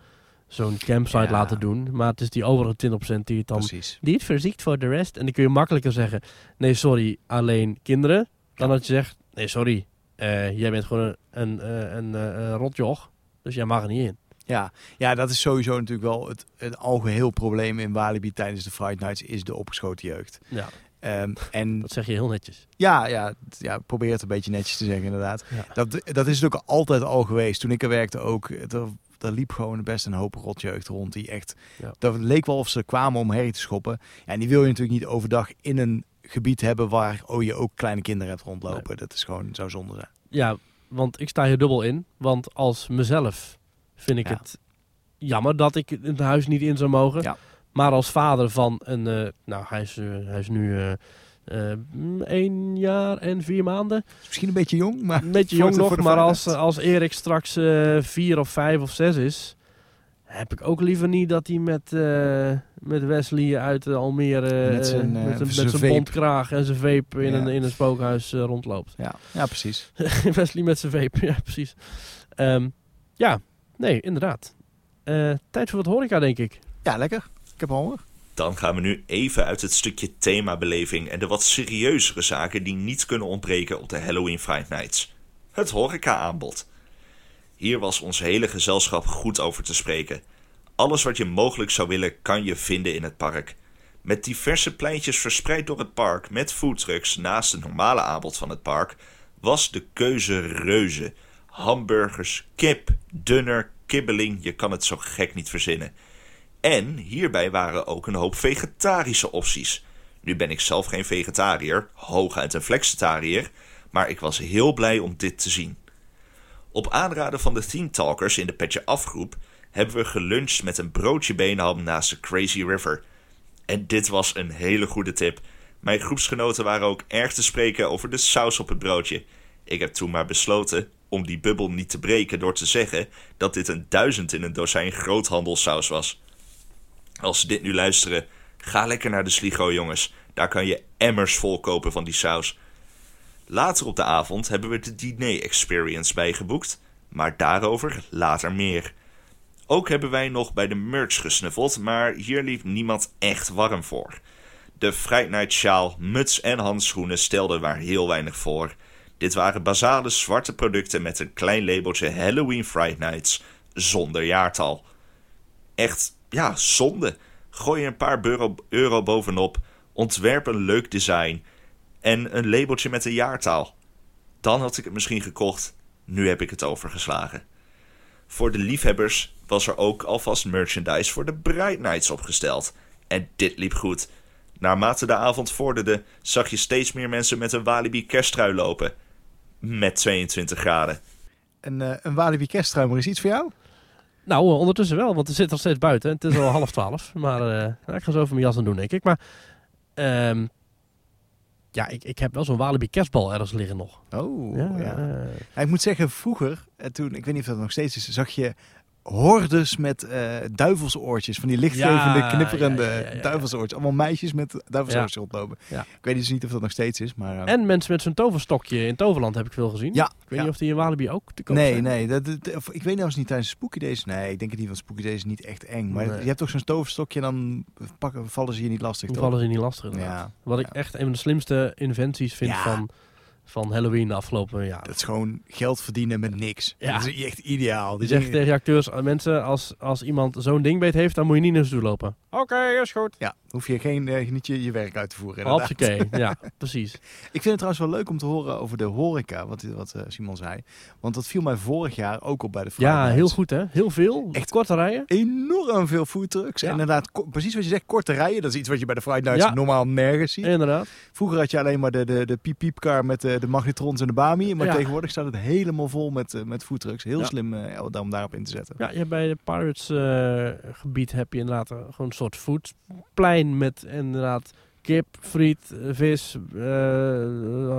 zo'n campsite ja. laten doen. Maar het is die overige 20% die het dan Precies. niet verziekt voor de rest. En dan kun je makkelijker zeggen: nee, sorry, alleen kinderen. Dan dat je zegt: nee, sorry, uh, jij bent gewoon een, een, een, een rotjoch. Dus jij mag er niet in. Ja, ja, dat is sowieso natuurlijk wel het, het algeheel probleem in Walibi tijdens de Friday Nights is de opgeschoten jeugd. Ja. Um, en dat zeg je heel netjes. Ja, ja, ja, probeer het een beetje netjes te zeggen inderdaad. Ja. Dat, dat is natuurlijk altijd al geweest. Toen ik er werkte ook, er, er liep gewoon best een hoop rotjeugd rond die echt... Ja. Dat leek wel of ze kwamen om herrie te schoppen. Ja, en die wil je natuurlijk niet overdag in een gebied hebben waar oh, je ook kleine kinderen hebt rondlopen. Nee. Dat is gewoon, zou zonde zijn. Ja, want ik sta hier dubbel in. Want als mezelf vind ik Ja. het jammer dat ik het huis niet in zou mogen. Ja. Maar als vader van een... eh, nou, hij is, eh, hij is nu eh één jaar en vier maanden. Is misschien een beetje jong, maar... Een beetje jong nog, maar als, als Erik straks vier of vijf of zes is... heb ik ook liever niet dat hij met, eh, met Wesley uit eh, Almere... Met zijn, eh, met zijn, zijn met zijn en zijn vape in, Ja. een, in een spookhuis rondloopt. Ja, ja, precies. Wesley met zijn vape, ja precies. Ehm, ja, nee, inderdaad. Eh, tijd voor wat horeca, denk ik. Ja, lekker. Ik heb honger. Dan gaan we nu even uit het stukje themabeleving en de wat serieuzere zaken die niet kunnen ontbreken op de Halloween Friday Nights. Het horeca-aanbod. Hier was ons hele gezelschap goed over te spreken. Alles wat je mogelijk zou willen kan je vinden in het park. Met diverse pleintjes verspreid door het park met foodtrucks naast het normale aanbod van het park was de keuze reuze. Hamburgers, kip, dunner, kibbeling, je kan het zo gek niet verzinnen. En hierbij waren ook een hoop vegetarische opties. Nu ben ik zelf geen vegetariër, hooguit een flexitariër, maar ik was heel blij om dit te zien. Op aanraden van de Theme Talkers in de Petje Afgroep hebben we geluncht met een broodje benenham naast de Crazy River. En dit was een hele goede tip. Mijn groepsgenoten waren ook erg te spreken over de saus op het broodje. Ik heb toen maar besloten om die bubbel niet te breken door te zeggen dat dit een duizend in een dozijn groothandelssaus was. Als ze dit nu luisteren, ga lekker naar de Sligo jongens. Daar kan je emmers vol kopen van die saus. Later op de avond hebben we de diner experience bijgeboekt, maar daarover later meer. Ook hebben wij nog bij de merch gesnuffeld, maar hier liep niemand echt warm voor. De Fright Night sjaal, muts en handschoenen stelden maar heel weinig voor. Dit waren basale zwarte producten met een klein labeltje Halloween Fright Nights, zonder jaartal. Echt, ja, zonde. Gooi een paar euro, euro bovenop, ontwerp een leuk design en een labeltje met een jaartaal. Dan had ik het misschien gekocht, nu heb ik het overgeslagen. Voor de liefhebbers was er ook alvast merchandise voor de Bright Nights opgesteld. En dit liep goed. Naarmate de avond vorderde, zag je steeds meer mensen met een Walibi kersttrui lopen. Met 22 graden. Een, uh, een Walibi kersttrui, is iets voor jou? Nou, uh, ondertussen wel, want het zit nog steeds buiten. Het is al half twaalf. Maar uh, ik ga zo even mijn jas aan doen, denk ik. Maar um, ja, ik, ik heb wel zo'n Walibi kerstbal ergens liggen nog. Oh, ja. ja. ja ik moet zeggen, vroeger, toen, ik weet niet of dat nog steeds is, zag je hordes met uh, duivelsoortjes. Van die lichtgevende, ja, knipperende ja, ja, duivelsoortjes. Allemaal meisjes met duivelsoortjes rondlopen. Ik weet dus niet of dat nog steeds is. Maar, uh... En mensen met zo'n toverstokje in Toverland heb ik veel gezien. Ja, ik weet niet of die in Walibi ook te koop nee, zijn. Nee, dat, dat, of, ik weet nou eens niet tijdens Spooky Days. Nee, ik denk het niet, want Spooky Days is niet echt eng. Maar nee. je hebt toch zo'n toverstokje en dan pakken, vallen ze je niet lastig. Dan vallen ze je niet lastig, ja. Wat ik echt een van de slimste inventies vind van van Halloween de afgelopen jaar. Dat is gewoon geld verdienen met niks. Ja. Dat is echt ideaal. Die zegt tegen acteurs, mensen, als, als iemand zo'n dingbeet heeft, dan moet je niet naar ze toe lopen. Oké, is goed. Ja, hoef je geen, uh, niet je, je werk uit te voeren. Oké, ja, precies. Ik vind het trouwens wel leuk om te horen over de horeca, wat, wat uh, Simon zei. Want dat viel mij vorig jaar ook op bij de Ja, heel goed hè. Heel veel. Echt korte rijen. Enorm veel foodtrucks. Ja. En inderdaad, precies wat je zegt, korte rijen. Dat is iets wat je bij de Friday Nights ja. normaal nergens ziet. Inderdaad. Vroeger had je alleen maar de, de, de piep-piepkar met de, de magnetrons en de bami. Maar ja. tegenwoordig staat het helemaal vol met, uh, met foodtrucks. Heel slim uh, om daarop in te zetten. Ja, je bij de Pirates uh, gebied heb je inderdaad gewoon een soort foodplein met inderdaad kip, friet, vis,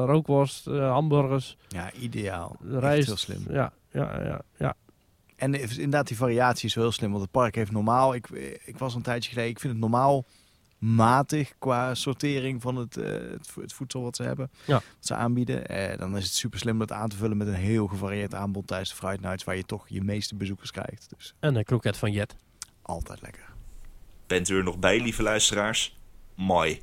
rookworst, hamburgers. Ja, ideaal. Rijst. heel slim. Ja, ja, ja, ja. En inderdaad, die variatie is wel heel slim. Want het park heeft normaal... Ik, ik was een tijdje geleden... Ik vind het normaal matig qua sortering van het, uh, het, het, voedsel wat ze hebben. Ja. Wat ze aanbieden. Uh, dan is het super slim dat aan te vullen met een heel gevarieerd aanbod tijdens de Friday Nights. Waar je toch je meeste bezoekers krijgt. Dus. En een kroket van Jet. Altijd lekker. Bent u er nog bij, lieve luisteraars? Mooi.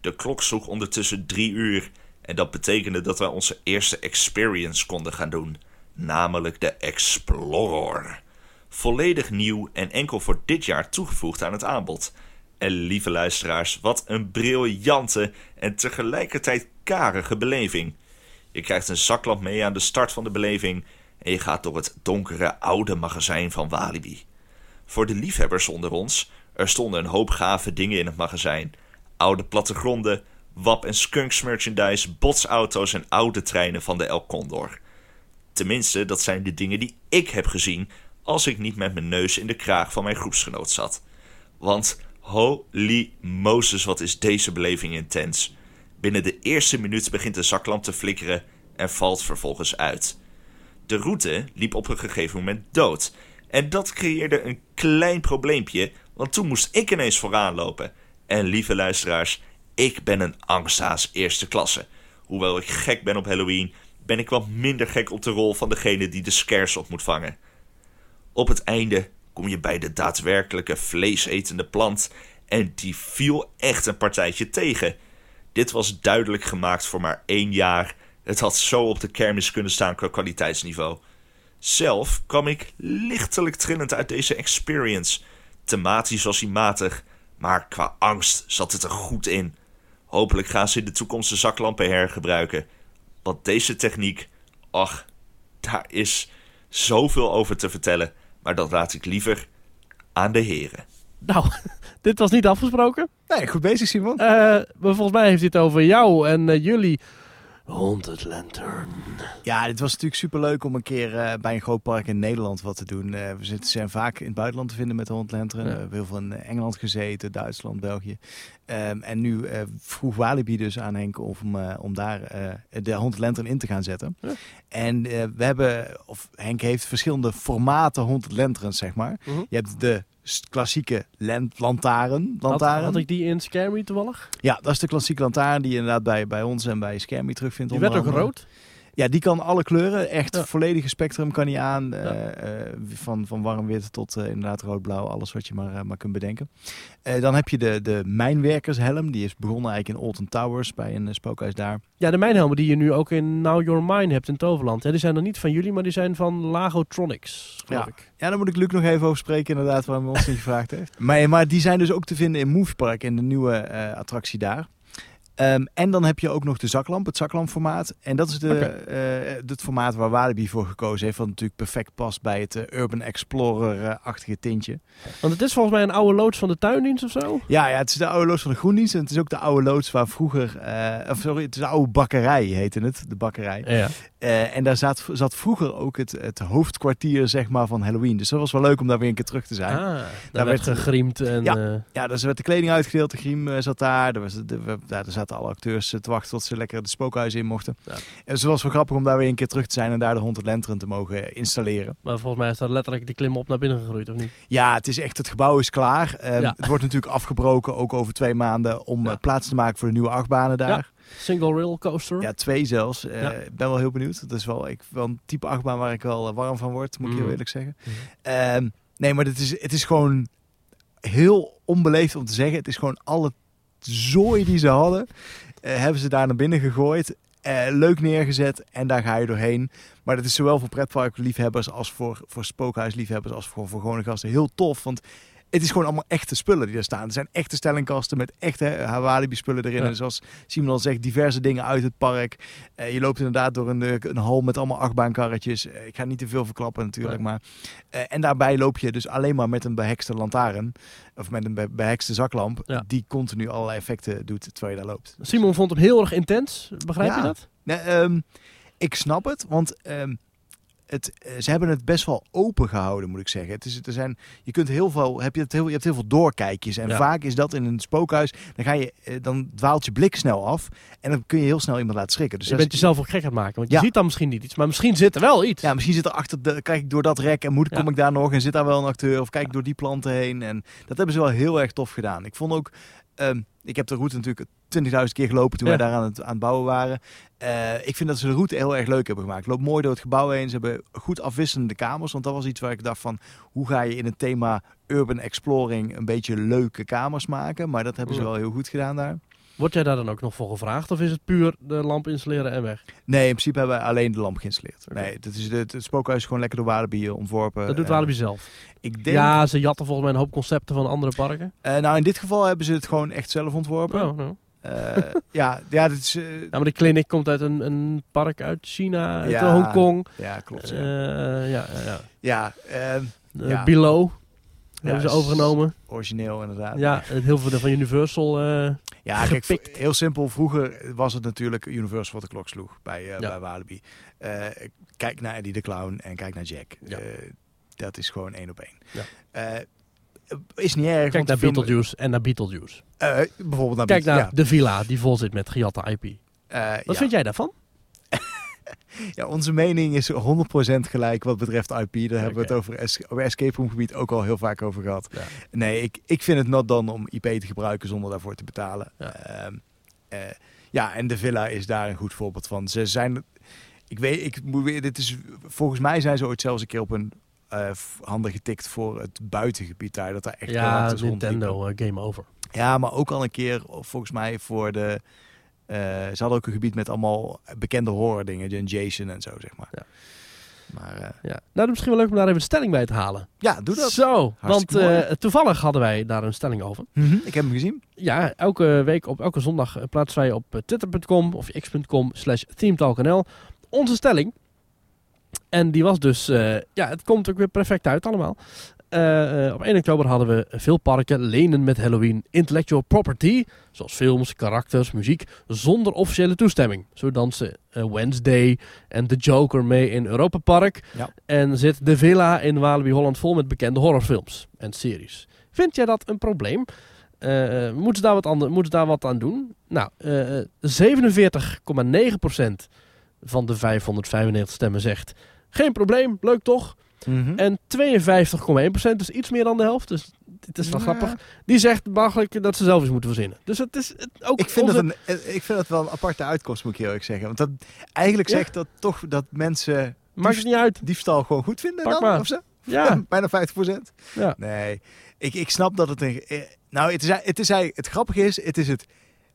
De klok sloeg ondertussen drie uur. En dat betekende dat wij onze eerste experience konden gaan doen. Namelijk de Explorer. Volledig nieuw en enkel voor dit jaar toegevoegd aan het aanbod. En lieve luisteraars, wat een briljante en tegelijkertijd karige beleving. Je krijgt een zaklamp mee aan de start van de beleving en je gaat door het donkere oude magazijn van Walibi. Voor de liefhebbers onder ons, er stonden een hoop gave dingen in het magazijn. Oude plattegronden, WAP en Skunks merchandise, botsauto's en oude treinen van de El Condor. Tenminste, dat zijn de dingen die ik heb gezien als ik niet met mijn neus in de kraag van mijn groepsgenoot zat. Want Holy Moses, wat is deze beleving intens. Binnen de eerste minuut begint de zaklamp te flikkeren en valt vervolgens uit. De route liep op een gegeven moment dood. En dat creëerde een klein probleempje, want toen moest ik ineens vooraan lopen. En lieve luisteraars, ik ben een angsthaas eerste klasse. Hoewel ik gek ben op Halloween, ben ik wat minder gek op de rol van degene die de scares op moet vangen. Op het einde kom je bij de daadwerkelijke vleesetende plant en die viel echt een partijtje tegen. Dit was duidelijk gemaakt voor maar één jaar. Het had zo op de kermis kunnen staan qua kwaliteitsniveau. Zelf kwam ik lichtelijk trillend uit deze experience. Thematisch was hij matig, maar qua angst zat het er goed in. Hopelijk gaan ze in de toekomst de zaklampen hergebruiken. Want deze techniek, ach, daar is zoveel over te vertellen maar dat laat ik liever aan de heren. Nou, dit was niet afgesproken. Nee, goed bezig Simon. Eh, maar volgens mij heeft hij het over jou en eh, jullie. Haunted Lantern. Ja, dit was natuurlijk superleuk om een keer eh, bij een groot park in Nederland wat te doen. Eh, we zitten, zijn vaak in het buitenland te vinden met Lantern. Ja. We hebben heel veel in eh, Engeland gezeten, Duitsland, België. Ehm, en nu vroeg Walibi dus aan Henk om, om daar de Lantern in te gaan zetten. Ja. En we hebben, of Henk heeft verschillende formaten Lanterns, zeg maar. Mhm. Je hebt de klassieke lant lantaarn. Had, lantaarn. had ik die in Scare Me toevallig? Ja, dat is de klassieke lantaarn die je inderdaad bij, bij ons en bij Skermie terugvindt. Die werd ook rood. Ja, die kan alle kleuren. Echt Ja. volledige spectrum kan hij aan. eh, Ja. eh, van, van warm wit tot eh, inderdaad rood-blauw. Alles wat je maar, maar kunt bedenken. Dan heb je de, de mijnwerkershelm. Die is begonnen eigenlijk in Alton Towers bij een spookhuis daar. Ja, de mijnhelmen die je nu ook in Now Your Mine hebt in Toverland. Ja, die zijn er niet van jullie, maar die zijn van Lagotronics, geloof Ja. ik. Ja, daar moet ik Luc nog even over spreken inderdaad, waarom hij ons niet gevraagd heeft. Maar, maar die zijn dus ook te vinden in Movie Park in de nieuwe attractie daar. Ehm, en dan heb je ook nog de zaklamp, het zaklampformaat. En dat is de, eh, het formaat waar Walibi voor gekozen heeft. Wat natuurlijk perfect past bij het eh, Urban Explorer-achtige tintje. Want het is volgens mij een oude loods van de tuindienst of zo. Ja, ja, het is de oude loods van de Groendienst. En het is ook de oude loods waar vroeger... eh, of sorry, het is de oude bakkerij heette het. De bakkerij. Ja. Eh, en daar zat, zat vroeger ook het, het hoofdkwartier zeg maar, van Halloween. Dus dat was wel leuk om daar weer een keer terug te zijn. Ah, daar Daar werd gegriemd en... Ja. eh, Ja, dus er werd de kleding uitgedeeld, de griem eh, zat daar. Er, was, de, we- ja, er zaten alle acteurs te wachten tot ze lekker de spookhuizen in mochten. Ja. En dus het was wel grappig om daar weer een keer terug te zijn en daar de Haunted Lantern te mogen installeren. maar volgens mij is daar letterlijk die klim op naar binnen gegroeid, of niet? Ja, het is echt, het gebouw is klaar. Ehm, Ja. Het wordt natuurlijk afgebroken, ook over twee maanden, om plaats te maken voor de nieuwe achtbanen daar. Single rail coaster. Ja, twee zelfs. Eh, Ja. Ik ben wel heel benieuwd. Dat is wel, ik, wel een type achtbaan waar ik wel eh, warm van word, moet ik heel Mhm. eerlijk zeggen. Mhm. Ehm, nee, maar het is, het is gewoon heel onbeleefd om te zeggen. Het is gewoon alle zooi die ze hadden, eh, hebben ze daar naar binnen gegooid. leuk neergezet en daar ga je doorheen. Maar dat is zowel voor pretparkliefhebbers als voor, voor spookhuisliefhebbers als voor, voor gewone gasten heel tof. Want het is gewoon allemaal echte spullen die er staan. Er zijn echte stellingkasten met echte Hawaii spullen erin. Ja. En zoals Simon al zegt, diverse dingen uit het park. Eh, je loopt inderdaad door een, eh, een hal met allemaal achtbaankarretjes. Eh, ik ga niet te veel verklappen natuurlijk. Maar, en daarbij loop je dus alleen maar met een behekste lantaarn. Of met een be- behekste zaklamp. Ja. Die continu allerlei effecten doet terwijl je daar loopt. Simon vond hem heel erg intens. Begrijp je dat? Nee, ehm, ik snap het, want ehm, het, eh, ze hebben het best wel open gehouden, moet ik zeggen. Het is, er zijn, je, kunt heel veel, heb je, het heel, je hebt heel veel doorkijkjes. En Ja. vaak is dat in een spookhuis, dan, ga je, eh, dan dwaalt je blik snel af. En dan kun je heel snel iemand laten schrikken. Dus je bent jezelf ook gek aan het maken. Want je ziet dan misschien niet iets, maar misschien zit er wel iets. Ja, misschien zit er achter, de, kijk ik door dat rek en moet, Ja. kom ik daar nog en zit daar wel een acteur. Of kijk ik door die planten heen. En dat hebben ze wel heel erg tof gedaan. Ik vond ook, ehm, ik heb de route natuurlijk 20.000 keer gelopen toen Ja. wij daar aan het, aan het bouwen waren. Eh, ik vind dat ze de route heel erg leuk hebben gemaakt. Loop mooi door het gebouw heen. Ze hebben goed afwisselende kamers. Want dat was iets waar ik dacht van, hoe ga je in het thema urban exploring een beetje leuke kamers maken. Maar dat hebben ze wel heel goed gedaan daar. Word jij daar dan ook nog voor gevraagd? Of is het puur de lamp installeren en weg? Nee, in principe hebben wij alleen de lamp geïnstalleerd. Nee, dat is het, het spookhuis is gewoon lekker door Walibi ontworpen. Dat doet Eh, Walibi zelf. Ik denk, Ja, ze jatten volgens mij een hoop concepten van andere parken. Eh, nou, in dit geval hebben ze het gewoon echt zelf ontworpen. Oh, nou. Eh, ja, ja, dit is, maar de clinic komt uit een, een park uit China, uit Ja. Hongkong. ja, klopt. Ja. ja, ja, ja. ja ehm, Eh, Ja. Below Ja, hebben ze overgenomen. origineel inderdaad. Ja, het heel veel van Universal. Ja kijk, gepikt. heel simpel. Vroeger was het natuurlijk Universal wat de klok sloeg bij, Ja. bij Walibi. Eh, kijk naar Eddie de Clown en kijk naar Jack. Ja. Eh, dat is gewoon één op één. Ja. Is niet erg. kijk naar film- Beetlejuice en naar Beetlejuice. bijvoorbeeld naar Kijk naar de villa die vol zit met gejatte IP. Wat vind jij daarvan? Ja, onze mening is 100% gelijk wat betreft IP. Daar hebben we het over, over Escape Room gebied ook al heel vaak over gehad. Ja. Nee, ik, ik vind het not done om IP te gebruiken zonder daarvoor te betalen. Ja. Ehm, eh, ja, en de villa is daar een goed voorbeeld van. Ze zijn, ik weet, ik moet weer, dit is, volgens mij zijn ze ooit zelfs een keer op een eh, handen getikt voor het buitengebied daar. Dat daar echt ja. Nintendo, eh, game over. Ja, maar ook al een keer, volgens mij, voor de... eh, ze hadden ook een gebied met allemaal bekende horror dingen. Jason en zo, zeg maar. Ja. Maar eh, Ja. Nou, misschien wel leuk om daar even een stelling bij te halen. ja, doe dat. Zo, want Hartstikke eh, toevallig hadden wij daar een stelling over. Mhm, Ik heb hem gezien. Ja, elke week op elke zondag plaatsen wij op twitter.com of x.com slash themetalknl onze stelling. En die was dus, ja, het komt ook weer perfect uit allemaal. Eh, eh, op 1 oktober hadden we veel parken lenen met Halloween intellectual property, zoals films, karakters, muziek, zonder officiële toestemming. Zo dansen eh, Wednesday en The Joker mee in Europa Park. Ja. En zit de villa in Walibi Holland vol met bekende horrorfilms en series. Vind jij dat een probleem? Eh, moeten, ze daar wat moeten ze daar wat aan doen? Nou, eh, 47,9% van de 595 stemmen zegt... Geen probleem, leuk toch? Mhm. En 52,1%, dus iets meer dan de helft. Dus het is wel Ja. grappig. Die zegt mogelijk dat ze zelf iets moeten verzinnen. Dus het is het, ook Ik vind, onze- dat een, eh, ik vind dat wel een aparte uitkomst, moet ik heel eerlijk zeggen. Want dat, eigenlijk Ja. zegt dat toch dat mensen Maakt het niet uit. diefstal gewoon goed vinden Pak dan, maar. of zo? Ja, Bijna 50%. ja. Nee, ik, ik snap dat het een... eh, Nou, het is, het is eigenlijk... Het grappige is, het is het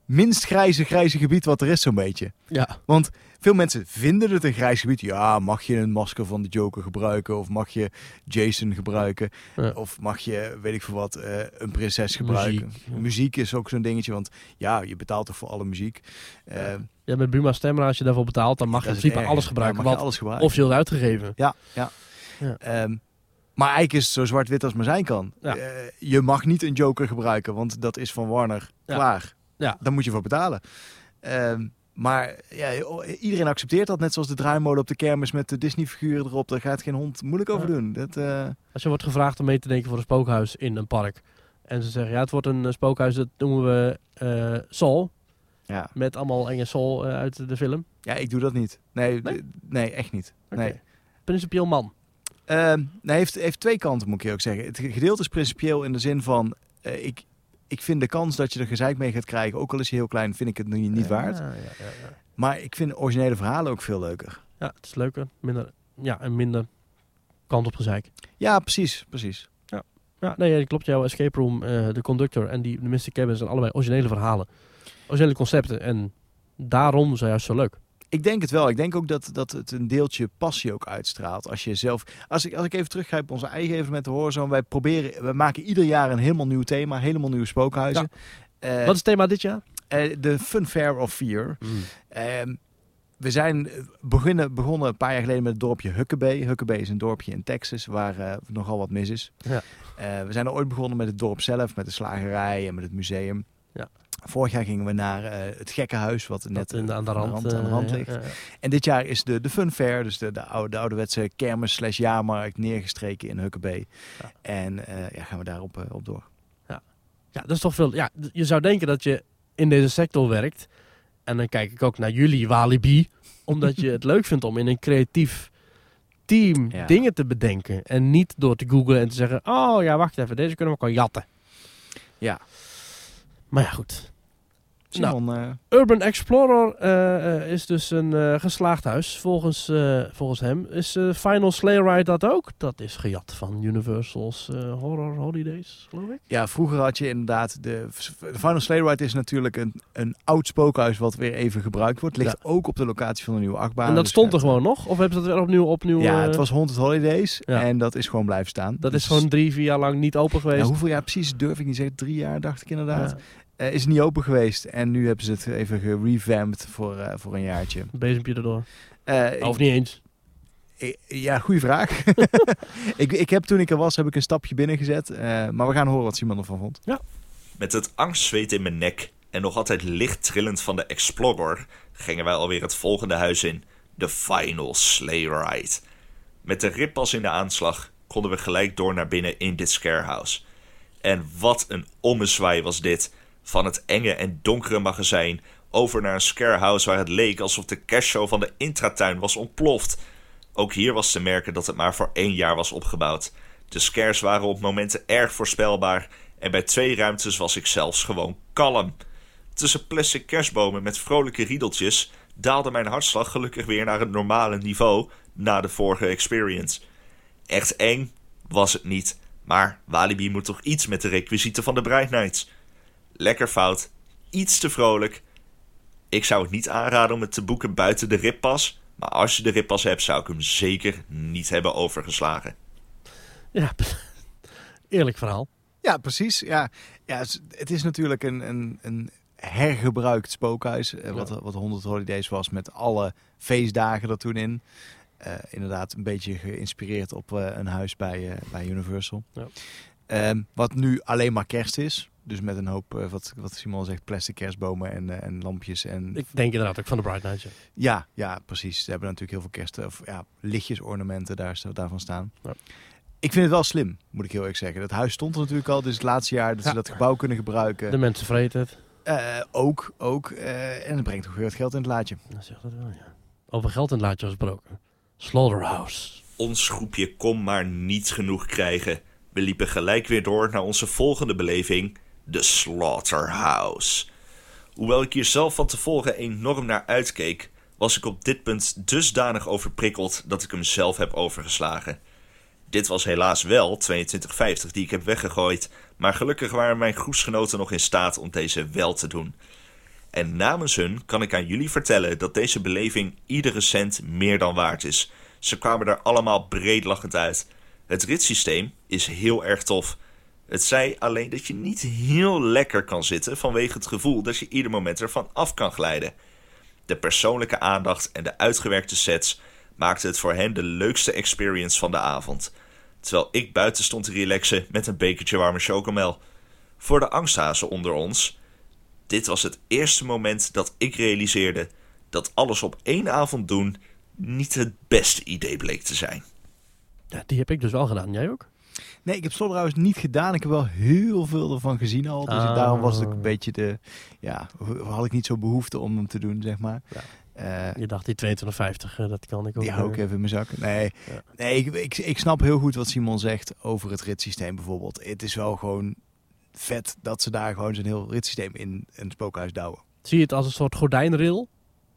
minst grijze, grijze gebied wat er is zo'n beetje. ja. Want veel mensen vinden het een grijs gebied. Ja, mag je een masker van de Joker gebruiken? Of mag je Jason gebruiken? Ja. Of mag je, weet ik veel wat, eh, een prinses gebruiken? Muziek, ja. Muziek is ook zo'n dingetje, want ja, je betaalt toch voor alle muziek. Eh, ja, met Buma Stemra, als je daarvoor betaalt, dan mag je in principe erg. alles gebruiken. Ja, mag je wat alles gebruiken. officieel is uitgegeven. Ja, ja. Ja. Ehm, maar eigenlijk is het zo zwart-wit als maar zijn kan. Eh, je mag niet een Joker gebruiken, want dat is van Warner klaar. Ja. Daar moet je voor betalen. Ehm, maar ja, iedereen accepteert dat, net zoals de draaimolen op de kermis met de Disney-figuren erop. Daar gaat geen hond moeilijk over Ja. doen. Dat, eh, Als je wordt gevraagd om mee te denken voor een spookhuis in een park. En ze zeggen, ja, het wordt een eh, spookhuis, dat noemen we eh Saw. ja. Met allemaal enge eh, uit de film. ja, ik doe dat niet. Nee, Nee? echt niet. Nee. Principieel man. Ehm, nee, heeft, heeft twee kanten, moet ik je ook zeggen. Het gedeelte is principieel in de zin van... ik, ik vind de kans dat je er gezeik mee gaat krijgen, ook al is hij heel klein, vind ik het niet, niet waard. Ja, ja, ja, ja. Maar ik vind originele verhalen ook veel leuker. ja, het is leuker. Minder, ja, en minder kant op gezeik. Ja, precies, precies. Ja, nee, ja, klopt. Jouw Escape Room, eh, de Conductor en die, de Mystic Cabin zijn allebei originele verhalen. Originele concepten. En daarom zijn juist zo leuk. Ik denk het wel. Ik denk ook dat, dat het een deeltje passie ook uitstraalt. Als je zelf. Als ik, als ik even teruggrijp op onze eigen evenement, de Horizon. Wij proberen. We maken ieder jaar een helemaal nieuw thema. Helemaal nieuwe spookhuizen. Eh, Wat is het thema dit jaar? eh, de Fun Fair of Fear. Ehm, we zijn eh, beginnen, begonnen een paar jaar geleden met het dorpje Huckabee. Huckabee is een dorpje in Texas waar nogal wat mis is. Ja. Eh, we zijn er ooit begonnen met het dorp zelf, met de slagerij en met het museum. Ja. Vorig jaar gingen we naar eh, het gekkenhuis, wat net de, aan de aan de rand, rand, aan de rand eh, ligt. ja, ja. En dit jaar is de, de Fun Fair, dus de, de, oude, de ouderwetse kermis slash jaarmarkt, neergestreken in Huckabee. Ja. En eh, ja, gaan we daarop op door. Ja, dat is toch veel. Ja, je zou denken dat je in deze sector werkt. En dan kijk ik ook naar jullie, Walibi. Omdat je het leuk vindt om in een creatief team Ja. dingen te bedenken. En niet door te googlen en te zeggen: Oh ja, wacht even, deze kunnen we gewoon jatten. Ja. Maar ja, goed. Nou, eh, Urban Explorer eh, eh, is dus een geslaagd huis. Volgens, eh, volgens hem is Final Sleigh Ride dat ook. Dat is gejat van Universal's Horror Holidays, geloof ik. Ja, vroeger had je inderdaad... De, de Final Sleigh Ride is natuurlijk een, een oud spookhuis wat weer even gebruikt wordt. Ligt ook op de locatie van de nieuwe achtbaan. en dat Dus stond er gewoon nog? Of hebben ze dat weer opnieuw opnieuw... Ja, het was Haunted Holidays Ja. en dat is gewoon blijven staan. Dat Dus- is gewoon drie, vier jaar lang niet open geweest. Ja, hoeveel jaar precies durf ik niet zeggen. Drie jaar dacht ik inderdaad. Ja, Eh, is het niet open geweest en nu hebben ze het even gerevamped voor, eh, voor een jaartje. een bezempje erdoor. Eh, Of niet eens. ik- ja, goede vraag. ik, ik heb toen ik er was, heb ik een stapje binnen gezet. eh, maar we gaan horen wat Simon ervan vond. Met het angstzweet in mijn nek en nog altijd licht trillend van de Explorer gingen wij alweer het volgende huis in, de Final Sleigh Ride. Met de rippas in de aanslag konden we gelijk door naar binnen in dit scarehouse. En wat een ommezwaai was dit. Van het enge en donkere magazijn over naar een scarehouse waar het leek alsof de cashshow van de intratuin was ontploft. Ook hier was te merken dat het maar voor één jaar was opgebouwd. De scares waren op momenten erg voorspelbaar en bij twee ruimtes was ik zelfs gewoon kalm. Tussen plastic kerstbomen met vrolijke riedeltjes daalde mijn hartslag gelukkig weer naar het normale niveau na de vorige experience. Echt eng was het niet, maar Walibi moet toch iets met de requisieten van de Bright Nights. Lekker fout, iets te vrolijk. Ik zou het niet aanraden om het te boeken buiten de rippas, maar als je de rippas hebt zou ik hem zeker niet hebben overgeslagen. Ja, eerlijk verhaal. Ja, precies. Ja, ja het is- natuurlijk een, een, een hergebruikt spookhuis. eh, wat, wat 100 Holidays was met alle feestdagen er toen in. Eh, inderdaad een beetje geïnspireerd op eh, een huis bij, bij Universal. Ja. Ehm, wat nu alleen maar kerst is. Dus met een hoop, eh, wat, wat Simon zegt, plastic kerstbomen en, eh, en lampjes. En Ik denk inderdaad ook van de Bright Night. ja. ja, ja, precies. Ze hebben natuurlijk heel veel kerst, of ja, lichtjes, ornamenten daar, daarvan staan. Ja. Ik vind het wel slim, moet ik heel eerlijk zeggen. Dat huis stond er natuurlijk al, dus het laatste jaar dat Ja. ze dat gebouw kunnen gebruiken. De mensen vreten het. Eh, ook, ook. eh, en het brengt ook weer wat geld in het laadje. Dat zegt dat wel, ja. Over geld in het laadje gesproken. Slaughterhouse. Ons groepje kon maar niet genoeg krijgen. We liepen gelijk weer door naar onze volgende beleving, de Slaughterhouse. Hoewel ik hier zelf van tevoren enorm naar uitkeek, was ik op dit punt dusdanig overprikkeld dat ik hem zelf heb overgeslagen. Dit was helaas wel 22,50 die ik heb weggegooid, maar gelukkig waren mijn groepsgenoten nog in staat om deze wel te doen. En namens hun kan ik aan jullie vertellen dat deze beleving iedere cent meer dan waard is. Ze kwamen er allemaal breedlachend uit. Het ritssysteem is heel erg tof. Het zei alleen dat je niet heel lekker kan zitten vanwege het gevoel dat je ieder moment ervan af kan glijden. De persoonlijke aandacht en de uitgewerkte sets maakten het voor hen de leukste experience van de avond. Terwijl ik buiten stond te relaxen met een bekertje warme chocomel. Voor de angsthazen onder ons, dit was het eerste moment dat ik realiseerde dat alles op één avond doen niet het beste idee bleek te zijn. Ja, die heb ik dus wel gedaan. Jij ook? Nee, ik heb Slaughterhouse niet gedaan. Ik heb wel heel veel ervan gezien al. Dus Ah. daarom was het ook een beetje de... Ja, had ik niet zo behoefte om hem te doen, zeg maar. Ja. Eh, Je dacht die 22,50, eh, dat kan ik ook. die hou ik eh, even in mijn zak. Nee, Ja. nee ik, ik, ik snap heel goed wat Simon zegt over het ritssysteem bijvoorbeeld. Het is wel gewoon vet dat ze daar gewoon zo'n heel ritssysteem in een spookhuis douwen. Zie je het als een soort gordijnrail.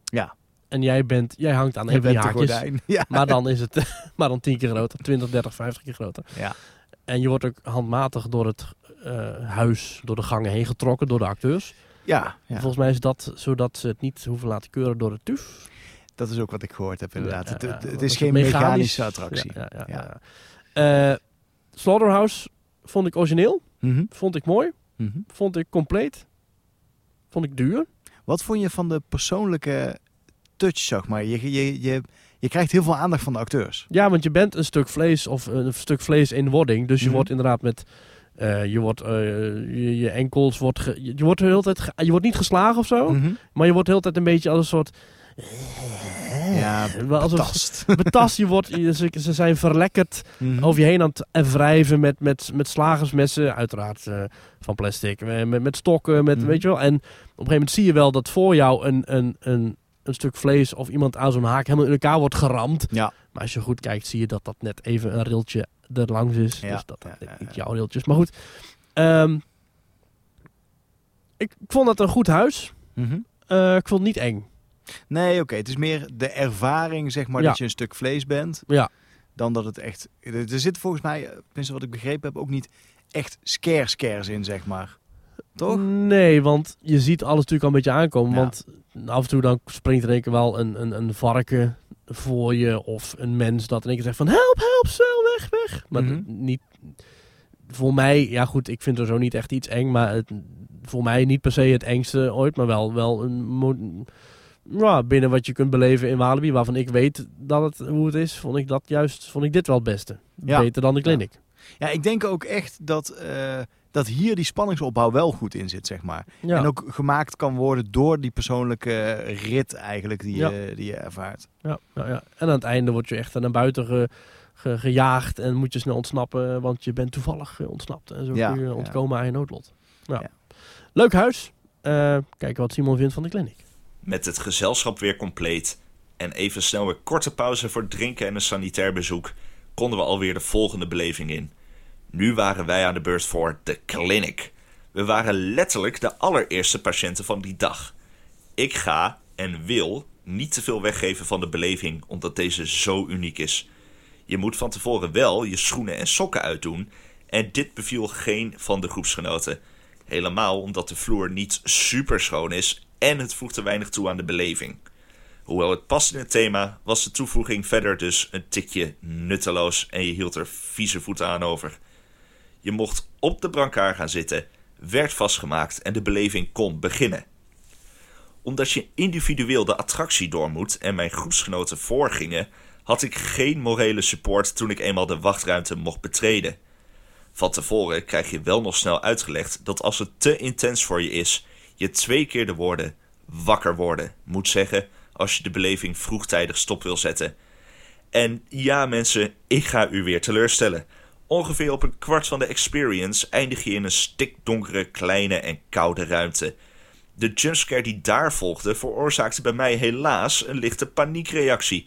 Ja, En jij, bent, jij hangt aan je een van de haakjes. gordijn. Ja. Maar dan is het maar dan 10 keer groter. 20, 30, 50 keer groter. Ja. En je wordt ook handmatig door het eh, huis, door de gangen heen getrokken, door de acteurs. Ja, ja, Volgens mij is dat zodat ze het niet hoeven laten keuren door de TUF. dat is ook wat ik gehoord heb inderdaad. Ja, het, ja, het, ja. het Was is geen mechanisch? mechanische attractie. Ja, ja, ja, Ja. ja. Eh, Slaughterhouse vond ik origineel. Mhm, Vond ik mooi. mhm. Vond ik compleet. Vond ik duur. Wat vond je van de persoonlijke touch, zeg maar? Je, je, je, je krijgt heel veel aandacht van de acteurs. Ja, want je bent een stuk vlees of een stuk vlees in wording. Dus je Mhm. wordt inderdaad met... eh, je, wordt, eh, je, je enkels wordt... ge- je, je wordt de hele tijd... je wordt niet geslagen of zo. Mhm. Maar je wordt de hele tijd een beetje als een soort... Ja, Wel als een betast. betast. Je wordt, ze, ze zijn verlekkerd Mhm. over je heen aan het wrijven met, met, met slagersmessen. Uiteraard eh, van plastic. Met, met stokken, met, weet je wel. En op een gegeven moment zie je wel dat voor jou een, een, een, een stuk vlees of iemand aan zo'n haak helemaal in elkaar wordt geramd. Ja. Maar als je goed kijkt, zie je dat dat net even een railtje er langs is. Ja. Dus dat dat Ja, niet jouw railtjes. Maar goed. Ehm, ik, vond het een goed huis. Eh, ik vond het niet eng. Nee, oké. Het is meer de ervaring, zeg maar, dat je een stuk vlees bent. Ja. Dan dat het echt... Er zit volgens mij, eh, tenminste wat ik begrepen heb, ook niet echt scare scares in, zeg maar. Toch? Nee, want je ziet alles natuurlijk al een beetje aankomen. Want af en toe dan springt er keer wel een, een, een varken voor je. Of een mens dat in één keer zegt van help, help, snel, weg, weg. Maar Mhm. niet... Voor mij, ja goed, ik vind er zo niet echt iets eng. Maar het, voor mij niet per se het engste ooit. Maar wel, wel een... Ja, binnen wat je kunt beleven in Walibi, waarvan ik weet dat het, hoe het is, vond ik dat juist, vond ik dit wel het beste. Ja. Beter dan de clinic. Ja, ik denk ook echt dat, eh, dat hier die spanningsopbouw wel goed in zit, zeg maar. Ja. En ook gemaakt kan worden door die persoonlijke rit eigenlijk die, Ja. je, die je ervaart. Ja, ja, ja. En aan het einde word je echt naar buiten ge- ge- gejaagd en moet je snel ontsnappen, want je bent toevallig eh, ontsnapt. En zo Ja, kun je ja. ontkomen aan je noodlot. Ja. Ja. Leuk huis. Eh, kijken wat Simon vindt van de clinic. Met het gezelschap weer compleet en even snel een korte pauze voor drinken en een sanitair bezoek, konden we alweer de volgende beleving in. Nu waren wij aan de beurt voor de clinic. We waren letterlijk de allereerste patiënten van die dag. Ik ga en wil niet te veel weggeven van de beleving, omdat deze zo uniek is. Je moet van tevoren wel je schoenen en sokken uitdoen, en dit beviel geen van de groepsgenoten. Helemaal omdat de vloer niet super schoon is en het voegt weinig toe aan de beleving. Hoewel het past in het thema, was de toevoeging verder dus een tikje nutteloos en je hield er vieze voeten aan over. Je mocht op de brancard gaan zitten, werd vastgemaakt en de beleving kon beginnen. Omdat je individueel de attractie door moet en mijn groepsgenoten voorgingen, had ik geen morele support toen ik eenmaal de wachtruimte mocht betreden. Van tevoren krijg je wel nog snel uitgelegd dat als het te intens voor je is, je twee keer de woorden wakker worden moet zeggen als je de beleving vroegtijdig stop wil zetten. En ja, mensen, ik ga u weer teleurstellen. Ongeveer op een kwart van de experience eindig je in een stikdonkere, kleine en koude ruimte. De jumpscare die daar volgde veroorzaakte bij mij helaas een lichte paniekreactie.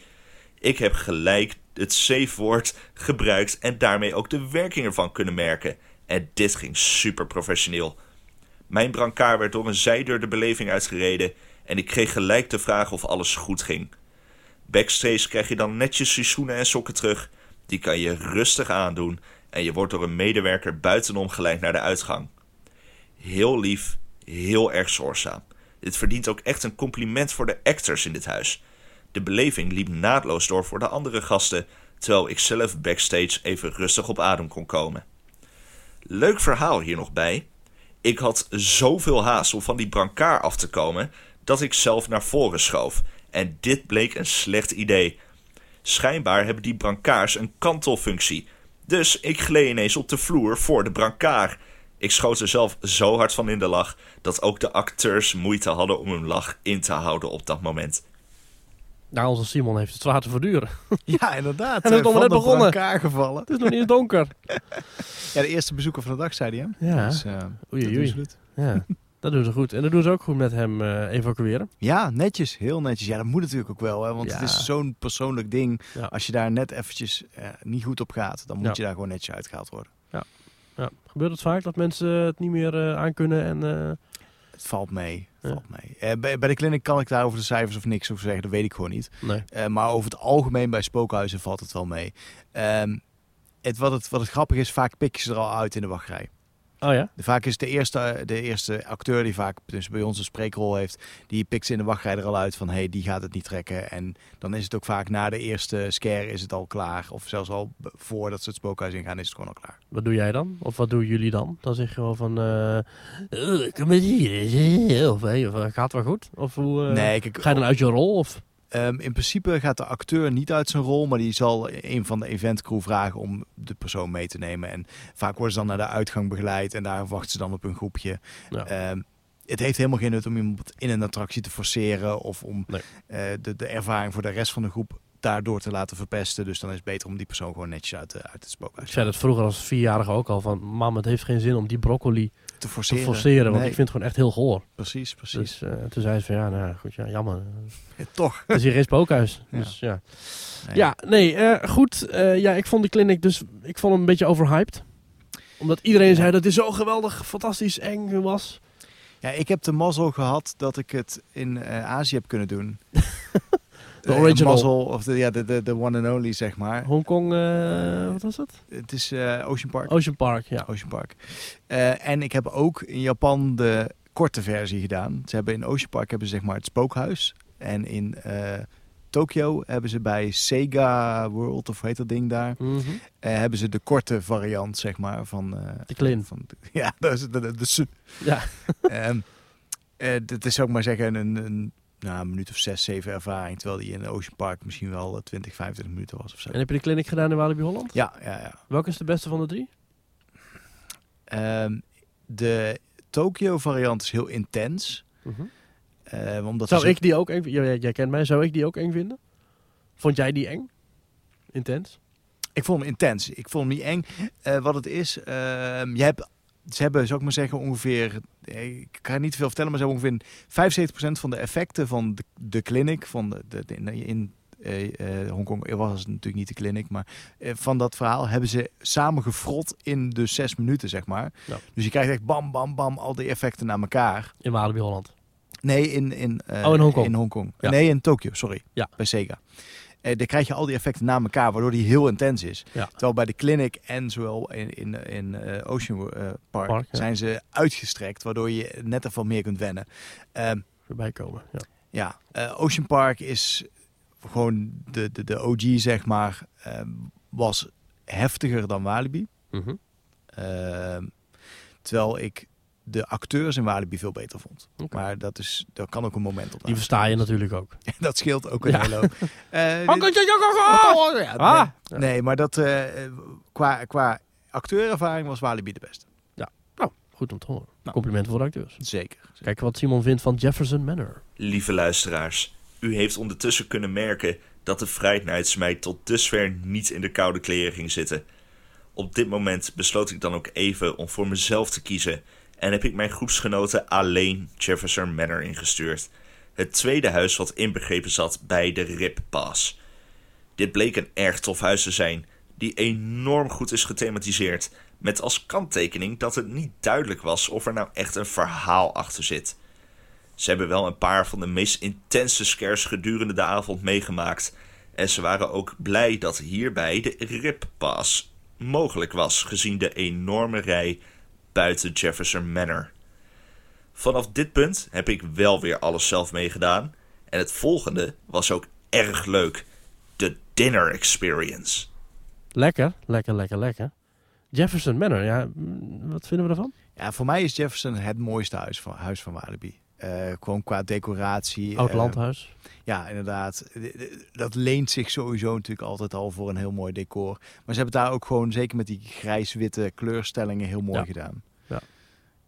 Ik heb gelijk het safe woord gebruikt en daarmee ook de werking ervan kunnen merken. En dit ging super professioneel. Mijn brancard werd door een zijdeur de beleving uitgereden en ik kreeg gelijk de vraag of alles goed ging. Backstage krijg je dan netjes je schoenen en sokken terug. Die kan je rustig aandoen en je wordt door een medewerker buitenom geleid naar de uitgang. Heel lief, heel erg zorgzaam. Dit verdient ook echt een compliment voor de actors in dit huis. De beleving liep naadloos door voor de andere gasten, terwijl ik zelf backstage even rustig op adem kon komen. Leuk verhaal hier nog bij. Ik had zoveel haast om van die brancard af te komen dat ik zelf naar voren schoof. En dit bleek een slecht idee. Schijnbaar hebben die brancards een kantelfunctie. Dus ik gleed ineens op de vloer voor de brancard. Ik schoot er zelf zo hard van in de lach dat ook de acteurs moeite hadden om hun lach in te houden op dat moment. Nou, onze Simon heeft het zwaar te verduren. Ja, inderdaad. En we eh, van net begonnen. brancard gevallen. Het is nog niet eens donker. Ja, de eerste bezoeker van de dag, zei hij. Hè? Ja. Dus, eh, Oei, oei. Ja, dat doen ze goed. En dat doen ze ook goed met hem eh, evacueren. Ja, netjes. Heel netjes. Ja, dat moet natuurlijk ook wel. Hè, want Ja. het is zo'n persoonlijk ding. Ja. Als je daar net eventjes eh, niet goed op gaat, dan moet Ja. je daar gewoon netjes uitgehaald worden. Ja. Gebeurt het vaak dat mensen het niet meer eh, aankunnen en... eh, Het valt mee. Valt mee. Bij, bij de clinic kan ik daar over de cijfers of niks over zeggen. Dat weet ik gewoon niet. nee. Maar over het algemeen bij spookhuizen valt het wel mee. Ehm, het, wat, het, wat het grappig is, vaak pik je ze er al uit in de wachtrij. Oh ja? Vaak is de eerste, de eerste acteur die vaak dus bij ons een spreekrol heeft, die pikt ze in de wachtrij er al uit van hey, die gaat het niet trekken. En dan is het ook vaak na de eerste scare is het al klaar. Of zelfs al voordat ze het spookhuis ingaan is het gewoon al klaar. Wat doe jij dan? Of wat doen jullie dan? Dan zeg je gewoon van... eh eh, kom maar hier. Of, hey, of eh, gaat het wel goed? Of hoe... eh, nee, kijk, Ga je dan uit je rol? Of? Ehm, in principe gaat de acteur niet uit zijn rol, maar die zal een van de eventcrew vragen om de persoon mee te nemen. En vaak worden ze dan naar de uitgang begeleid en daar wachten ze dan op een groepje. Ja. Ehm, het heeft helemaal geen nut om iemand in een attractie te forceren of om Nee. eh, de, de ervaring voor de rest van de groep daardoor te laten verpesten. Dus dan is het beter om die persoon gewoon netjes uit, de, uit het Ik zei dat vroeger als vierjarige ook al van... Mam, het heeft geen zin om die broccoli te te forceren. Want Nee, ik vind het gewoon echt heel goor. Precies, precies. Dus eh, toen zei ze van ja, nou goed, ja, jammer. Toch. Het is hier geen spookhuis. Ja. Dus ja. Nee. Ja, nee, eh, goed. Eh, ja, ik vond de clinic dus, ik vond hem een beetje overhyped. Omdat iedereen zei dat het zo geweldig, fantastisch, eng was. Ja, ik heb de mazzel gehad dat ik het in Azië heb kunnen doen. De Eh, original. of de, ja, de, de, de one and only, zeg maar. Hongkong, eh wat was het? Het is eh, Ocean Park. Ocean Park, ja. Ocean Park. Eh, en ik heb ook in Japan de korte versie gedaan. Ze hebben in Ocean Park hebben ze zeg maar het spookhuis. En in eh Tokyo hebben ze bij Sega World, of hoe heet dat ding daar, Mhm. eh, hebben ze de korte variant, zeg maar, van... eh, De Klin. Van, ja, dat is de, de, de su- Ja. Ehm, eh, dit is ook maar zeggen een, een, nou, een minuut of zes, zeven ervaring. Terwijl die in Ocean Park misschien wel eh, 20, 25 minuten was of zo. En heb je de clinic gedaan in Walibi Holland? Ja, ja, ja. Welke is de beste van de drie? Ehm, de Tokyo variant is heel intens. Eh, omdat Zou ik die ook eng vinden? Jij, jij kent mij, zou ik die ook eng vinden? Vond jij die eng? Intens? Ik vond hem intens. Ik vond hem niet eng. Eh, wat het is, ehm, je hebt, ze hebben, zou ik maar zeggen, ongeveer... eh, Ik kan niet veel vertellen, maar ze hebben ongeveer 75% van de effecten van de, de clinic... Van de, de, de- in, eh, eh, Hongkong was het natuurlijk niet de clinic, maar van dat verhaal hebben ze samen gefrot in de zes minuten, zeg maar. Ja. Dus je krijgt echt bam, bam, bam, al die effecten naar elkaar. In Walibi Holland. Nee, in, in, Oh, in Hongkong. In Hongkong. Ja. Nee, in Tokio, sorry. Ja. Bij Sega. Eh, dan krijg je al die effecten na elkaar, waardoor die heel intens is. Ja. Terwijl bij de clinic en zowel in, in, in eh, Ocean eh, Park, Park, ja. zijn ze uitgestrekt, waardoor je net even meer kunt wennen. Voorbij komen. Ja. ja, eh, Ocean Park is gewoon de, de, de OG, zeg maar, ehm, was heftiger dan Walibi. Mhm. Ehm, terwijl ik de acteurs in Walibi veel beter vond. Maar dat, is, dat kan ook een moment op. Die versta je natuurlijk ook. dat scheelt ook een Ja. hele hoop. Eh, dit- ja, Ah! nee, nee, maar dat, eh, qua, qua acteurervaring was Walibi de beste. Nou, goed om te horen. Nou. Complimenten voor de acteurs. Zeker. Kijk wat Simon vindt van Jefferson Manor. Lieve luisteraars, u heeft ondertussen kunnen merken dat de Fright mij tot dusver niet in de koude kleren ging zitten. Op dit moment besloot ik dan ook even om voor mezelf te kiezen en heb ik mijn groepsgenoten alleen Jefferson Manor ingestuurd. Het tweede huis wat inbegrepen zat bij de Rip Pass. Dit bleek een erg tof huis te zijn, die enorm goed is gethematiseerd, met als kanttekening dat het niet duidelijk was of er nou echt een verhaal achter zit. Ze hebben wel een paar van de meest intense scares gedurende de avond meegemaakt. En ze waren ook blij dat hierbij de Rip Pass mogelijk was, gezien de enorme rij buiten Jefferson Manor. Vanaf dit punt heb ik wel weer alles zelf meegedaan. En het volgende was ook erg leuk: de Dinner Experience. Lekker, lekker, lekker, lekker. Jefferson Manor, ja, mm, wat vinden we ervan? Ja, voor mij is Jefferson het mooiste huis van, huis van Walibi. Eh, gewoon qua decoratie. Oud eh, landhuis. Ja, inderdaad. Dat leent zich sowieso natuurlijk altijd al voor een heel mooi decor. Maar ze hebben daar ook gewoon, zeker met die grijs-witte kleurstellingen, heel mooi Ja. gedaan. Ja.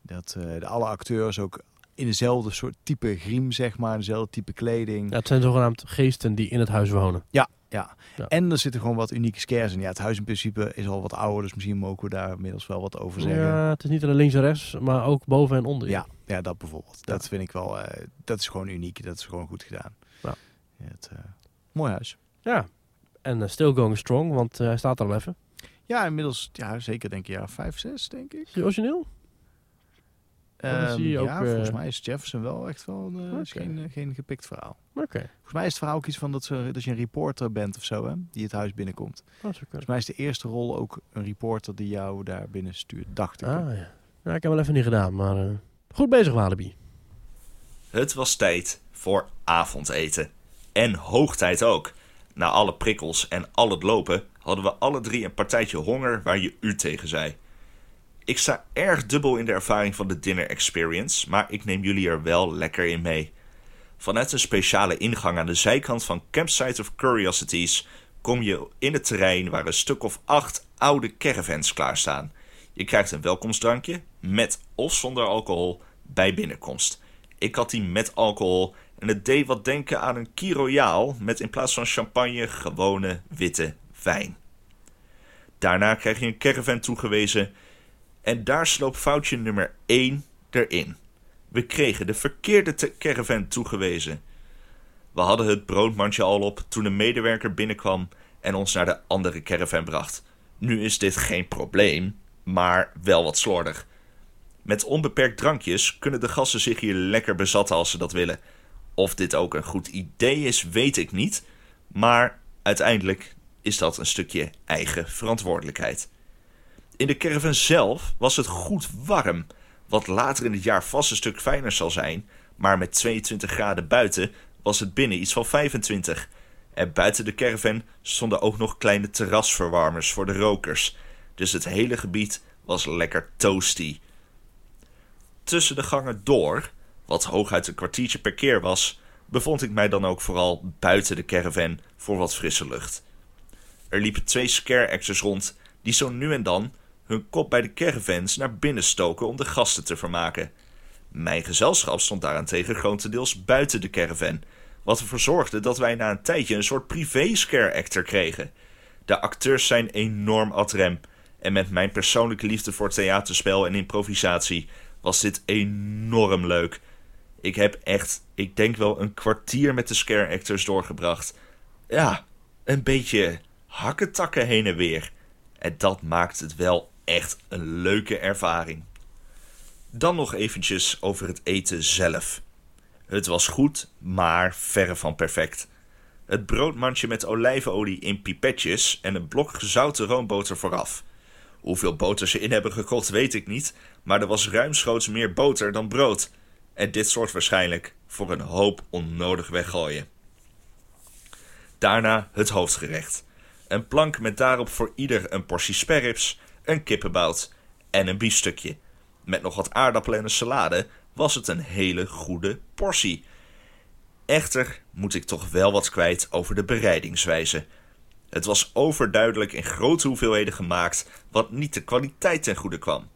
Dat eh, de alle acteurs ook in dezelfde soort type griem, zeg maar, dezelfde type kleding. Ja, het zijn zogenaamd geesten die in het huis wonen. Ja, ja. Ja. En er zitten gewoon wat unieke scares in. Ja, het huis in principe is al wat ouder, dus misschien mogen we daar inmiddels wel wat over zeggen. Ja, het is niet alleen links en rechts, maar ook boven en onder. Ja, ja, dat bijvoorbeeld. Dat vind ik wel, eh, dat is gewoon uniek. Dat is gewoon goed gedaan. Ja. Het, eh, mooi huis. Ja. En eh, still going strong, want hij staat er al even. Ja, inmiddels, ja, zeker denk ik, ja, vijf, zes, denk ik. Is origineel? dan zie je Ehm, ook, ja, volgens mij is Jefferson wel echt wel Oké. geen, geen gepikt verhaal. Oké. Volgens mij is het verhaal ook iets van dat, ze, dat je een reporter bent of zo, hè, die het huis binnenkomt. Kunnen. Volgens mij is de eerste rol ook een reporter die jou daar binnen stuurt, dacht ik. Ah ja. ja. Ik heb wel even niet gedaan, maar goed bezig Walibi. Het was tijd voor avondeten. En hoog tijd ook. Na alle prikkels en al het lopen hadden we alle drie een partijtje honger waar je u tegen zei. Ik sta erg dubbel in de ervaring van de dinner experience, maar ik neem jullie er wel lekker in mee. Vanuit een speciale ingang aan de zijkant van Campsite of Curiosities kom je in het terrein waar een stuk of acht oude caravans klaarstaan. Je krijgt een welkomstdrankje, met of zonder alcohol, bij binnenkomst. Ik had die met alcohol en het deed wat denken aan een Key Royale met in plaats van champagne gewone witte wijn. Daarna krijg je een caravan toegewezen en daar sloop foutje nummer 1 erin. We kregen de verkeerde caravan toegewezen. We hadden het broodmandje al op toen een medewerker binnenkwam en ons naar de andere caravan bracht. Nu is dit geen probleem, maar wel wat slordig. Met onbeperkt drankjes kunnen de gasten zich hier lekker bezatten als ze dat willen. Of dit ook een goed idee is, weet ik niet. Maar uiteindelijk is dat een stukje eigen verantwoordelijkheid. In de caravan zelf was het goed warm, wat later in het jaar vast een stuk fijner zal zijn. Maar met 22 graden buiten was het binnen iets van 25. En buiten de caravan stonden ook nog kleine terrasverwarmers voor de rokers. Dus het hele gebied was lekker toasty. Tussen de gangen door, wat hooguit een kwartiertje per keer was, bevond ik mij dan ook vooral buiten de caravan voor wat frisse lucht. Er liepen twee scare actors rond die zo nu en dan hun kop bij de caravans naar binnen stoken om de gasten te vermaken. Mijn gezelschap stond daarentegen grotendeels buiten de caravan, wat ervoor zorgde dat wij na een tijdje een soort privé scare actor kregen. De acteurs zijn enorm ad rem en met mijn persoonlijke liefde voor theaterspel en improvisatie was dit enorm leuk. Ik heb echt, ik denk wel een kwartier met de scare actors doorgebracht. Ja, een beetje hakketakken heen en weer. En dat maakt het wel echt een leuke ervaring. Dan nog eventjes over het eten zelf. Het was goed, maar verre van perfect. Het broodmandje met olijfolie in pipetjes en een blok gezouten roomboter vooraf. Hoeveel boter ze in hebben gekocht weet ik niet, maar er was ruimschoots meer boter dan brood. En dit soort waarschijnlijk voor een hoop onnodig weggooien. Daarna het hoofdgerecht. Een plank met daarop voor ieder een portie sperrips, een kippenbout en een biefstukje. Met nog wat aardappelen en een salade was het een hele goede portie. Echter moet ik toch wel wat kwijt over de bereidingswijze. Het was overduidelijk in grote hoeveelheden gemaakt, wat niet de kwaliteit ten goede kwam.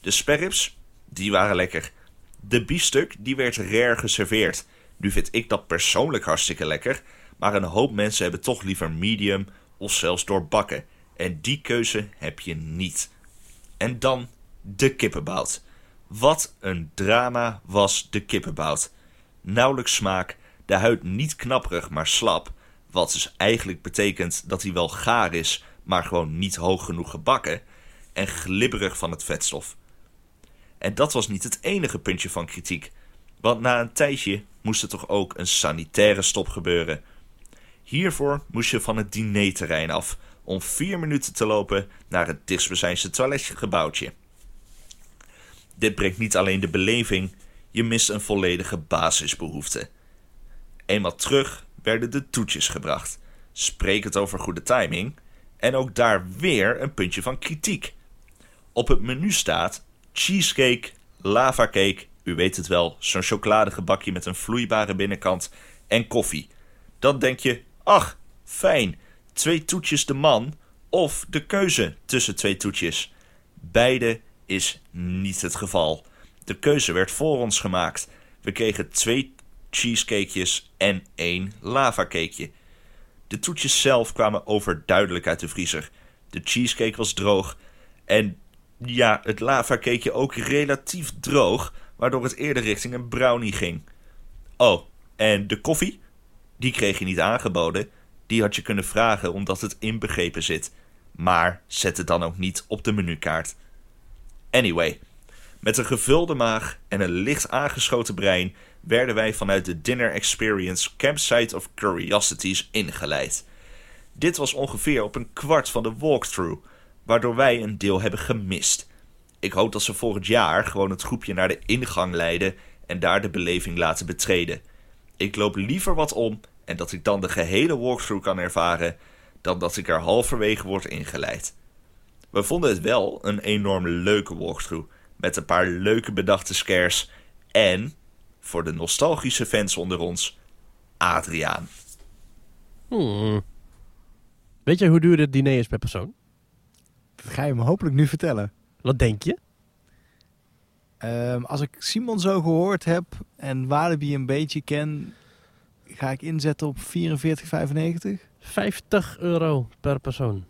De sperrips, die waren lekker. De biefstuk, die werd rare geserveerd. Nu vind ik dat persoonlijk hartstikke lekker, maar een hoop mensen hebben toch liever medium of zelfs doorbakken. En die keuze heb je niet. En dan de kippenbout. Wat een drama was de kippenbout. Nauwelijks smaak, de huid niet knapperig, maar slap. Wat dus eigenlijk betekent dat hij wel gaar is, maar gewoon niet hoog genoeg gebakken. En glibberig van het vetstof. En dat was niet het enige puntje van kritiek. Want na een tijdje moest er toch ook een sanitaire stop gebeuren. Hiervoor moest je van het dinerterrein af om vier minuten te lopen naar het dichtstbijzijnde toiletgebouwtje. Dit brengt niet alleen de beleving, je mist een volledige basisbehoefte. Eenmaal terug werden de toetjes gebracht. Spreek het over goede timing. En ook daar weer een puntje van kritiek. Op het menu staat cheesecake, lava cake, u weet het wel, zo'n chocoladegebakje met een vloeibare binnenkant en koffie. Dan denk je, ach, fijn, twee toetjes de man of de keuze tussen twee toetjes. Beide is niet het geval. De keuze werd voor ons gemaakt. We kregen twee cheesecakejes en één lavacakeje. De toetjes zelf kwamen overduidelijk uit de vriezer. De cheesecake was droog en ja, het lavacakeje ook relatief droog, waardoor het eerder richting een brownie ging. Oh, en de koffie? Die kreeg je niet aangeboden. Die had je kunnen vragen omdat het inbegrepen zit. Maar zet het dan ook niet op de menukaart. Anyway, met een gevulde maag en een licht aangeschoten brein werden wij vanuit de Dinner Experience Campsite of Curiosities ingeleid. Dit was ongeveer op een kwart van de walkthrough, waardoor wij een deel hebben gemist. Ik hoop dat ze volgend jaar gewoon het groepje naar de ingang leiden en daar de beleving laten betreden. Ik loop liever wat om en dat ik dan de gehele walkthrough kan ervaren, dan dat ik er halverwege word ingeleid. We vonden het wel een enorm leuke walkthrough, met een paar leuke bedachte scares en, voor de nostalgische fans onder ons, Adriaan. Hmm. Weet je hoe duur dit diner is per persoon? Dat ga je me hopelijk nu vertellen. Wat denk je? Ehm, als ik Simon zo gehoord heb en Walibi een beetje ken, ga ik inzetten op 44,95. 50 euro per persoon.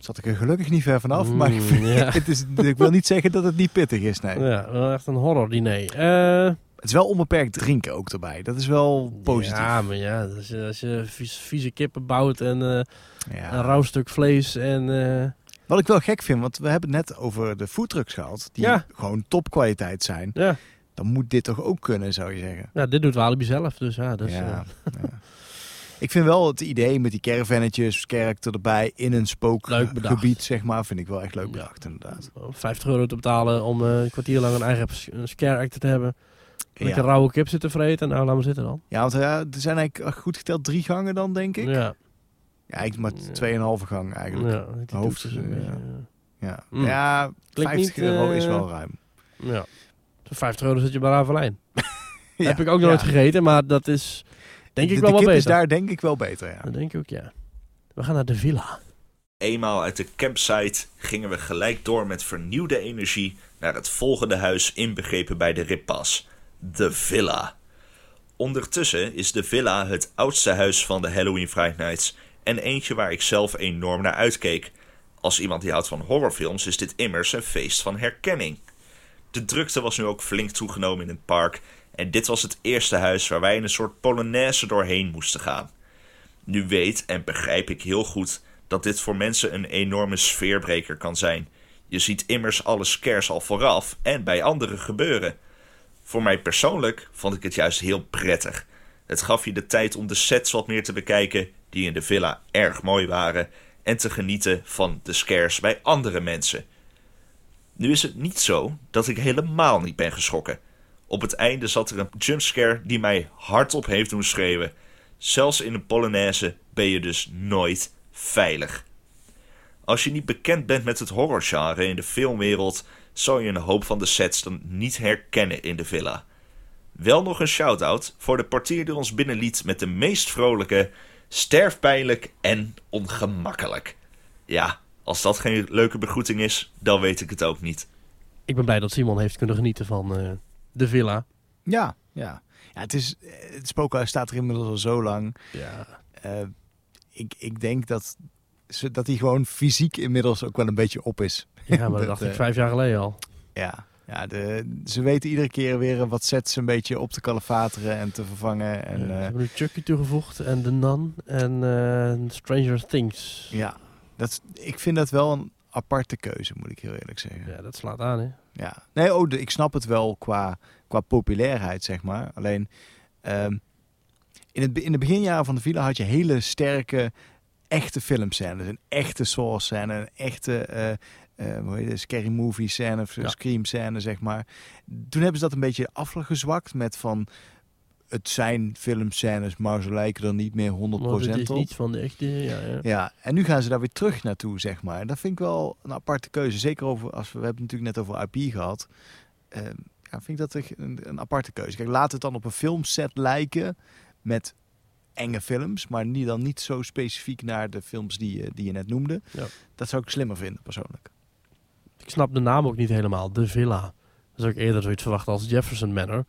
Zat ik er gelukkig niet ver vanaf, maar Mm, ja. het is, ik wil niet zeggen dat het niet pittig is. Nee. Ja, wel echt een horror diner. Eh, Het is wel onbeperkt drinken ook erbij. Dat is wel positief. Ja, maar ja, als je, als je vieze kippen bouwt en eh, Ja. een rauw stuk vlees en... eh, Wat ik wel gek vind, want we hebben het net over de foodtrucks gehad, die Ja. gewoon topkwaliteit zijn. ja. Dan moet dit toch ook kunnen, zou je zeggen. ja, dit doet Walibi zelf, dus ja, dat is... ja, eh, ja. Ik vind wel het idee met die caravannetjes, character erbij in een spookgebied, zeg maar, vind ik wel echt leuk Ja. bedacht, inderdaad. om 50 euro te betalen om eh, een kwartier lang een eigen een scare actor te hebben. Lekker Ja. rauwe kip zitten vreten. Nou, laat maar zitten dan. ja, want ja, er zijn eigenlijk goed geteld drie gangen dan, denk ik. Ja, Ja, ik maar tweeënhalve gang eigenlijk. ja die Hoofd- toetjes een ja. beetje, eh, Ja, Mm. ja Klinkt 50 niet, euro eh, is wel ruim. ja. Voor 50 euro zit je bij Ravelijn. Ja, Heb ik ook nooit ja. gegeten, maar dat is denk de, ik de wel kip wel is beter. daar denk ik wel beter, ja. Dat denk ik ook, ja. We gaan naar de villa. Eenmaal uit de campsite gingen we gelijk door met vernieuwde energie naar het volgende huis inbegrepen bij de Rippas, de Villa. Ondertussen is de Villa het oudste huis van de Halloween Friday Nights en eentje waar ik zelf enorm naar uitkeek. Als iemand die houdt van horrorfilms is dit immers een feest van herkenning. De drukte was nu ook flink toegenomen in het park en dit was het eerste huis waar wij in een soort polonaise doorheen moesten gaan. Nu weet en begrijp ik heel goed dat dit voor mensen een enorme sfeerbreker kan zijn. Je ziet immers alle scares al vooraf en bij anderen gebeuren. Voor mij persoonlijk vond ik het juist heel prettig. Het gaf je de tijd om de sets wat meer te bekijken, die in de villa erg mooi waren, en te genieten van de scares bij andere mensen. Nu is het niet zo dat ik helemaal niet ben geschrokken. Op het einde zat er een jumpscare die mij hardop heeft doen schreeuwen. Zelfs in een Polonaise ben je dus nooit veilig. Als je niet bekend bent met het horrorgenre in de filmwereld, zal je een hoop van de sets dan niet herkennen in de villa. Wel nog een shout-out voor de portier die ons binnenliet met de meest vrolijke, sterfpijnlijk en ongemakkelijk. Ja, als dat geen leuke begroeting is, dan weet ik het ook niet. Ik ben blij dat Simon heeft kunnen genieten van eh, de villa. Ja, ja. ja het, is, het spookhuis staat er inmiddels al zo lang. Ja. Uh, ik, ik denk dat, ze, dat hij gewoon fysiek inmiddels ook wel een beetje op is. Ja, maar dat dacht ik vijf jaar geleden al. Ja, ja de, ze weten iedere keer weer wat sets een beetje op te kalefateren en te vervangen. En, ze uh, hebben nu Chucky toegevoegd en The Nun en eh, Stranger Things. ja dat, ik vind dat wel een aparte keuze, moet ik heel eerlijk zeggen. Ja, dat slaat aan, hè? Ja. Nee, oh, ik snap het wel qua, qua populairheid, zeg maar. Alleen ehm, in, het, in de beginjaren van de villa had je hele sterke, echte filmscènes. Een echte Saw scène, een echte eh, eh, hoe heet het, scary movie scène of Ja. scream scène, zeg maar. Toen hebben ze dat een beetje afgezwakt met van... Het zijn filmscènes, maar ze lijken er niet meer 100% Want het is op. niet van de echte... Ja, ja. Ja, en nu gaan ze daar weer terug naartoe, zeg maar. Dat vind ik wel een aparte keuze. Zeker over, als we, we hebben het natuurlijk net over IP gehad. Ehm, ja, vind ik dat een, een aparte keuze. Kijk, laat het dan op een filmset lijken met enge films, maar niet dan niet zo specifiek naar de films die je, die je net noemde. Ja. Dat zou ik slimmer vinden, persoonlijk. Ik snap de naam ook niet helemaal. De villa. Dat zou ik eerder zoiets verwachten als Jefferson Manor.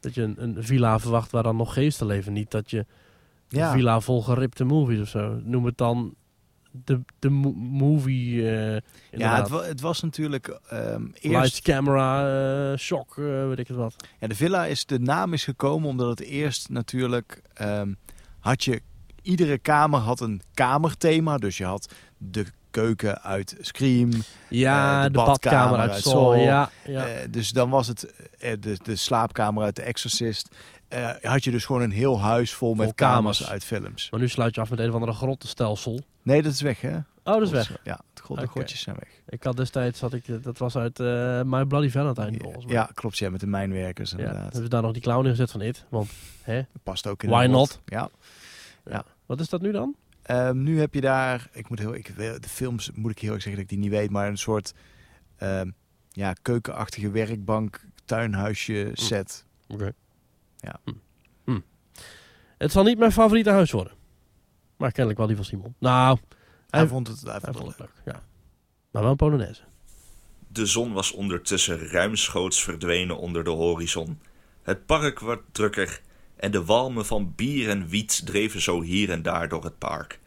Dat je een, een villa verwacht waar dan nog geesten leven. Niet dat je Ja, een villa vol geripte movies of zo. Noem het dan de, de mo- movie... eh ja het, wa- het was natuurlijk Lights, eerst... camera, eh, shock, eh, weet ik het wat. Ja, de villa is de naam is gekomen omdat het eerst natuurlijk ehm, had je iedere kamer had een kamerthema, dus je had de keuken uit Scream, Ja, Eh, de, de badkamer badkamer uit uit. Saw. Ja, ja. Eh, dus dan was het eh, de, de slaapkamer uit The Exorcist. Eh, had je dus gewoon een heel huis vol, met kamers. kamers. uit films. maar nu sluit je af met een of andere grottenstelsel. Nee, dat is weg, hè? Oh, dat is weg. Ja, de Oké. grotjes zijn weg. Ik had destijds, had ik, dat was uit eh My Bloody Valentine volgens mij. Ja, klopt. Ja, met de mijnwerkers Ja, inderdaad. hebben ze daar nog die clown in gezet van It. Want, hè? Dat past ook in Why not? rot. Ja. Wat is dat nu dan? Ehm, nu heb je daar, ik moet heel, ik, de films moet ik heel erg zeggen dat ik die niet weet, maar een soort ehm, ja, keukenachtige werkbank, tuinhuisje set. Oké. Ja. Hm. Hm. Het zal niet mijn favoriete huis worden. Maar kennelijk wel die van Simon. Nou, Hij, Hij- vond het, hij hij vond vond het het leuk. Ja. Maar wel een Polonaise. De zon was ondertussen ruimschoots verdwenen onder de horizon. Het park werd drukker en de walmen van bier en wiet dreven zo hier en daar door het park.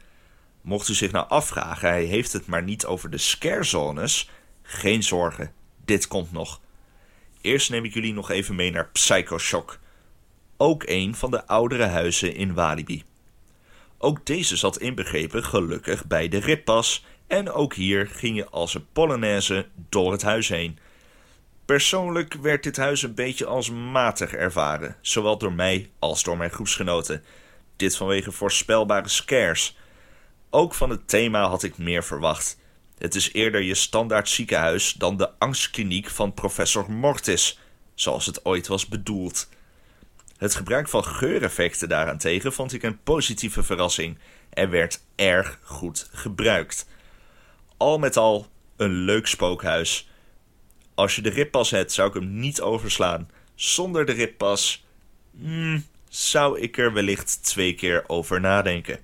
Mocht u zich nou afvragen, hij heeft het maar niet over de scarezones. Geen zorgen, dit komt nog. Eerst neem ik jullie nog even mee naar Psycho Shock. Ook een van de oudere huizen in Walibi. Ook deze zat inbegrepen gelukkig bij de rippas en ook hier ging je als een polonaise door het huis heen. Persoonlijk werd dit huis een beetje als matig ervaren, zowel door mij als door mijn groepsgenoten. Dit vanwege voorspelbare scares. Ook van het thema had ik meer verwacht. Het is eerder je standaard ziekenhuis dan de angstkliniek van professor Mortis, zoals het ooit was bedoeld. Het gebruik van geureffecten daarentegen vond ik een positieve verrassing en werd erg goed gebruikt. Al met al een leuk spookhuis. Als je de rippas hebt, zou ik hem niet overslaan. Zonder de rippas hmm, zou ik er wellicht twee keer over nadenken.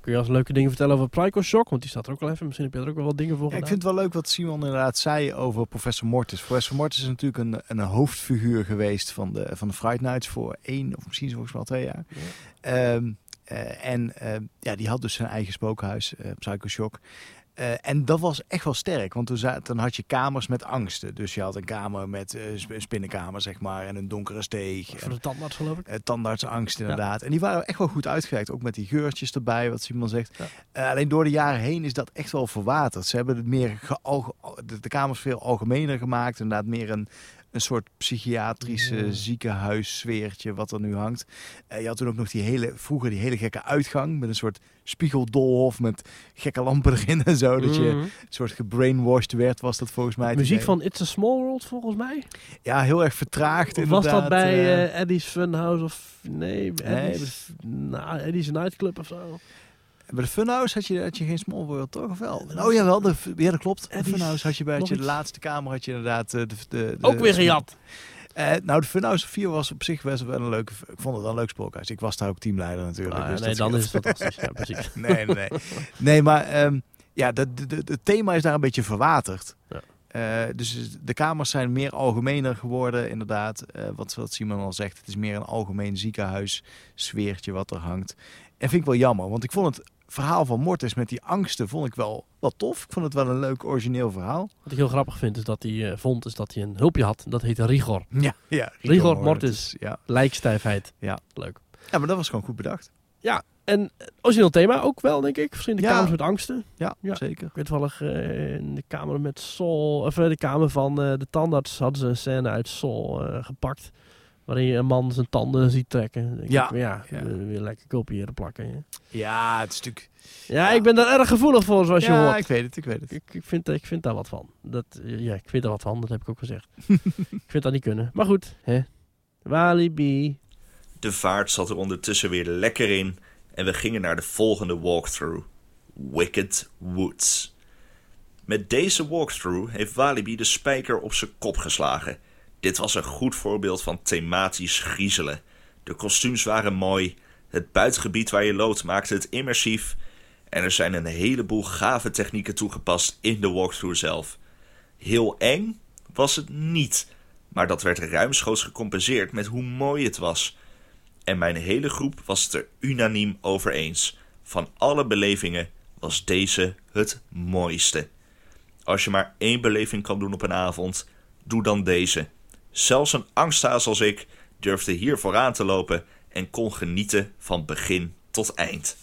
Kun je als leuke dingen vertellen over Psycho Shock? Want die staat er ook wel even. Misschien heb je er ook wel wat dingen voor Ja, ik vind het wel leuk wat Simon inderdaad zei over professor Mortis. Professor Mortis is natuurlijk een, een hoofdfiguur geweest van de, van de Fright Nights voor één of misschien zelfs wel twee jaar. Ehm, eh, en eh, ja, die had dus zijn eigen spookhuis, eh Psycho Shock. Eh, en dat was echt wel sterk, want toen, za- dan had je kamers met angsten. Dus je had een kamer met eh, een spinnenkamer, zeg maar, en een donkere steeg. Voor En, de tandarts geloof ik. eh, tandartsangst inderdaad. En die waren echt wel goed uitgewerkt. Ook met die geurtjes erbij, wat Simon zegt. Ja. Alleen door de jaren heen is dat echt wel verwaterd. Ze hebben het meer de kamers veel algemener gemaakt. Inderdaad meer een, een soort psychiatrische Ja. ziekenhuissfeertje wat er nu hangt. Eh, je had toen ook nog die hele, vroeger die hele gekke uitgang. Met een soort spiegeldolhof met gekke lampen erin en zo. Dat je Mhm. een soort gebrainwashed werd, was dat volgens mij. Muziek van It's a Small World volgens mij. Ja, heel erg vertraagd Of was dat bij eh, Eddie's Funhouse of... Nee, Eddie's, nou, Eddie's Nightclub of zo. Bij de Funhouse had je, had je geen Small World, toch? Of wel? Oh jawel, de, ja, dat klopt. De Funhouse had je bij had je de laatste kamer had je inderdaad eh, de, de, de Ook weer gejat. Eh, nou, de Funhouse 4 was op zich best wel een leuke. Ik vond het wel een leuk spookhuis. Ik was daar ook teamleider natuurlijk. Ah, ja, dus nee, dan is het fantastisch. Ja, precies. nee, nee, nee. Nee, maar ehm, ja, de, de, de- het thema is daar een beetje verwaterd. Ja. Eh, dus de kamers zijn meer algemener geworden, inderdaad. Eh, wat, wat Simon al zegt, het is meer een algemeen ziekenhuis sfeertje wat er hangt. En vind ik wel jammer, want ik vond het verhaal van Mortis met die angsten vond ik wel, wel tof. Ik vond het wel een leuk origineel verhaal. Wat ik heel grappig vind, is dat hij eh, vond is dat hij een hulpje had. Dat heette rigor. Ja, ja. Rigor mortis. Ja. Lijkstijfheid. Ja. Leuk. ja, maar dat was gewoon goed bedacht. En eh, origineel thema ook wel, denk ik. Verschillende Ja. kamers met angsten. Ja, Ja. zeker. Ik weet toevallig eh, in de kamer met Sol, of de kamer van de tandarts hadden ze een scène uit Sol gepakt. Waarin je een man zijn tanden ziet trekken. Denk Ja. ik, ja, Ja. eh, weer lekker kopiëren plakken. Ja. Ja, het is natuurlijk... ja, ik ben daar erg gevoelig voor, zoals je ja, hoort. ik weet het, ik weet het. Ik, ik, vind, ik vind daar wat van. Dat, ja, ik vind daar wat van, dat heb ik ook gezegd. ik vind dat niet kunnen. Maar goed, hè. Walibi. De vaart zat er ondertussen weer lekker in en we gingen naar de volgende walkthrough. Wicked Woods. Met deze walkthrough heeft Walibi de spijker op zijn kop geslagen. Dit was een goed voorbeeld van thematisch griezelen. De kostuums waren mooi, het buitengebied waar je loopt maakte het immersief en er zijn een heleboel gave technieken toegepast in de walkthrough zelf. Heel eng was het niet, maar dat werd ruimschoots gecompenseerd met hoe mooi het was. En mijn hele groep was het er unaniem over eens. Van alle belevingen was deze het mooiste. Als je maar één beleving kan doen op een avond, doe dan deze. Zelfs een angsthaas als ik durfde hier vooraan te lopen en kon genieten van begin tot eind.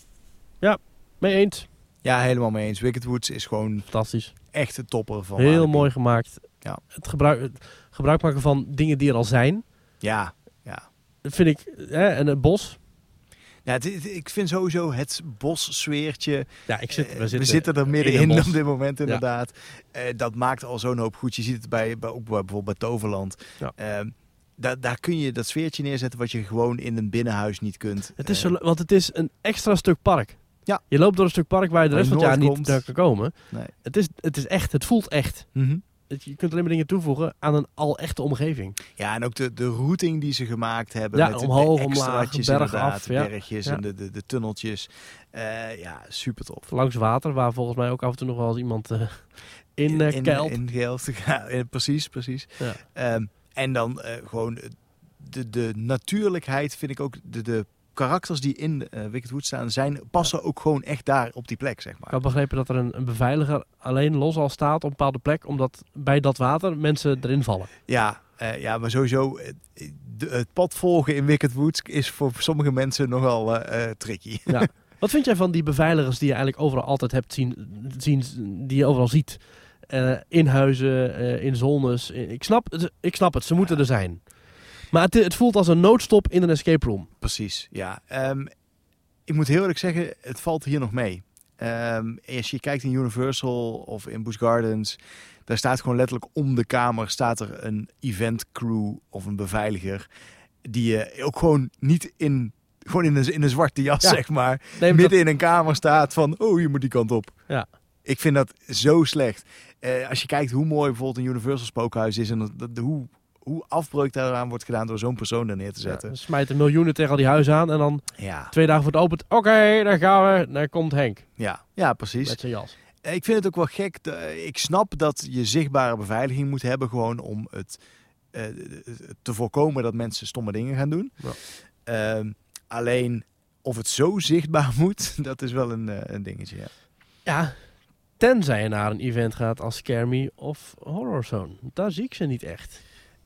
Mee eens. Ja, helemaal mee eens. Wicked Woods is gewoon Fantastisch. echt de topper van Heel mooi gemaakt. Ja. Het gebruik, het gebruik maken van dingen die er al zijn. Ja, ja. Dat vind ik. Hè, en het bos. Ja ik vind sowieso het bossfeertje. Ja, ik zit, eh, we, zitten, zitten er in middenin bos. op dit moment inderdaad. Eh, dat maakt al zo'n hoop goed. Je ziet het bij, bij, ook bij, bijvoorbeeld bij Toverland. Ja. Ehm, daar, daar kun je dat sfeertje neerzetten wat je gewoon in een binnenhuis niet kunt. Het is Eh, zo, want het is een extra stuk park. Ja. Je loopt door een stuk park waar je de rest van het jaar niet komt. kan komen. Nee. Het is, het is echt, het voelt echt. mhm. Je kunt alleen maar dingen toevoegen aan een al echte omgeving. Ja, en ook de, de routing die ze gemaakt hebben. Ja, met de- omhoog, de omlaag, berg af, ja. bergjes Ja. en de, de, de tunneltjes. Eh, ja, super tof. Langs water, waar volgens mij ook af en toe nog wel eens iemand eh, in eh in, keilt. in geld. Ja, in- precies, precies. Ehm, en dan eh, gewoon de, de natuurlijkheid vind ik ook de, de karakters die in eh Wicked Wood staan zijn passen ook gewoon echt daar op die plek zeg Ik maar. had begrepen dat er een, een beveiliger alleen los al staat op een bepaalde plek, omdat bij dat water mensen erin vallen. Ja, eh, ja, maar sowieso de- het pad volgen in Wicked Woods is voor sommige mensen nogal eh, tricky. Wat vind jij van die beveiligers die je eigenlijk overal altijd hebt zien, zien die je overal ziet? In huizen, in zones. ik, snap, het- ik snap het, ze moeten er zijn. Maar het, het voelt als een noodstop in een escape room. Precies, ja. Ehm, ik moet heel eerlijk zeggen, het valt hier nog mee. Ehm, als je kijkt in Universal of in Busch Gardens, daar staat gewoon letterlijk om de kamer staat er een event crew of een beveiliger die je ook gewoon niet in, gewoon in een, in een zwarte jas Ja. zeg maar, Nee, midden in een kamer staat van, oh je moet die kant op. Ja. Ik vind dat zo slecht. Eh, als je kijkt hoe mooi bijvoorbeeld een Universal spookhuis is en dat, dat- hoe, hoe afbreuk daaraan wordt gedaan door zo'n persoon er neer te ja, zetten. ze smijten miljoenen tegen al die huizen aan en dan Ja, twee dagen voor het opent. Oké, daar gaan we. Daar komt Henk ja, ja precies. met zijn jas. Eh, Ik vind het ook wel gek. de- Ik snap dat je zichtbare beveiliging moet hebben, gewoon om het eh, te voorkomen dat mensen stomme dingen gaan doen. Ja. Ehm, alleen of het zo zichtbaar moet, dat is wel een, eh, een dingetje. Ja. Ja, tenzij je naar een event gaat als Me of Horror Zone. Daar zie ik ze niet echt.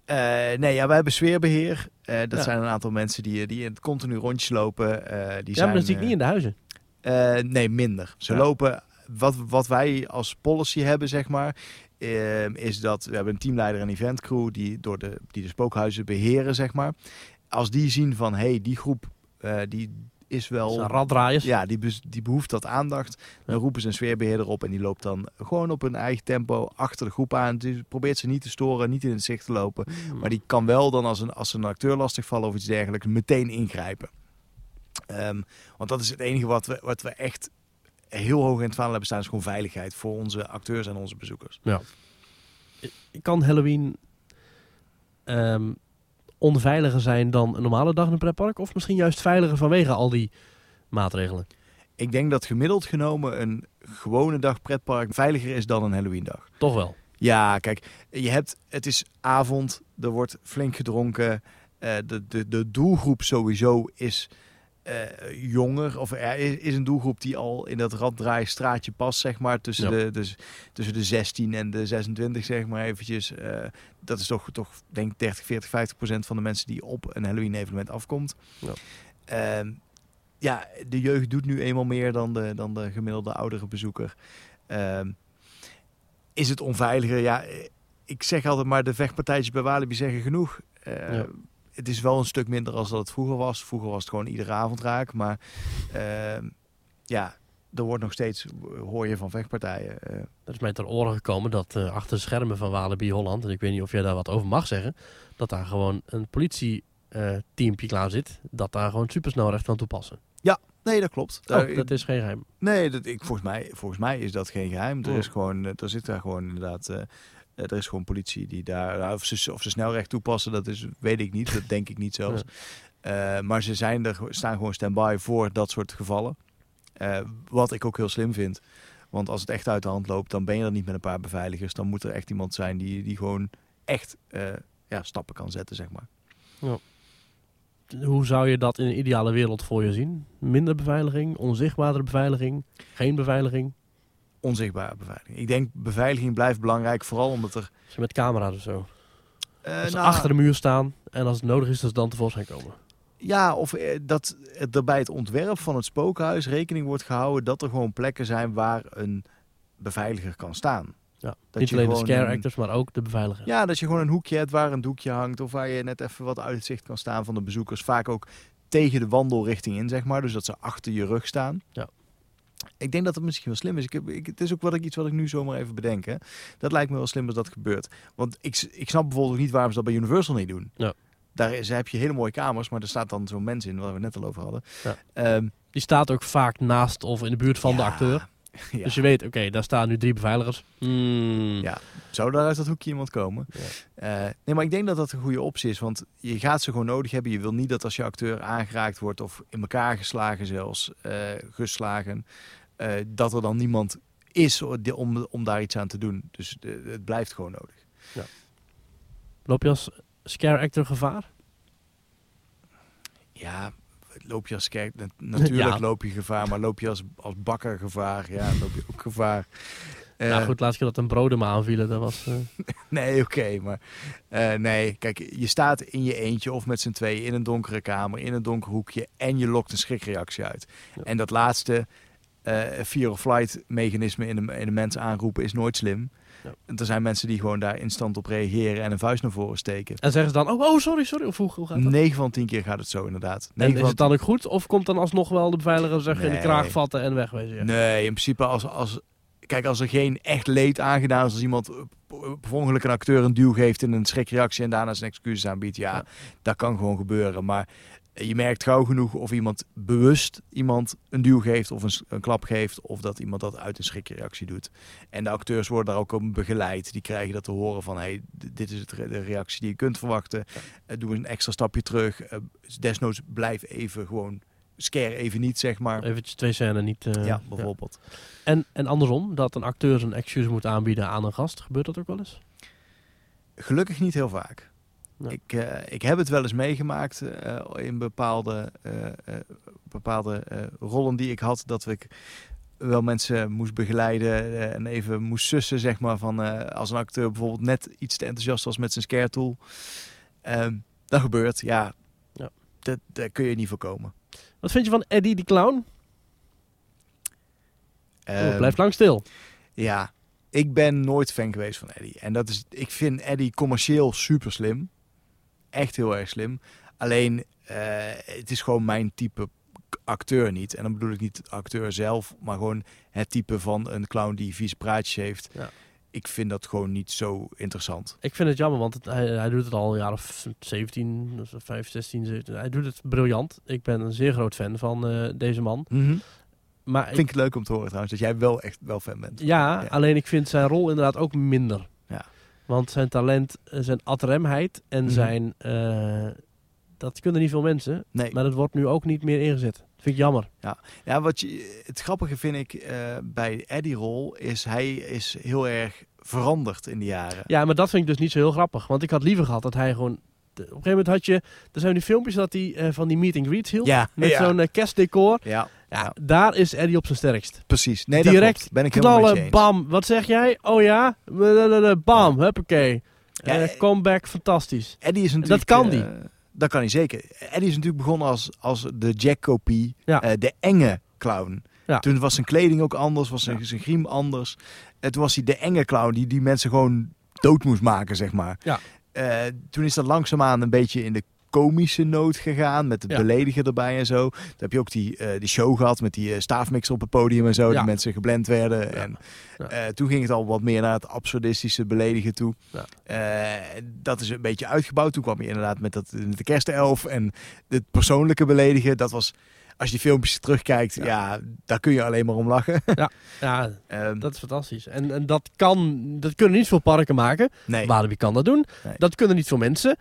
Eh, nee, ja, wij hebben sfeerbeheer. Eh, dat Ja. zijn een aantal mensen die, die in het continu rondjes lopen. eh, die ja, zijn, maar dat zie ik eh, niet in de huizen. Eh, nee, minder. Ze Ja. lopen. Wat, wat wij als policy hebben, zeg maar, ehm, is dat we hebben een teamleider en eventcrew die door de, die de spookhuizen beheren, zeg maar. Als die zien van, hey, die groep eh, die is Dat wel. raddraaiers. Ja, die, die behoeft dat aandacht. Dan Ja. roepen ze een sfeerbeheerder op en die loopt dan gewoon op een eigen tempo achter de groep aan. Die probeert ze niet te storen, niet in het zicht te lopen. Hmm. Maar die kan wel dan als een, als een acteur lastig vallen of iets dergelijks meteen ingrijpen. Ehm, want dat is het enige wat we, wat we echt heel hoog in het vaandel hebben staan, is gewoon veiligheid voor onze acteurs en onze bezoekers. Kan Halloween ehm, onveiliger zijn dan een normale dag in een pretpark? Of misschien juist veiliger vanwege al die maatregelen? Ik denk dat gemiddeld genomen een gewone dag pretpark veiliger is dan een Halloween dag. Toch wel. Ja, kijk, je hebt, het is avond, er wordt flink gedronken. eh, de, de, de doelgroep sowieso is eh, jonger, of er is, een doelgroep die al in dat raddraaistraatje past, zeg maar, tussen, Ja. de, dus, tussen de 16 en de 26, zeg maar eventjes. Eh, dat is toch, toch, denk ik, 30, 40, 50 procent van de mensen die op een Halloween-evenement afkomt. Ja. Ehm, ja, de jeugd doet nu eenmaal meer dan de, dan de gemiddelde oudere bezoeker. Ehm, is het onveiliger? Ja, eh, ik zeg altijd maar de vechtpartijtjes bij Walibi zeggen genoeg. Ja. Het is wel een stuk minder als dat het vroeger was. Vroeger was het gewoon iedere avond raak. Maar ehm, ja, er wordt nog steeds, hoor je van vechtpartijen. eh. Er is mij ter oren gekomen dat eh, achter de schermen van Walibi Holland, en ik weet niet of jij daar wat over mag zeggen, dat daar gewoon een politieteampje klaar zit, dat daar gewoon supersnelrecht kan toepassen. nee, dat klopt. Oh, Daar- dat is geen geheim. Nee, dat, ik, volgens, mij, volgens mij is dat geen geheim. Er, Oh. is gewoon, eh, er zit daar gewoon inderdaad. Eh, er is gewoon politie die daar. nou, Of ze, of ze snelrecht toepassen, dat is, weet ik niet. Dat denk ik niet zelfs. Eh, maar ze zijn er, staan gewoon stand-by voor dat soort gevallen. Eh, wat ik ook heel slim vind. Want als het echt uit de hand loopt, dan ben je er niet met een paar beveiligers. Dan moet er echt iemand zijn die, die gewoon echt ja, stappen kan zetten, zeg maar. Hoe zou je dat in een ideale wereld voor je zien? Minder beveiliging, onzichtbare beveiliging, geen beveiliging? Onzichtbare beveiliging. Ik denk beveiliging blijft belangrijk, vooral omdat er. Als je met camera's of zo. eh, Als ze nou, achter de muur staan en als het nodig is, dat ze dan tevoorschijn komen. Ja, of eh, dat er bij het ontwerp van het spookhuis rekening wordt gehouden dat er gewoon plekken zijn waar een beveiliger kan staan. Ja. Dat niet je alleen de scare een- actors, maar ook de beveiliger. Ja, dat je gewoon een hoekje hebt waar een doekje hangt of waar je net even wat uitzicht kan staan van de bezoekers. Vaak ook tegen de wandelrichting in, zeg maar. Dus dat ze achter je rug staan. Ja. Ik denk dat het misschien wel slim is. Ik heb, ik, het is ook wat ik, iets wat ik nu zomaar even bedenk. Hè. Dat lijkt me wel slim als dat gebeurt. Want ik, ik snap bijvoorbeeld ook niet waarom ze dat bij Universal niet doen. Ja. Daar is, heb je hele mooie kamers, maar er staat dan zo'n mens in, waar we het net al over hadden. Ja. Ehm, Die staat ook vaak naast of in de buurt van de ja, acteur. Ja. Dus je weet, oké, daar staan nu drie beveiligers. Hmm. Ja. Zou daar uit dat hoekje iemand komen? Ja. Eh, nee, maar ik denk dat dat een goede optie is. Want je gaat ze gewoon nodig hebben. Je wil niet dat als je acteur aangeraakt wordt of in elkaar geslagen zelfs, eh, geslagen, eh, dat er dan niemand is om, om daar iets aan te doen. Dus het blijft gewoon nodig. Loop je als scare actor gevaar? Ja, loop je als kerk, na- natuurlijk Ja. loop je gevaar. Maar loop je als, als bakker gevaar, ja, loop je ook gevaar. Eh, nou goed, laatst keer dat een broden me aanvielen, dat was... eh, Nee, oké, maar eh, nee, kijk, je staat in je eentje of met z'n tweeën in een donkere kamer, in een donker hoekje en je lokt een schrikreactie uit. Ja. En dat laatste eh fear of flight mechanisme in de, in de mensen aanroepen is nooit slim. Ja. En er zijn mensen die gewoon daar instant op reageren en een vuist naar voren steken. En zeggen ze dan, oh, oh sorry, sorry. Of hoe, hoe gaat dat? 9 van 10 keer gaat het zo inderdaad. En is het dan ook goed? Of komt dan alsnog wel de beveiliger zeggen in de kraag vatten en wegwezen? Ja. Nee, in principe als, als... Kijk, als er geen echt leed aangedaan is, als iemand per een acteur een duw geeft in een schrikreactie en daarna zijn excuses aanbiedt, ja, Ja. dat kan gewoon gebeuren. Maar je merkt gauw genoeg of iemand bewust iemand een duw geeft of een, klap geeft, of dat iemand dat uit een schrikreactie doet. En de acteurs worden daar ook op begeleid. Die krijgen dat te horen van, hey, dit is de reactie die je kunt verwachten. Eh, doe een extra stapje terug. Eh, desnoods blijf even gewoon, scare even niet, zeg maar. Eventjes twee scènes niet... eh, ja, bijvoorbeeld. En, en andersom, dat een acteur zijn excuus moet aanbieden aan een gast. Gebeurt dat ook wel eens? Gelukkig niet heel vaak. Ik, eh, ik heb het wel eens meegemaakt eh, in bepaalde, eh, bepaalde rollen die ik had. Dat ik wel mensen moest begeleiden en even moest sussen, zeg maar. Van, als een acteur bijvoorbeeld net iets te enthousiast was met zijn scare tool. Ehm, dat gebeurt, ja. Ja. Dat, daar kun je niet voorkomen. Wat vind je van Eddie die clown? oh, Ehm, blijft lang stil. Ja, ik ben nooit fan geweest van Eddie. En dat is, ik vind Eddie commercieel super slim. Echt heel erg slim. Alleen, eh, het is gewoon mijn type acteur niet. En dan bedoel ik niet de acteur zelf, maar gewoon het type van een clown die vieze praatjes heeft. Ja. Ik vind dat gewoon niet zo interessant. Ik vind het jammer, want het, hij, hij doet het al een jaar of 17, of 5, 16, 17. Hij doet het briljant. Ik ben een zeer groot fan van eh, deze man. Maar Vind ik het leuk om te horen trouwens, dat jij wel echt wel fan bent. Ja, Ja. alleen ik vind zijn rol inderdaad ook minder. Ja. Want zijn talent, eh, zijn adremheid en Mhm. zijn... eh, dat kunnen niet veel mensen. Nee. Maar dat wordt nu ook niet meer ingezet. vind ik jammer. Ja, wat je, het grappige vind ik eh, bij Eddie Rol is hij is heel erg veranderd in de jaren. Ja, maar dat vind ik dus niet zo heel grappig. Want ik had liever gehad dat hij gewoon... Op een gegeven moment had je... Er zijn die filmpjes dat hij eh, van die meet and greets hield. Ja, Met ja. zo'n eh, kerstdecor. Ja, Ja, Ja. daar is Eddie op zijn sterkst. precies. Nee, dat Direct klopt. ben ik Knallen, bam. Wat zeg jij? Oh ja? Blablabla, Bam, huppakee. Ja, Eh, comeback, fantastisch. Eddie is natuurlijk... kan eh, die. dat kan hij zeker. Eddie is natuurlijk begonnen als, als de Jack-kopie, Ja. eh, de enge clown. Ja. Toen was zijn kleding ook anders, was zijn, zijn griem anders. En toen was hij de enge clown die die mensen gewoon dood moest maken, zeg maar. Ja. Eh, toen is dat langzaamaan een beetje in de komische noot gegaan, met het Ja. beledigen erbij en zo. Toen heb je ook die, eh, die show gehad met die eh, staafmixer op het podium en zo, Ja. die mensen geblend werden. Ja. En, toen ging het al wat meer naar het absurdistische beledigen toe. Ja. Dat is een beetje uitgebouwd. Toen kwam je inderdaad met, dat, met de kerstelf en het persoonlijke beledigen. Dat was, als je die filmpjes terugkijkt, ja. Ja. daar kun je alleen maar om lachen. Ja, Ehm, dat is fantastisch. En, en dat kan... Dat kunnen niet veel parken maken. nee, Walibi kan dat doen. Nee. Dat kunnen niet veel mensen.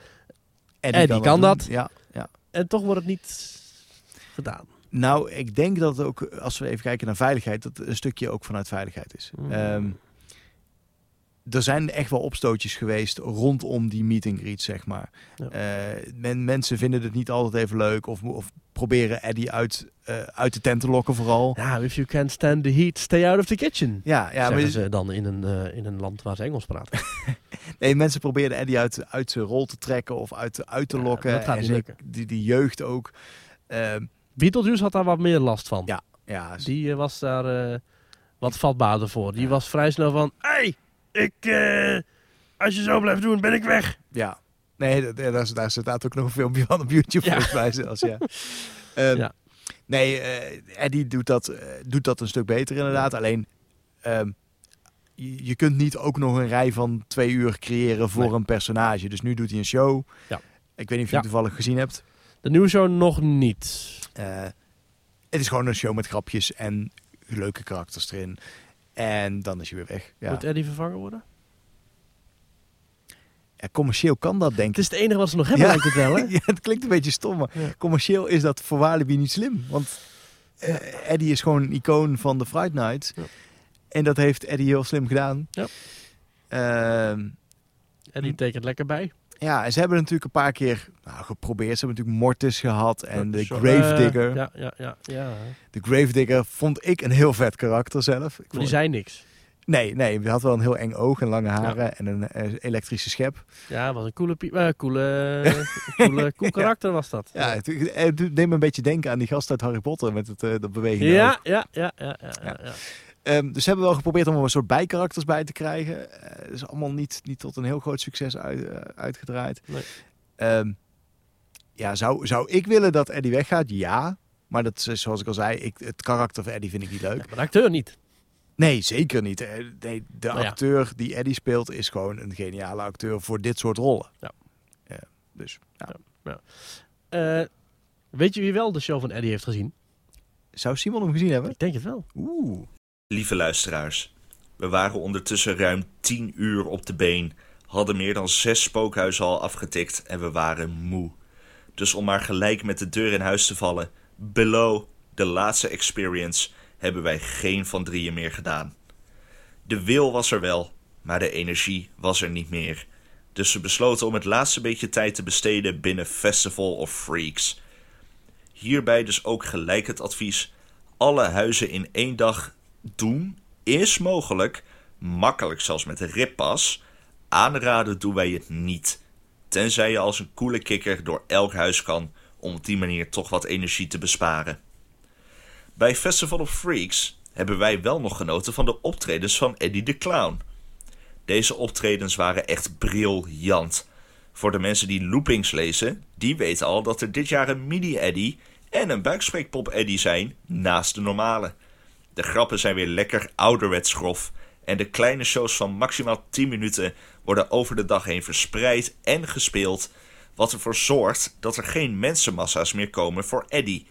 Eddie, Eddie kan dat. Ja, ja. En toch wordt het niet gedaan. Nou, ik denk dat het ook, als we even kijken naar veiligheid, dat een stukje ook vanuit veiligheid is. Mm. Ehm, er zijn echt wel opstootjes geweest rondom die meet and greet, zeg maar. Ja. Eh, men, mensen vinden het niet altijd even leuk of, of proberen Eddie uit, eh, uit de tent te lokken vooral. Ja, if you can't stand the heat, stay out of the kitchen. Ja, ja maar, ze dan in een, eh, in een land waar ze Engels praten. nee, mensen probeerden Eddie uit, uit zijn rol te trekken of uit, uit te Ja, lokken. dat gaat niet lukken. Die, die jeugd ook. Ehm, Beetlejuice had daar wat meer last van. Ja. ja, Die was daar wat vatbaarder voor. Die was vrij snel van... hey, ik... eh, als je zo blijft doen, ben ik weg. Ja. Nee, daar, daar staat ook nog een filmpje van op YouTube Ja. volgens mij zelfs, ja. Ehm, Ja. Nee, eh, Eddie doet dat, eh, doet dat een stuk beter inderdaad. Alleen, ehm, je, je kunt niet ook nog een rij van twee uur creëren voor Nee. een personage. Dus nu doet hij een show. Ja. Ik weet niet of je het toevallig gezien hebt. De nieuwe show nog niet. Het is gewoon een show met grapjes en leuke karakters erin. En dan is hij weer weg. Ja. Moet Eddie vervangen worden? Ja, commercieel kan dat, denk Het ik. is het enige wat ze nog hebben, Ja. lijkt het wel, hè? Ja, het klinkt een beetje stom, maar Ja. commercieel is dat voor Walibi niet slim. Want eh, Eddie is gewoon een icoon van de Fright Night. En dat heeft Eddie heel slim gedaan. Ja. Eddie tekent lekker bij. Ja, en ze hebben natuurlijk een paar keer nou, geprobeerd. Ze hebben natuurlijk Mortis gehad en de Gravedigger. eh, ja, ja, ja. ja. De Gravedigger vond ik een heel vet karakter zelf. Ik vond- die zei niks. Nee, nee, hij had wel een heel eng oog en lange haren en een eh, elektrische schep. Ja, was een coole, eh, coole, coole, cool karakter was dat. Ja, het, het deed me een beetje denken aan die gast uit Harry Potter met het, eh dat bewegende oog. ja, ja, ja, ja, ja, Ehm, dus ze hebben wel geprobeerd om er een soort bijkarakters bij te krijgen. Het is allemaal niet, niet tot een heel groot succes uit, eh, uitgedraaid. Nee. Ehm, ja, zou, zou ik willen dat Eddie weggaat? Ja. Maar dat is, zoals ik al zei, ik, het karakter van Eddie vind ik niet leuk. Ja, maar de acteur niet. Nee, zeker niet. Eh, Nee, de Nou ja. acteur die Eddie speelt is gewoon een geniale acteur voor dit soort rollen. Ja. Dus ja. Weet je wie wel de show van Eddie heeft gezien? Zou Simon hem gezien hebben? Ik denk het wel. Oeh. Lieve luisteraars, we waren ondertussen ruim 10 uur op de been, hadden meer dan zes spookhuizen al afgetikt en we waren moe. Dus om maar gelijk met de deur in huis te vallen, below de laatste experience, hebben wij geen van drieën meer gedaan. De wil was er wel, maar de energie was er niet meer. Dus we besloten om het laatste beetje tijd te besteden binnen Festival of Freaks. Hierbij dus ook gelijk het advies: alle huizen in één dag doen is mogelijk, makkelijk zelfs met een rippas. Aanraden doen wij het niet. Tenzij je als een coole kikker door elk huis kan om op die manier toch wat energie te besparen. Bij Festival of Freaks hebben wij wel nog genoten van de optredens van Eddie de Clown. Deze optredens waren echt briljant. Voor de mensen die loopings lezen, die weten al dat er dit jaar een mini-Eddie en een buikspreekpop-Eddie zijn naast de normale. De grappen zijn weer lekker ouderwets grof en de kleine shows van maximaal 10 minuten worden over de dag heen verspreid en gespeeld, wat ervoor zorgt dat er geen mensenmassa's meer komen voor Eddie.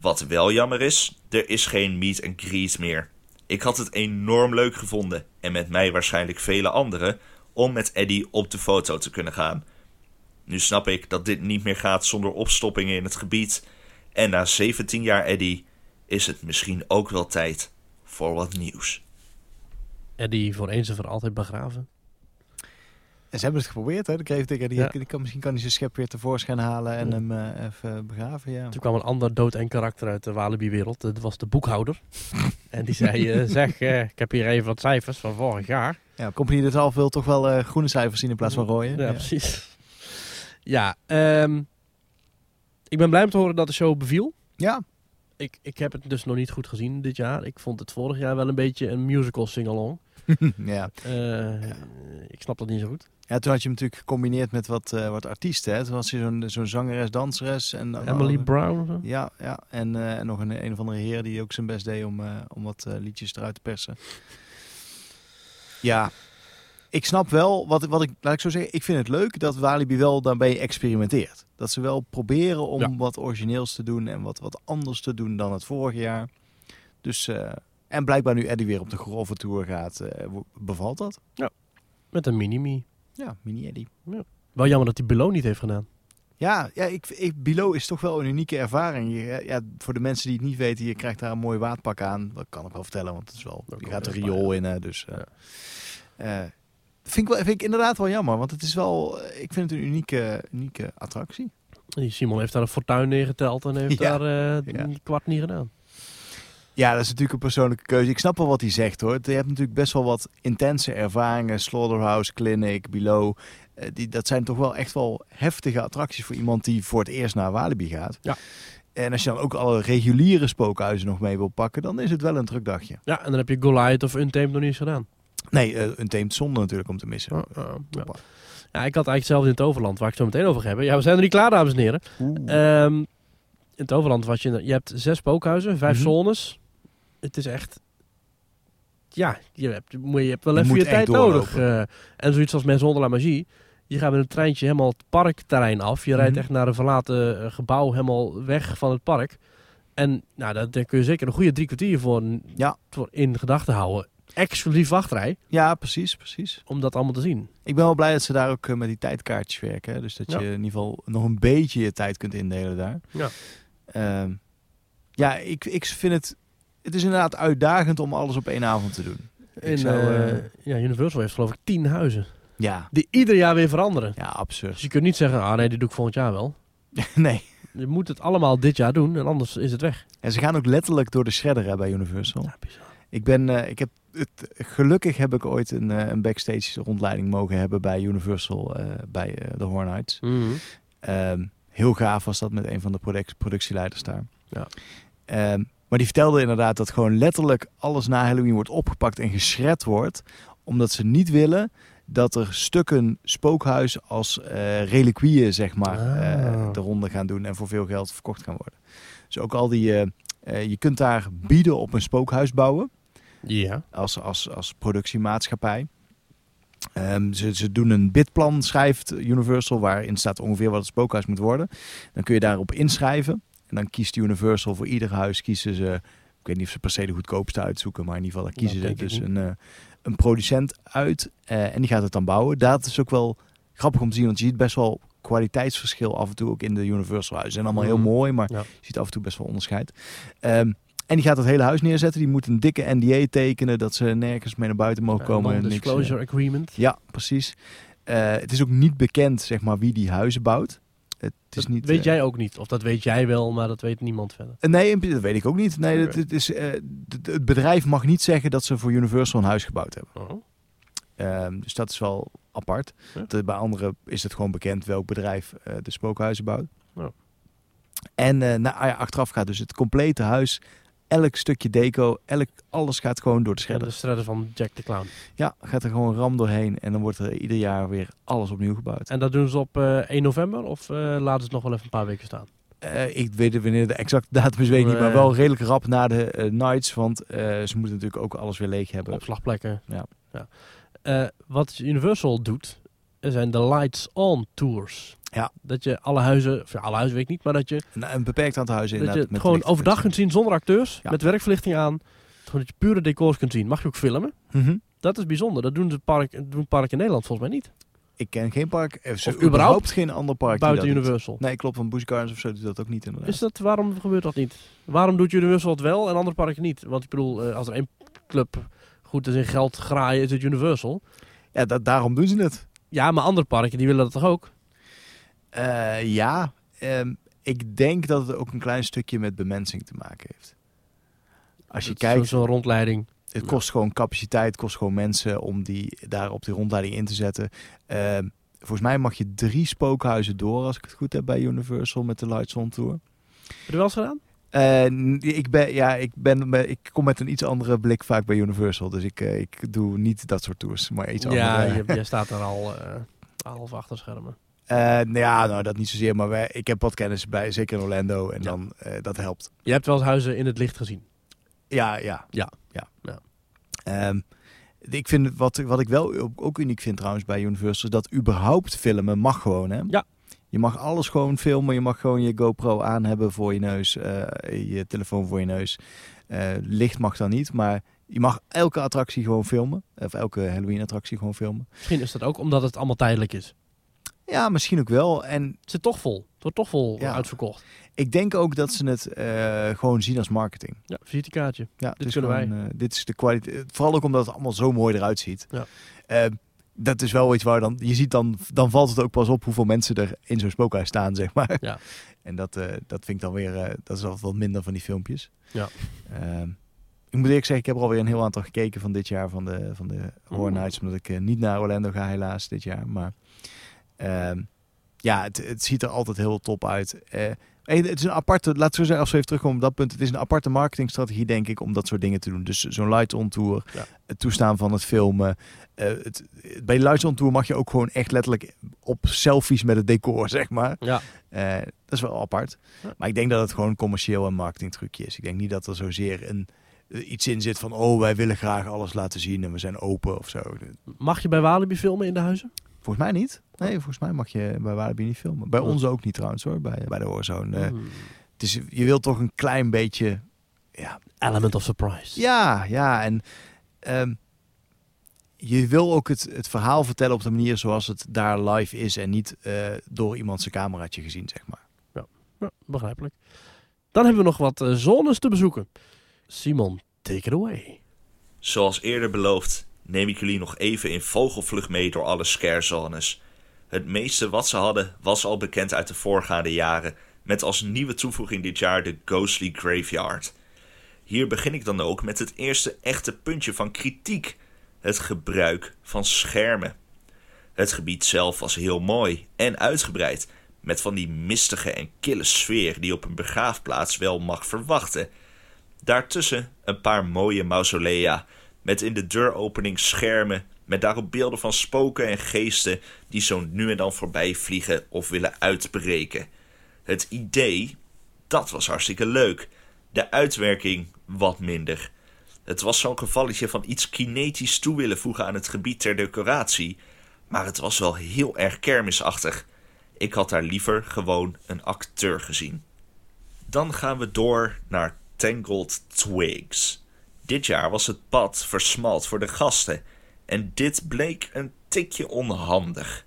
Wat wel jammer is, er is geen meet and greet meer. Ik had het enorm leuk gevonden, en met mij waarschijnlijk vele anderen, om met Eddie op de foto te kunnen gaan. Nu snap ik dat dit niet meer gaat zonder opstoppingen in het gebied. En na 17 jaar Eddie is het misschien ook wel tijd voor wat nieuws. Eddie voor eens en voor altijd begraven. En ze hebben het geprobeerd, hè? De kreeftikker, die, Ja. die kan, misschien kan hij zijn schep weer tevoorschijn halen en hem eh, even begraven, ja. Toen kwam een ander dood en karakter uit de Walibi-wereld. Dat was de boekhouder. en die zei, eh, zeg, eh, ik heb hier even wat cijfers van vorig jaar. Ja, Company de Twaalf wil toch wel eh, groene cijfers zien in plaats van rode. Ja, precies. Ja, ehm, ik ben blij om te horen dat de show beviel. Ja, Ik, ik heb het dus nog niet goed gezien dit jaar. Ik vond het vorig jaar wel een beetje een musical sing-along. ja. Eh, Ik snap dat niet zo goed. ja, toen had je hem natuurlijk gecombineerd met wat, eh, wat artiesten. Hè? Toen was hij zo'n zo'n zangeres, danseres. En, Emily Brown of zo? Ja, ja. En, eh, en nog een, een of andere heer die ook zijn best deed om, eh, om wat eh, liedjes eruit te persen. Ja, ik snap wel, wat, wat ik, laat ik zo zeggen, ik vind het leuk dat Walibi wel daarbij experimenteert. Dat ze wel proberen om Ja. wat origineels te doen en wat, wat anders te doen dan het vorige jaar. Dus, eh, en blijkbaar nu Eddie weer op de grove tour gaat, eh, bevalt dat? Met een mini-me. Ja, mini Eddie. Wel jammer dat hij Below niet heeft gedaan. Ja, ja ik, ik, Bilo is toch wel een unieke ervaring. Je, ja, voor de mensen die het niet weten, je krijgt daar een mooi waterpak aan. Dat kan ik wel vertellen, want het is wel, je gaat best riool in. hè, Dus, eh, Ja. Vind, ik wel, vind ik inderdaad wel jammer, want het is wel, eh, ik vind het een unieke, unieke attractie. Simon heeft daar een fortuin neergeteld en heeft Ja. daar eh, Ja. een kwart niet gedaan. Ja, dat is natuurlijk een persoonlijke keuze. Ik snap wel wat hij zegt hoor. Je hebt natuurlijk best wel wat intense ervaringen. Slaughterhouse, Clinic, Below. Eh, die, dat zijn toch wel echt wel heftige attracties voor iemand die voor het eerst naar Walibi gaat. Ja. En als je dan ook alle reguliere spookhuizen nog mee wil pakken, dan is het wel een druk dagje. Ja, en dan heb je Goliath of Untamed nog niet eens gedaan. Nee, eh, een teemt zonde natuurlijk om te missen. Oh, oh, ja. ja, ik had eigenlijk zelf in het Overland, waar ik het zo meteen over ga hebben. Ja, we zijn er niet klaar, dames en heren. Ehm, in het Overland was je, je hebt zes spookhuizen, vijf Mhm. zones. Het is echt, ja, je hebt, je hebt wel Je even moet je tijd echt nodig. eh. en zoiets als Maison de la Magie. Je gaat met een treintje helemaal het parkterrein af. Je rijdt Mhm. echt naar een verlaten eh, gebouw, helemaal weg van het park. En nou, daar, daar kun je zeker een goede drie kwartier voor, Ja. voor in gedachten houden. Exclusief wachtrij, Ja, precies, precies. om dat allemaal te zien. Ik ben wel blij dat ze daar ook eh, met die tijdkaartjes werken. hè. Dus dat Ja. je in ieder geval nog een beetje je tijd kunt indelen daar. Ja. Ehm, ja, ik, ik vind het... Het is inderdaad uitdagend om alles op één avond te doen. In, zou, eh, eh, ja, Universal heeft geloof ik tien huizen. Ja, Die ieder jaar weer veranderen. ja absurd. Dus je kunt niet zeggen, ah nee, die doe ik volgend jaar wel. nee. Je moet het allemaal dit jaar doen en anders is het weg. En ze gaan ook letterlijk door de shredder hè, bij Universal. Ja, bizar. Ik ben, ik heb het, gelukkig heb ik ooit een, eh, een backstage rondleiding mogen hebben bij Universal eh, bij eh, de Hornites. Ehm, heel gaaf was dat met een van de produc- productieleiders daar. Ja. Ehm, maar die vertelde inderdaad dat gewoon letterlijk alles na Halloween wordt opgepakt en geschred wordt. Omdat ze niet willen dat er stukken spookhuis als eh reliquieën, zeg maar, Ah. de ronde gaan doen en voor veel geld verkocht gaan worden. Dus ook al die, je kunt daar bieden op een spookhuis bouwen Ja. als, als, als productiemaatschappij. Ehm, ze, ze doen een bidplan, schrijft Universal, waarin staat ongeveer wat het spookhuis moet worden. Dan kun je daarop inschrijven. En dan kiest Universal voor ieder huis, kiezen ze, ik weet niet of ze per se de goedkoopste uitzoeken, maar in ieder geval kiezen ze dus een, eh, een producent uit. eh, en die gaat het dan bouwen. Dat is ook wel grappig om te zien, want je ziet best wel kwaliteitsverschil af en toe ook in de Universal huizen. Ze zijn allemaal heel mooi, maar Ja. je ziet af en toe best wel onderscheid. Ehm, en die gaat het hele huis neerzetten. Die moet een dikke NDA tekenen dat ze nergens mee naar buiten mogen komen. en niks, eh, agreement. ja, precies. Eh, het is ook niet bekend, zeg maar, wie die huizen bouwt. Het is Dat niet. weet eh, jij ook niet. Of dat weet jij wel, maar dat weet niemand verder. eh, Nee, dat weet ik ook niet. Nee, het, het is, eh, het bedrijf mag niet zeggen dat ze voor Universal een huis gebouwd hebben. Oh. Ehm, dus dat is wel apart. Ja. Bij anderen is het gewoon bekend welk bedrijf eh, de spookhuizen bouwt. En eh, nou, ah ja, achteraf gaat dus het complete huis, elk stukje deco, elk, alles gaat gewoon door de En schredder. de shredder van Jack the Clown. Ja, gaat er gewoon ram doorheen en dan wordt er ieder jaar weer alles opnieuw gebouwd. En dat doen ze op eh 1 november of eh, laten ze het nog wel even een paar weken staan? Eh, ik weet het wanneer de exacte datum is, weet ik niet, maar wel redelijk rap na de nights, want ze moeten natuurlijk ook alles weer leeg hebben. Opslagplekken. Ja. Eh, wat Universal doet, er zijn de Lights On Tours. Ja. Dat je alle huizen, of ja, alle huizen weet ik niet, maar dat je, een beperkt aantal huizen dat je inderdaad. het met gewoon overdag kunt zien zonder acteurs, Ja. met werkverlichting aan. Gewoon dat je pure decors kunt zien. Mag je ook filmen? Mhm. Dat is bijzonder. Dat doen de park, doen parken in Nederland volgens mij niet. Ik ken geen park, of, Of überhaupt, überhaupt geen ander park. Buiten dat doet. Universal. Nee, klopt. Van Busch Gardens of zo doet dat ook niet inderdaad. Is dat, waarom gebeurt dat niet? Waarom doet Universal het wel en andere parken niet? Want ik bedoel, eh, als er één club goed is in geld graaien, is het Universal. Ja, dat, daarom doen ze het. Ja, maar andere parken die willen dat toch ook? Eh, ja, ehm, ik denk dat het ook een klein stukje met bemensing te maken heeft. Als je Dat is kijkt, Zo'n rondleiding. het kost gewoon capaciteit, kost gewoon mensen om die daar op die rondleiding in te zetten. Ehm, volgens mij mag je drie spookhuizen door, als ik het goed heb, bij Universal met de Lights On Tour. Heb je er wel eens gedaan? Eh, ik, ben, ja, ik, ben, ik kom met een iets andere blik vaak bij Universal. Dus ik, eh, ik doe niet dat soort tours, maar iets ja, andere. je, jij staat er al eh, half achter schermen. Eh, nou ja, nou, dat niet zozeer, maar wij, ik heb wat kennis bij, zeker in Orlando. En Ja. dan, eh, dat helpt. Je hebt wel eens huizen in het licht gezien. Ja, ja. Ja. ja. Ja. Ehm, ik vind wat, wat ik wel ook, uniek vind trouwens bij Universal, is dat überhaupt filmen mag gewoon. Hè? Ja. Je mag alles gewoon filmen. Je mag gewoon je GoPro aan hebben voor je neus, eh, je telefoon voor je neus. Licht mag dan niet, maar je mag elke attractie gewoon filmen. Of elke Halloween attractie gewoon filmen. Misschien is dat ook omdat het allemaal tijdelijk is. Ja, misschien ook wel. En Het zit toch vol. Het wordt toch vol Ja. uitverkocht. ik denk ook dat ze het eh, gewoon zien als marketing. Ja, visitekaartje. Ja, Dit is kunnen wij. gewoon, eh, dit is de kwaliteit. Vooral ook omdat het allemaal zo mooi eruit ziet. Ja. Eh, dat is wel iets waar dan je ziet dan dan valt het ook pas op hoeveel mensen er in zo'n spookhuis staan, zeg maar. Ja. En dat, eh, dat vind ik dan weer eh, dat is altijd wat minder van die filmpjes. Ja. Ehm, ik moet eerlijk zeggen, ik heb er alweer een heel aantal gekeken van dit jaar van de van de Horror. Nights, omdat ik eh, niet naar Orlando ga helaas dit jaar, maar ehm, ja, het, het ziet er altijd heel top uit. Eh, het is een aparte, laten we zo zeggen, als we even terugkomen op dat punt. Het is een aparte marketingstrategie, denk ik, om dat soort dingen te doen. Dus zo'n Lights on Tour, Ja. het toestaan van het filmen. eh, het, bij Lights on Tour mag je ook gewoon echt letterlijk op selfies met het decor, zeg maar. Ja. Eh, dat is wel apart. Ja. Maar ik denk dat het gewoon een commercieel en marketing trucje is. Ik denk niet dat er zozeer een, iets in zit van... oh, wij willen graag alles laten zien en we zijn open of zo. Mag je bij Walibi filmen in de huizen? Volgens mij niet. Nee, volgens mij mag je bij Walibi niet filmen. Bij Oh. ons ook niet trouwens hoor, bij, bij de Warzone. Het is, je wilt toch een klein beetje... Ja, Element of surprise. ja, ja en... ehm, je wil ook het, het verhaal vertellen op de manier zoals het daar live is... en niet eh, door iemand zijn cameraatje gezien, zeg maar. Ja, begrijpelijk. Dan hebben we nog wat eh, zones te bezoeken. Simon, take it away. Zoals eerder beloofd, neem ik jullie nog even in vogelvlucht mee door alle scarezones. Het meeste wat ze hadden was al bekend uit de voorgaande jaren, met als nieuwe toevoeging dit jaar de Ghostly Graveyard. Hier begin ik dan ook met het eerste echte puntje van kritiek: het gebruik van schermen. Het gebied zelf was heel mooi en uitgebreid, met van die mistige en kille sfeer die op een begraafplaats wel mag verwachten. Daartussen een paar mooie mausolea, met in de deuropening schermen, met daarop beelden van spoken en geesten die zo nu en dan voorbij vliegen of willen uitbreken. Het idee, dat was hartstikke leuk. De uitwerking wat minder. Het was zo'n gevalletje van iets kinetisch toe willen voegen aan het gebied ter decoratie, maar het was wel heel erg kermisachtig. Ik had daar liever gewoon een acteur gezien. Dan gaan we door naar Tangled Twigs. Dit jaar was het pad versmalt voor de gasten en dit bleek een tikje onhandig.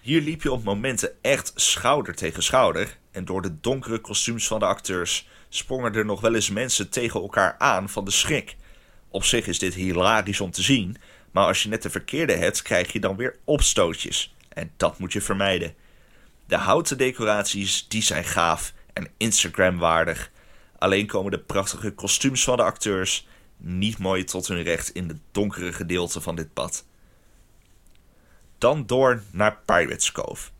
Hier liep je op momenten echt schouder tegen schouder en door de donkere kostuums van de acteurs sprongen er nog wel eens mensen tegen elkaar aan van de schrik. Op zich is dit hilarisch om te zien, maar als je net de verkeerde hebt, krijg je dan weer opstootjes. En dat moet je vermijden. De houten decoraties, die zijn gaaf en Instagram-waardig. Alleen komen de prachtige kostuums van de acteurs niet mooi tot hun recht in het donkere gedeelte van dit pad. Dan door naar Pirates Cove.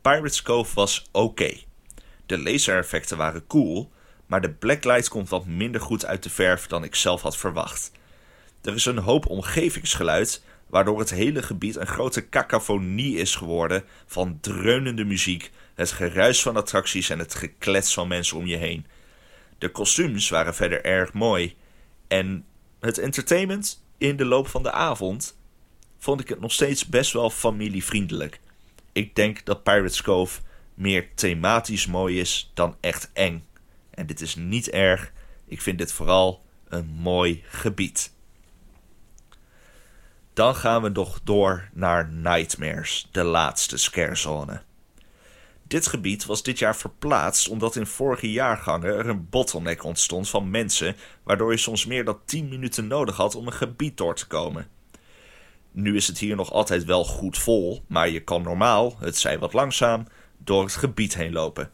Pirates Cove was oké. De lasereffecten waren cool, maar de blacklight komt wat minder goed uit de verf dan ik zelf had verwacht. Er is een hoop omgevingsgeluid, waardoor het hele gebied een grote cacophonie is geworden van dreunende muziek, het geruis van attracties en het geklets van mensen om je heen. De kostuums waren verder erg mooi en het entertainment in de loop van de avond vond ik het nog steeds best wel familievriendelijk. Ik denk dat Pirates Cove meer thematisch mooi is dan echt eng. En dit is niet erg. Ik vind dit vooral een mooi gebied. Dan gaan we nog door naar Nightmares, de laatste scarezone. Dit gebied was dit jaar verplaatst omdat in vorige jaargangen er een bottleneck ontstond van mensen, waardoor je soms meer dan 10 minuten nodig had om een gebied door te komen. Nu is het hier nog altijd wel goed vol, maar je kan normaal, het zij wat langzaam, door het gebied heen lopen.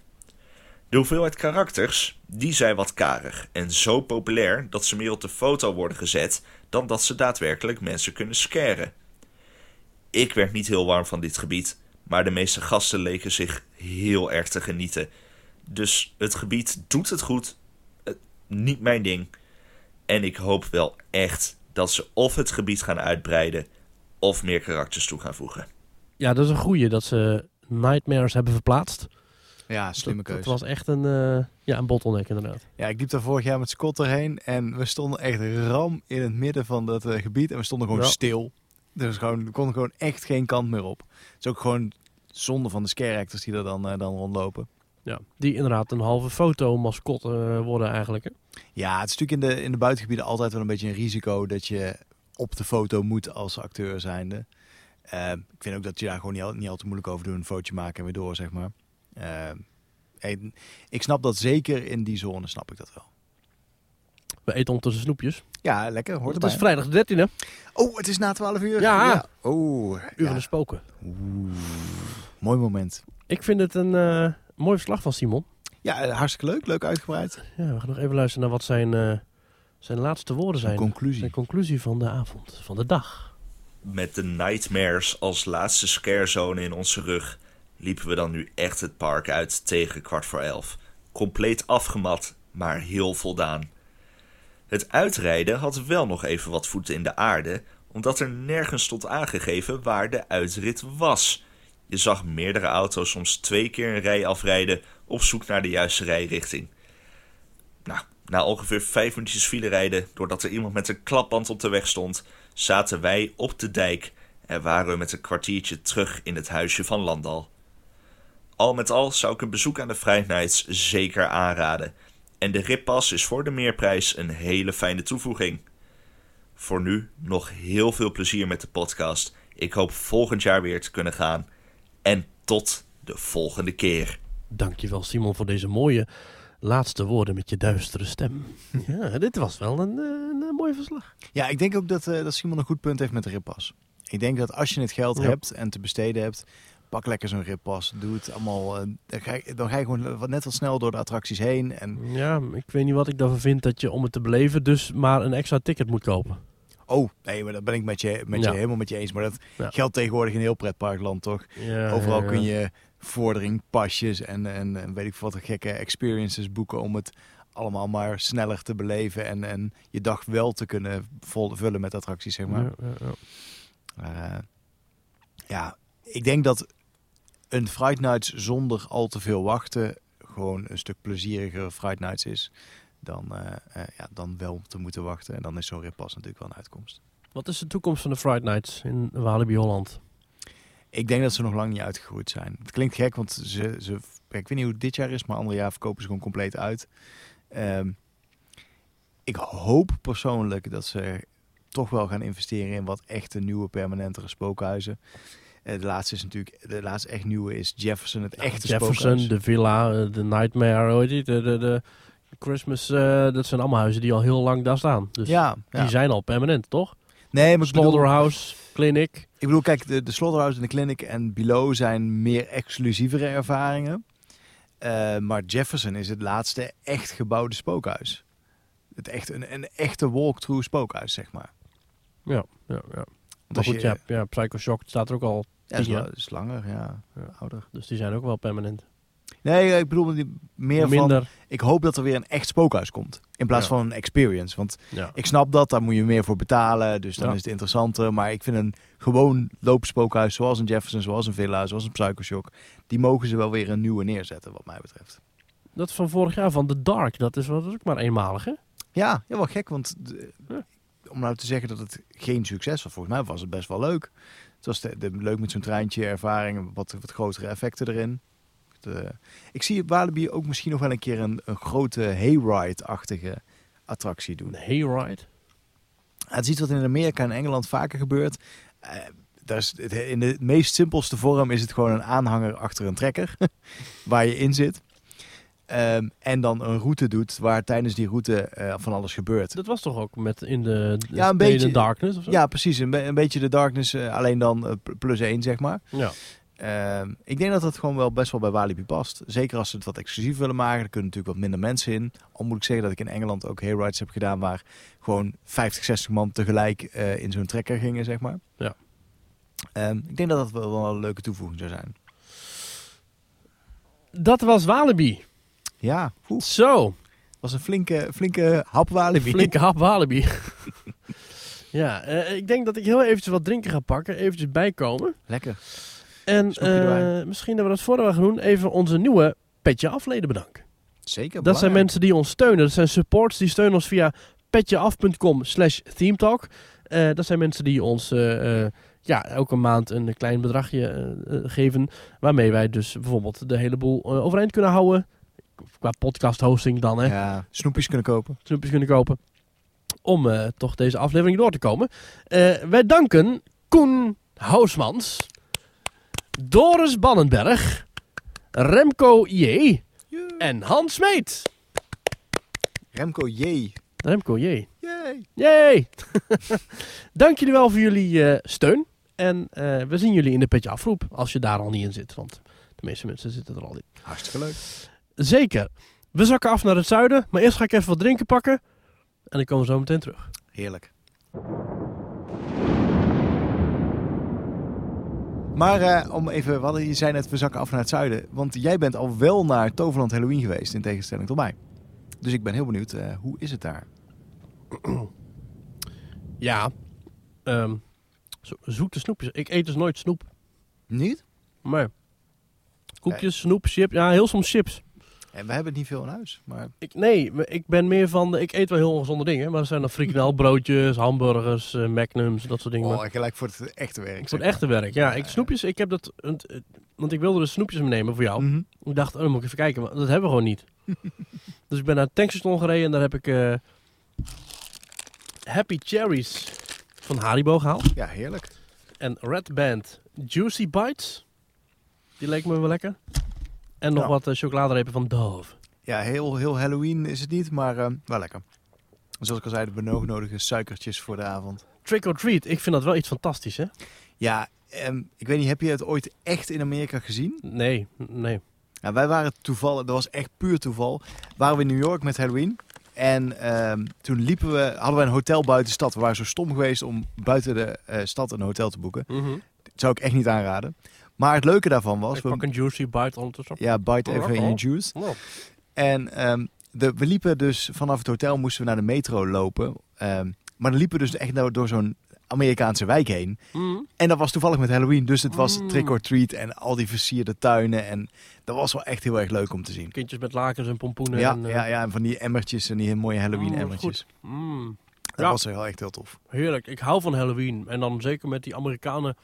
De hoeveelheid karakters, die zijn wat karig en zo populair dat ze meer op de foto worden gezet dan dat ze daadwerkelijk mensen kunnen scaren. Ik werd niet heel warm van dit gebied, maar de meeste gasten leken zich heel erg te genieten. Dus het gebied doet het goed, niet mijn ding. En ik hoop wel echt dat ze of het gebied gaan uitbreiden of meer karakters toe gaan voegen. Ja, dat is een goeie dat ze Nightmares hebben verplaatst. Ja, slimme keuze. dat was echt een, uh, ja, een bottleneck inderdaad. Ja, ik liep daar vorig jaar met Scott erheen en we stonden echt ram in het midden van dat uh, gebied en we stonden gewoon Ja. stil. Dus gewoon, konden gewoon echt geen kant meer op. Het is ook gewoon zonde van de scare actors die er dan, uh, dan rondlopen. Ja, die inderdaad een halve foto-mascot uh, worden eigenlijk. Hè? Ja, het is natuurlijk in de, in de buitengebieden altijd wel een beetje een risico dat je op de foto moet als acteur zijnde. Uh, ik vind ook dat je daar gewoon niet al, niet al te moeilijk over doet. Een fotootje maken en weer door, zeg maar. Uh, ik snap dat zeker in die zone, snap ik dat wel. We eten ondertussen snoepjes. Ja, lekker. Hoort Het erbij. is vrijdag de 13e. Oh, het is na 12 uur. Ja. Oh, Uur ja. van de spoken. Oeh, mooi moment. Ik vind het een uh, mooi verslag van Simon. Ja, hartstikke leuk. Leuk uitgebreid. Ja, we gaan nog even luisteren naar wat zijn, uh, zijn laatste woorden zijn. conclusie. Zijn conclusie van de avond, van de dag. Met de Nightmares als laatste scarezone in onze rug liepen we dan nu echt het park uit tegen kwart voor elf. Compleet afgemat, maar heel voldaan. Het uitrijden had wel nog even wat voeten in de aarde, omdat er nergens stond aangegeven waar de uitrit was. Je zag meerdere auto's soms twee keer een rij afrijden op zoek naar de juiste rijrichting. Nou, na ongeveer vijf minuutjes file rijden, doordat er iemand met een klapband op de weg stond, zaten wij op de dijk en waren we met een kwartiertje terug in het huisje van Landal. Al met al zou ik een bezoek aan de Nights zeker aanraden. En de rippas is voor de meerprijs een hele fijne toevoeging. Voor nu nog heel veel plezier met de podcast. Ik hoop volgend jaar weer te kunnen gaan. En tot de volgende keer. Dankjewel Simon voor deze mooie laatste woorden met je duistere stem. ja, dit was wel een, een, een mooi verslag. Ja, ik denk ook dat, uh, dat Simon een goed punt heeft met de rippas. Ik denk dat als je het geld Ja. hebt en te besteden hebt, pak lekker zo'n rippas. Doe het allemaal. uh, dan, ga je, dan ga je gewoon wat, net wat snel door de attracties heen. En Ja, ik weet niet wat ik daarvan vind dat je om het te beleven dus maar een extra ticket moet kopen. oh, nee, maar dat ben ik met je, met Ja. je helemaal met je eens. Maar dat Ja. geldt tegenwoordig in heel pretparkland toch? Ja, Overal kun je vordering, pasjes en, en, en weet ik veel wat gekke experiences boeken om het allemaal maar sneller te beleven en, en je dag wel te kunnen vol, vullen met attracties, zeg maar. Ja, ja, ja. Eh, ja, ik denk dat een Fright Nights zonder al te veel wachten gewoon een stuk plezieriger Fright Nights is dan, eh, eh, ja, dan wel te moeten wachten. En dan is zo'n rippas natuurlijk wel een uitkomst. Wat is de toekomst van de Friday Nights in Walibi Holland? Ik denk dat ze nog lang niet uitgegroeid zijn. Het klinkt gek, want ze, ze, ik weet niet hoe het dit jaar is, maar ander jaar verkopen ze gewoon compleet uit. Ehm, ik hoop persoonlijk dat ze toch wel gaan investeren in wat echte nieuwe permanentere spookhuizen. De laatste is natuurlijk, de laatste echt nieuwe is Jefferson, het echte Jefferson, spookhuis. de Villa, eh, de Nightmare, hoe heet die? De, de, de Christmas, eh, dat zijn allemaal huizen die al heel lang daar staan. Dus ja, ja. die zijn al permanent, toch? nee, maar bedoel, Slaughterhouse, Clinic. ik bedoel, kijk, de, de Slaughterhouse en de Clinic en Below zijn meer exclusievere ervaringen. Eh, maar Jefferson is het laatste echt gebouwde spookhuis. Het echt, een, een echte walkthrough spookhuis, zeg maar. Ja, ja, ja. Maar als goed, je, ja, ja, Psycho Shock staat er ook al, Ja, is, is langer, ja. Ja. Ouder. dus die zijn ook wel permanent. Nee, ik bedoel die- meer van... Minder, Ik hoop dat er weer een echt spookhuis komt. In plaats Ja. van een experience. Want ja. ik snap dat, daar moet je meer voor betalen. Dus dan is het interessanter. Maar ik vind een gewoon loopspookhuis, zoals een Jefferson, zoals een Villa, zoals een Psycho Shock. Die mogen ze wel weer een nieuwe neerzetten, wat mij betreft. Dat van vorig jaar van The Dark, dat is, dat is ook maar eenmalig, hè? Ja, ja wel gek. Want de-. Om nou te zeggen dat het geen succes was, volgens mij was het best wel leuk. Het was de, de- leuk met zo'n treintje, ervaring, wat, wat grotere effecten erin. de, ik zie Walibi ook misschien nog wel een keer een, een grote hayride-achtige attractie doen. Een hayride. Het is iets wat in Amerika en Engeland vaker gebeurt. Eh, daar is in de meest simpelste vorm is het gewoon een aanhanger achter een trekker waar je in zit. Ehm, en dan een route doet waar tijdens die route eh, van alles gebeurt. Dat was toch ook met in de, de Ja, een in beetje. the Darkness of zo? Ja, precies. Een, be- een beetje de darkness, alleen dan eh, pl- plus één, zeg maar. ja. Ehm, ik denk dat dat gewoon wel best wel bij Walibi past. Zeker als ze het wat exclusief willen maken. Er kunnen natuurlijk wat minder mensen in. Al moet ik zeggen dat ik in Engeland ook hayrides heb gedaan... waar gewoon 50, 60 man tegelijk eh, in zo'n trekker gingen, zeg maar. Ja. Ehm, ik denk dat dat wel, wel een leuke toevoeging zou zijn. Dat was Walibi. Ja, oeh, Zo, was een flinke, flinke hap Walibi. flinke hap Walibi. ja, eh, ik denk dat ik heel eventjes wat drinken ga pakken. Eventjes bijkomen. Lekker. En eh, misschien dat we dat voordat we gaan doen, even onze nieuwe Petje Afleden bedanken. Zeker, Dat zijn mensen die ons steunen. Dat zijn supports die steunen ons via petjeaf.com slash themetalk. Eh, dat zijn mensen die ons ja, elke maand een klein bedragje geven. Waarmee wij dus bijvoorbeeld de hele boel overeind kunnen houden. Qua podcast hosting dan, hè. Ja, snoepjes kunnen kopen. Snoepjes kunnen kopen. Om eh, toch deze aflevering door te komen. Eh, wij danken Koen Housmans. Doris Bannenberg. Remco J. En Hans Smeet. Remco J. Remco J. Yay. Yay! Dank jullie wel voor jullie eh, steun. En we zien jullie in de petje afroep. Als je daar al niet in zit. Want de meeste mensen zitten er al in. Hartstikke leuk. Zeker. We zakken af naar het zuiden. Maar eerst ga ik even wat drinken pakken. En dan komen we zo meteen terug. Heerlijk. Maar eh, om even, wat je zei net, we zakken af naar het zuiden. Want jij bent al wel naar Toverland Halloween geweest, in tegenstelling tot mij. Dus ik ben heel benieuwd, eh, hoe is het daar? Ja. ehm, zo- zoete snoepjes. Ik eet dus nooit snoep. Niet? Maar koekjes, snoep, chips. Ja, heel soms chips. En we hebben het niet veel in huis, maar Ik, nee, ik ben meer van... De, ik eet wel heel ongezonde dingen. Maar er zijn dan frikandelbroodjes, hamburgers, eh, magnums, dat soort dingen. Maar- oh, gelijk voor het echte werk. Voor het echte werk, ja. Ik, snoepjes, ik heb dat... Want, eh, want ik wilde dus snoepjes meenemen voor jou. Mhm. Ik dacht, oh, dan moet ik even kijken. Maar dat hebben we gewoon niet. dus ik ben naar het tankstation gereden en daar heb ik eh, Happy Cherries van Haribo gehaald. Ja, heerlijk. En Red Band Juicy Bites. Die leek me wel lekker. En nog wat eh, chocoladerepen van Dove. Ja, heel, heel Halloween is het niet, maar eh, wel lekker. Zoals ik al zei, de benodigde suikertjes voor de avond. Trick or Treat, ik vind dat wel iets fantastisch, hè? Ja, ehm, ik weet niet, heb je het ooit echt in Amerika gezien? Nee, nee. Nou, wij waren toevallig, dat was echt puur toeval, waren we in New York met Halloween. En ehm, toen liepen we, hadden we een hotel buiten de stad. We waren zo stom geweest om buiten de eh, stad een hotel te boeken. Dat zou ik echt niet aanraden. Maar het leuke daarvan was, Ik pak een Juicy Bite ondertussen. ja, bite even in je juice. Oh. En ehm, de, we liepen dus vanaf het hotel, moesten we naar de metro lopen. Ehm, maar dan liepen we dus echt door, door zo'n Amerikaanse wijk heen. Mm. En dat was toevallig met Halloween, dus het was Mm. trick or treat en al die versierde tuinen. En dat was wel echt heel erg leuk om te zien. Kindjes met lakens en pompoenen. Ja, en, eh, ja, ja, en van die emmertjes en die hele mooie Halloween Oh, emmertjes. mm. Dat Ja. was echt heel tof. Heerlijk. Ik hou van Halloween. En dan zeker met die Amerikanen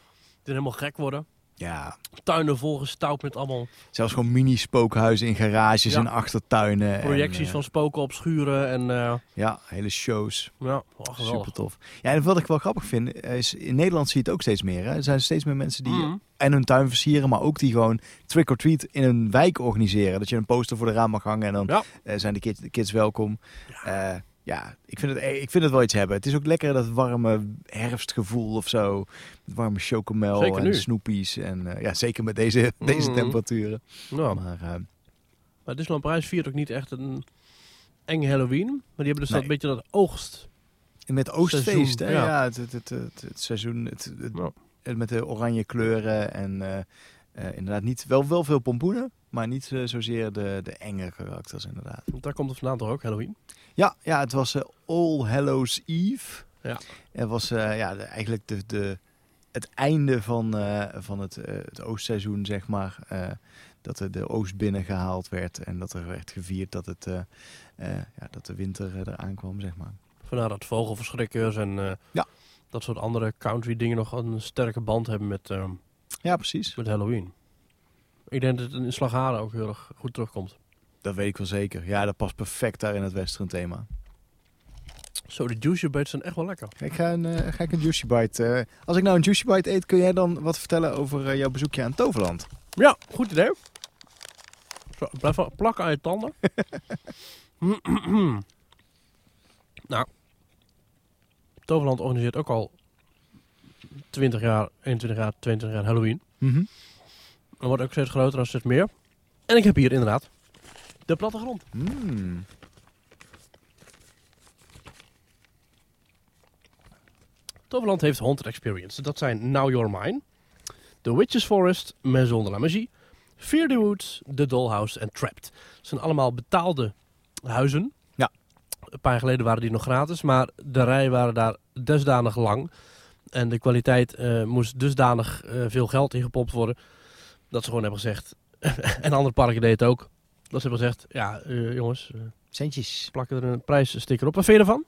die helemaal gek worden. Ja, Tuinen volgestouwd met allemaal zelfs gewoon mini spookhuizen in garages Ja. en achtertuinen. projecties en, eh, van spoken op schuren. En uh, Ja, hele shows. ja, oh. Super tof. Ja, en wat ik wel grappig vind, is in Nederland zie je het ook steeds meer. Hè? Er zijn steeds meer mensen die Mm. en hun tuin versieren, maar ook die gewoon trick or treat in een wijk organiseren. Dat je een poster voor de raam mag hangen en dan Ja. eh, zijn de kids, de kids welkom. Ja. Ja, ik vind, het, eh, ik vind het wel iets hebben. Het is ook lekker dat warme herfstgevoel of zo. Met warme chocomel Zeker en nu. snoepies. En eh, ja, zeker met deze, deze Mm. temperaturen. Ja. Maar eh, Maar Disneyland Parijs viert ook niet echt een eng Halloween. Maar die hebben dus Nee. dat beetje dat oogst. met oostfeest, Seizoen, hè? ja. Ja, het, het, het, het, het seizoen, het, het- Ja. het met de oranje kleuren en inderdaad niet, wel, wel veel pompoenen, maar niet zozeer de, de enge karakters inderdaad. Want daar komt het vandaan toch ook, Halloween? Ja, ja het was eh, All Hallows Eve. Ja. Het was eh, ja, de- eigenlijk de, de, het einde van, eh, van het, het oostseizoen, zeg maar. dat er de oost binnengehaald werd en dat er werd gevierd dat, het, ja, dat de winter eraan kwam, zeg maar. Vandaar dat vogelverschrikkers en Ja. dat soort andere country dingen nog een sterke band hebben met, eh, Ja, precies. met Halloween. Ik denk dat het in Slagharen ook heel erg goed terugkomt. Dat weet ik wel zeker. Ja, dat past perfect daar in het western thema. Zo, de juicy bites zijn echt wel lekker. Ik ga een, eh, ga ik een Juicy Bite... eh, als ik nou een Juicy Bite eet, kun jij dan wat vertellen over eh, jouw bezoekje aan Toverland? Ja, goed idee. Zo, blijf wel plakken aan je tanden. nou, Toverland organiseert ook al 20 jaar, 21 jaar, 22 jaar Halloween. Mhm. Er wordt ook steeds groter en steeds meer. En ik heb hier inderdaad de plattegrond. Mm. Toverland heeft Haunted Experience. Dat zijn Now You're Mine, The Witch's Forest, Maison de la Magie, Fear the Woods, The Dollhouse en Trapped. Het zijn allemaal betaalde huizen. Ja. Een paar jaar geleden waren die nog gratis, maar de rijen waren daar dusdanig lang. En de kwaliteit eh, moest dusdanig eh, veel geld ingepompt worden. Dat ze gewoon hebben gezegd, en andere parken deden het ook. Dat ze hebben gezegd, ja eh, jongens, eh, Centjes. plakken er een prijssticker op. Wat vind je ervan?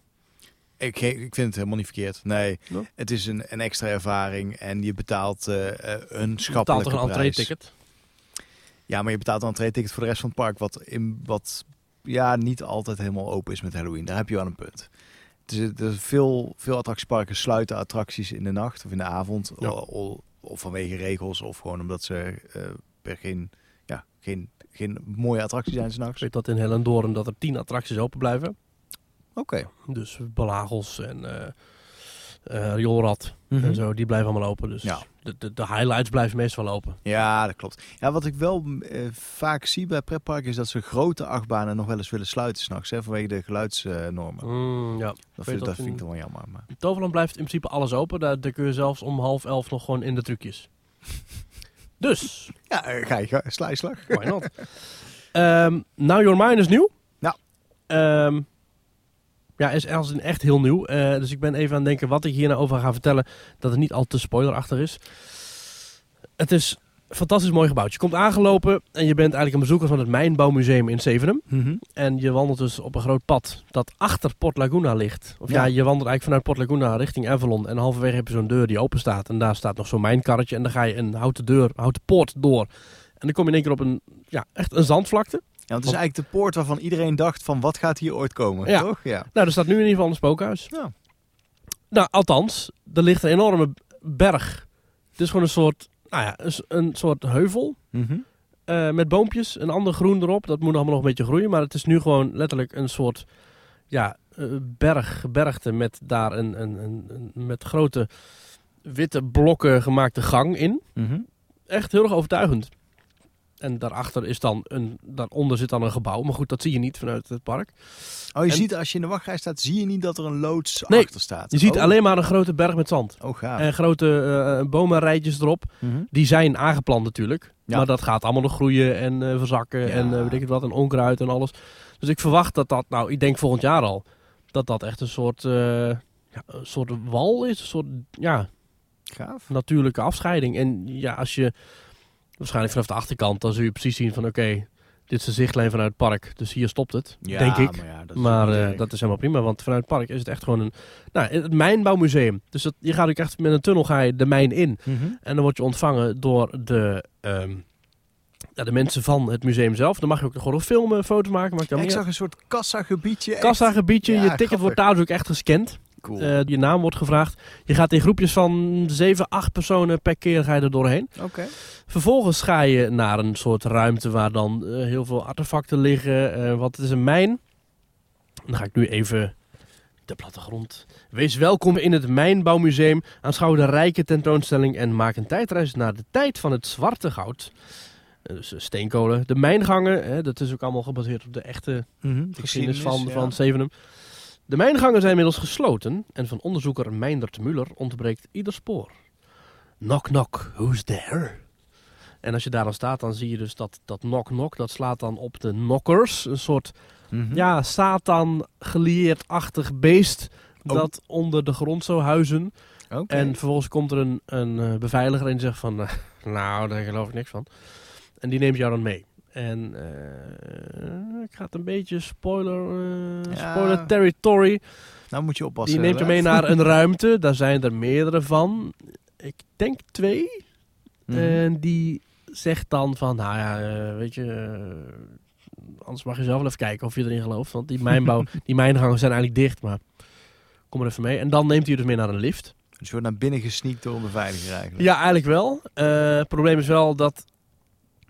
Ik, ik vind het helemaal niet verkeerd. Nee, het is een, een extra ervaring en je betaalt eh, eh, een Je betaalt schappelijke toch een prijs. entree-ticket? Ja, maar je betaalt een entree-ticket voor de rest van het park, wat, in, wat ja, niet altijd helemaal open is met Halloween. Daar heb je wel een punt. Er is veel, veel attractieparken sluiten attracties in de nacht of in de avond. Ja. Of vanwege regels of gewoon omdat ze eh, per geen, ja, geen, geen mooie attractie zijn Ik s'nachts. weet dat in Hellendoorn dat er tien attracties open blijven. Oké. Dus belagels en eh eh, rioolrad Mhm. en zo, die blijven allemaal open. Dus Ja. de, de, de highlights blijven meestal open. Ja, dat klopt. Ja, wat ik wel eh, vaak zie bij pretparken is dat ze grote achtbanen nog wel eens willen sluiten s'nachts, vanwege de geluidsnormen. Mm, ja. dat vind, dat dat vind in- ik dan wel jammer. Maar... In Toverland blijft in principe alles open. Daar, daar kun je zelfs om half elf nog gewoon in de trucjes. Dus, Ja, eh, ga je sla je slag. why not? Ehm Now Your Mine is nieuw. Ja. Ehm, ja, is als echt heel nieuw. Eh, dus ik ben even aan het denken wat ik hier nou over ga vertellen. Dat het niet al te spoilerachtig is. Het is fantastisch mooi gebouw. Je komt aangelopen en je bent eigenlijk een bezoeker van het Mijnbouwmuseum in Zevenum. Mhm. En je wandelt dus op een groot pad dat achter Port Laguna ligt. Of ja, Ja. je wandelt eigenlijk vanuit Port Laguna richting Avalon. En halverwege heb je zo'n deur die open staat. En daar staat nog zo'n mijnkarretje. En dan ga je een houten deur, houten poort door. En dan kom je in één keer op een, ja, echt een zandvlakte. Ja, want het is eigenlijk de poort waarvan iedereen dacht van wat gaat hier ooit komen, Ja. toch? Ja. Nou, er staat nu in ieder geval een spookhuis. Ja. Nou, althans, er ligt een enorme berg. Het is gewoon een soort, nou ja, een, soort heuvel. Mhm. eh, met boompjes, een ander groen erop. Dat moet allemaal nog een beetje groeien. Maar het is nu gewoon letterlijk een soort ja, eh, berg, gebergte met daar een, een, een, een- met grote witte blokken gemaakte gang in. Mhm. Echt heel erg overtuigend. En daarachter is dan een, daaronder zit dan een gebouw. Maar goed, dat zie je niet vanuit het park. Oh, je En- ziet als je in de wachtrij staat, zie je niet dat er een loods Nee, achter staat. Je ziet oh. alleen maar een grote berg met zand. Oh, gaaf. En grote eh, bomenrijtjes erop. Mhm. Die zijn aangeplant natuurlijk. Ja. Maar dat gaat allemaal nog groeien en eh, verzakken Ja. en eh, weet ik het wat, en onkruid en alles. Dus ik verwacht dat dat, nou, ik denk volgend jaar al, dat dat echt een soort, ja, een soort wal is. Een soort, ja, Gaaf. natuurlijke afscheiding. En ja, als je, waarschijnlijk vanaf de achterkant, dan zul je precies zien van, oké, dit is de zichtlijn vanuit het park. Dus hier stopt het, Ja, denk ik. Maar, ja, dat is Maar eh, dat is helemaal prima, want vanuit het park is het echt gewoon een, nou, het mijnbouwmuseum. Dus dat, je gaat ook echt met een tunnel ga je de mijn in. Mhm. En dan word je ontvangen door de, ehm, ja, de mensen van het museum zelf. Dan mag je ook nog gewoon filmen, foto's maken. Ja, dan ik zag een soort kassagebiedje. Kassagebiedje, Ja, je ticket grappig. wordt daar ook echt gescand. Cool. Eh, je naam wordt gevraagd. Je gaat in groepjes van 7, 8 personen per keer ga je er doorheen. Oké. Vervolgens ga je naar een soort ruimte waar dan eh, heel veel artefacten liggen. eh want het is een mijn. Dan ga ik nu even de plattegrond. Wees welkom in het Mijnbouwmuseum. Aanschouw de rijke tentoonstelling en maak een tijdreis naar de tijd van het zwarte goud. Dus steenkolen. De mijngangen, hè, dat is ook allemaal gebaseerd op de echte Mhm. geschiedenis van, ja. van Zevenum. De mijngangen zijn inmiddels gesloten en van onderzoeker Meindert Muller ontbreekt ieder spoor. Knock knock, who's there? En als je daar dan staat, dan zie je dus dat, dat knock knock, dat slaat dan op de knockers. Een soort, Mhm. ja, Satan gelieerd-achtig beest Oh. dat onder de grond zou huizen. En vervolgens komt er een, een eh, beveiliger en die zegt van, eh, nou, daar geloof ik niks van. En die neemt jou dan mee. En eh, ik ga het een beetje spoiler, eh, Ja. spoiler territory. Nou moet je oppassen. Die neemt je mee naar een ruimte. Daar zijn er meerdere van. Ik denk twee. Mhm. En die zegt dan van, nou ja, eh, weet je, anders mag je zelf wel even kijken of je erin gelooft. Want die mijnbouw, die mijngangen zijn eigenlijk dicht, maar kom er even mee. En dan neemt hij dus mee naar een lift. Dus je wordt naar binnen gesneakt door een beveiliger eigenlijk. Ja, eigenlijk wel. Het probleem is wel dat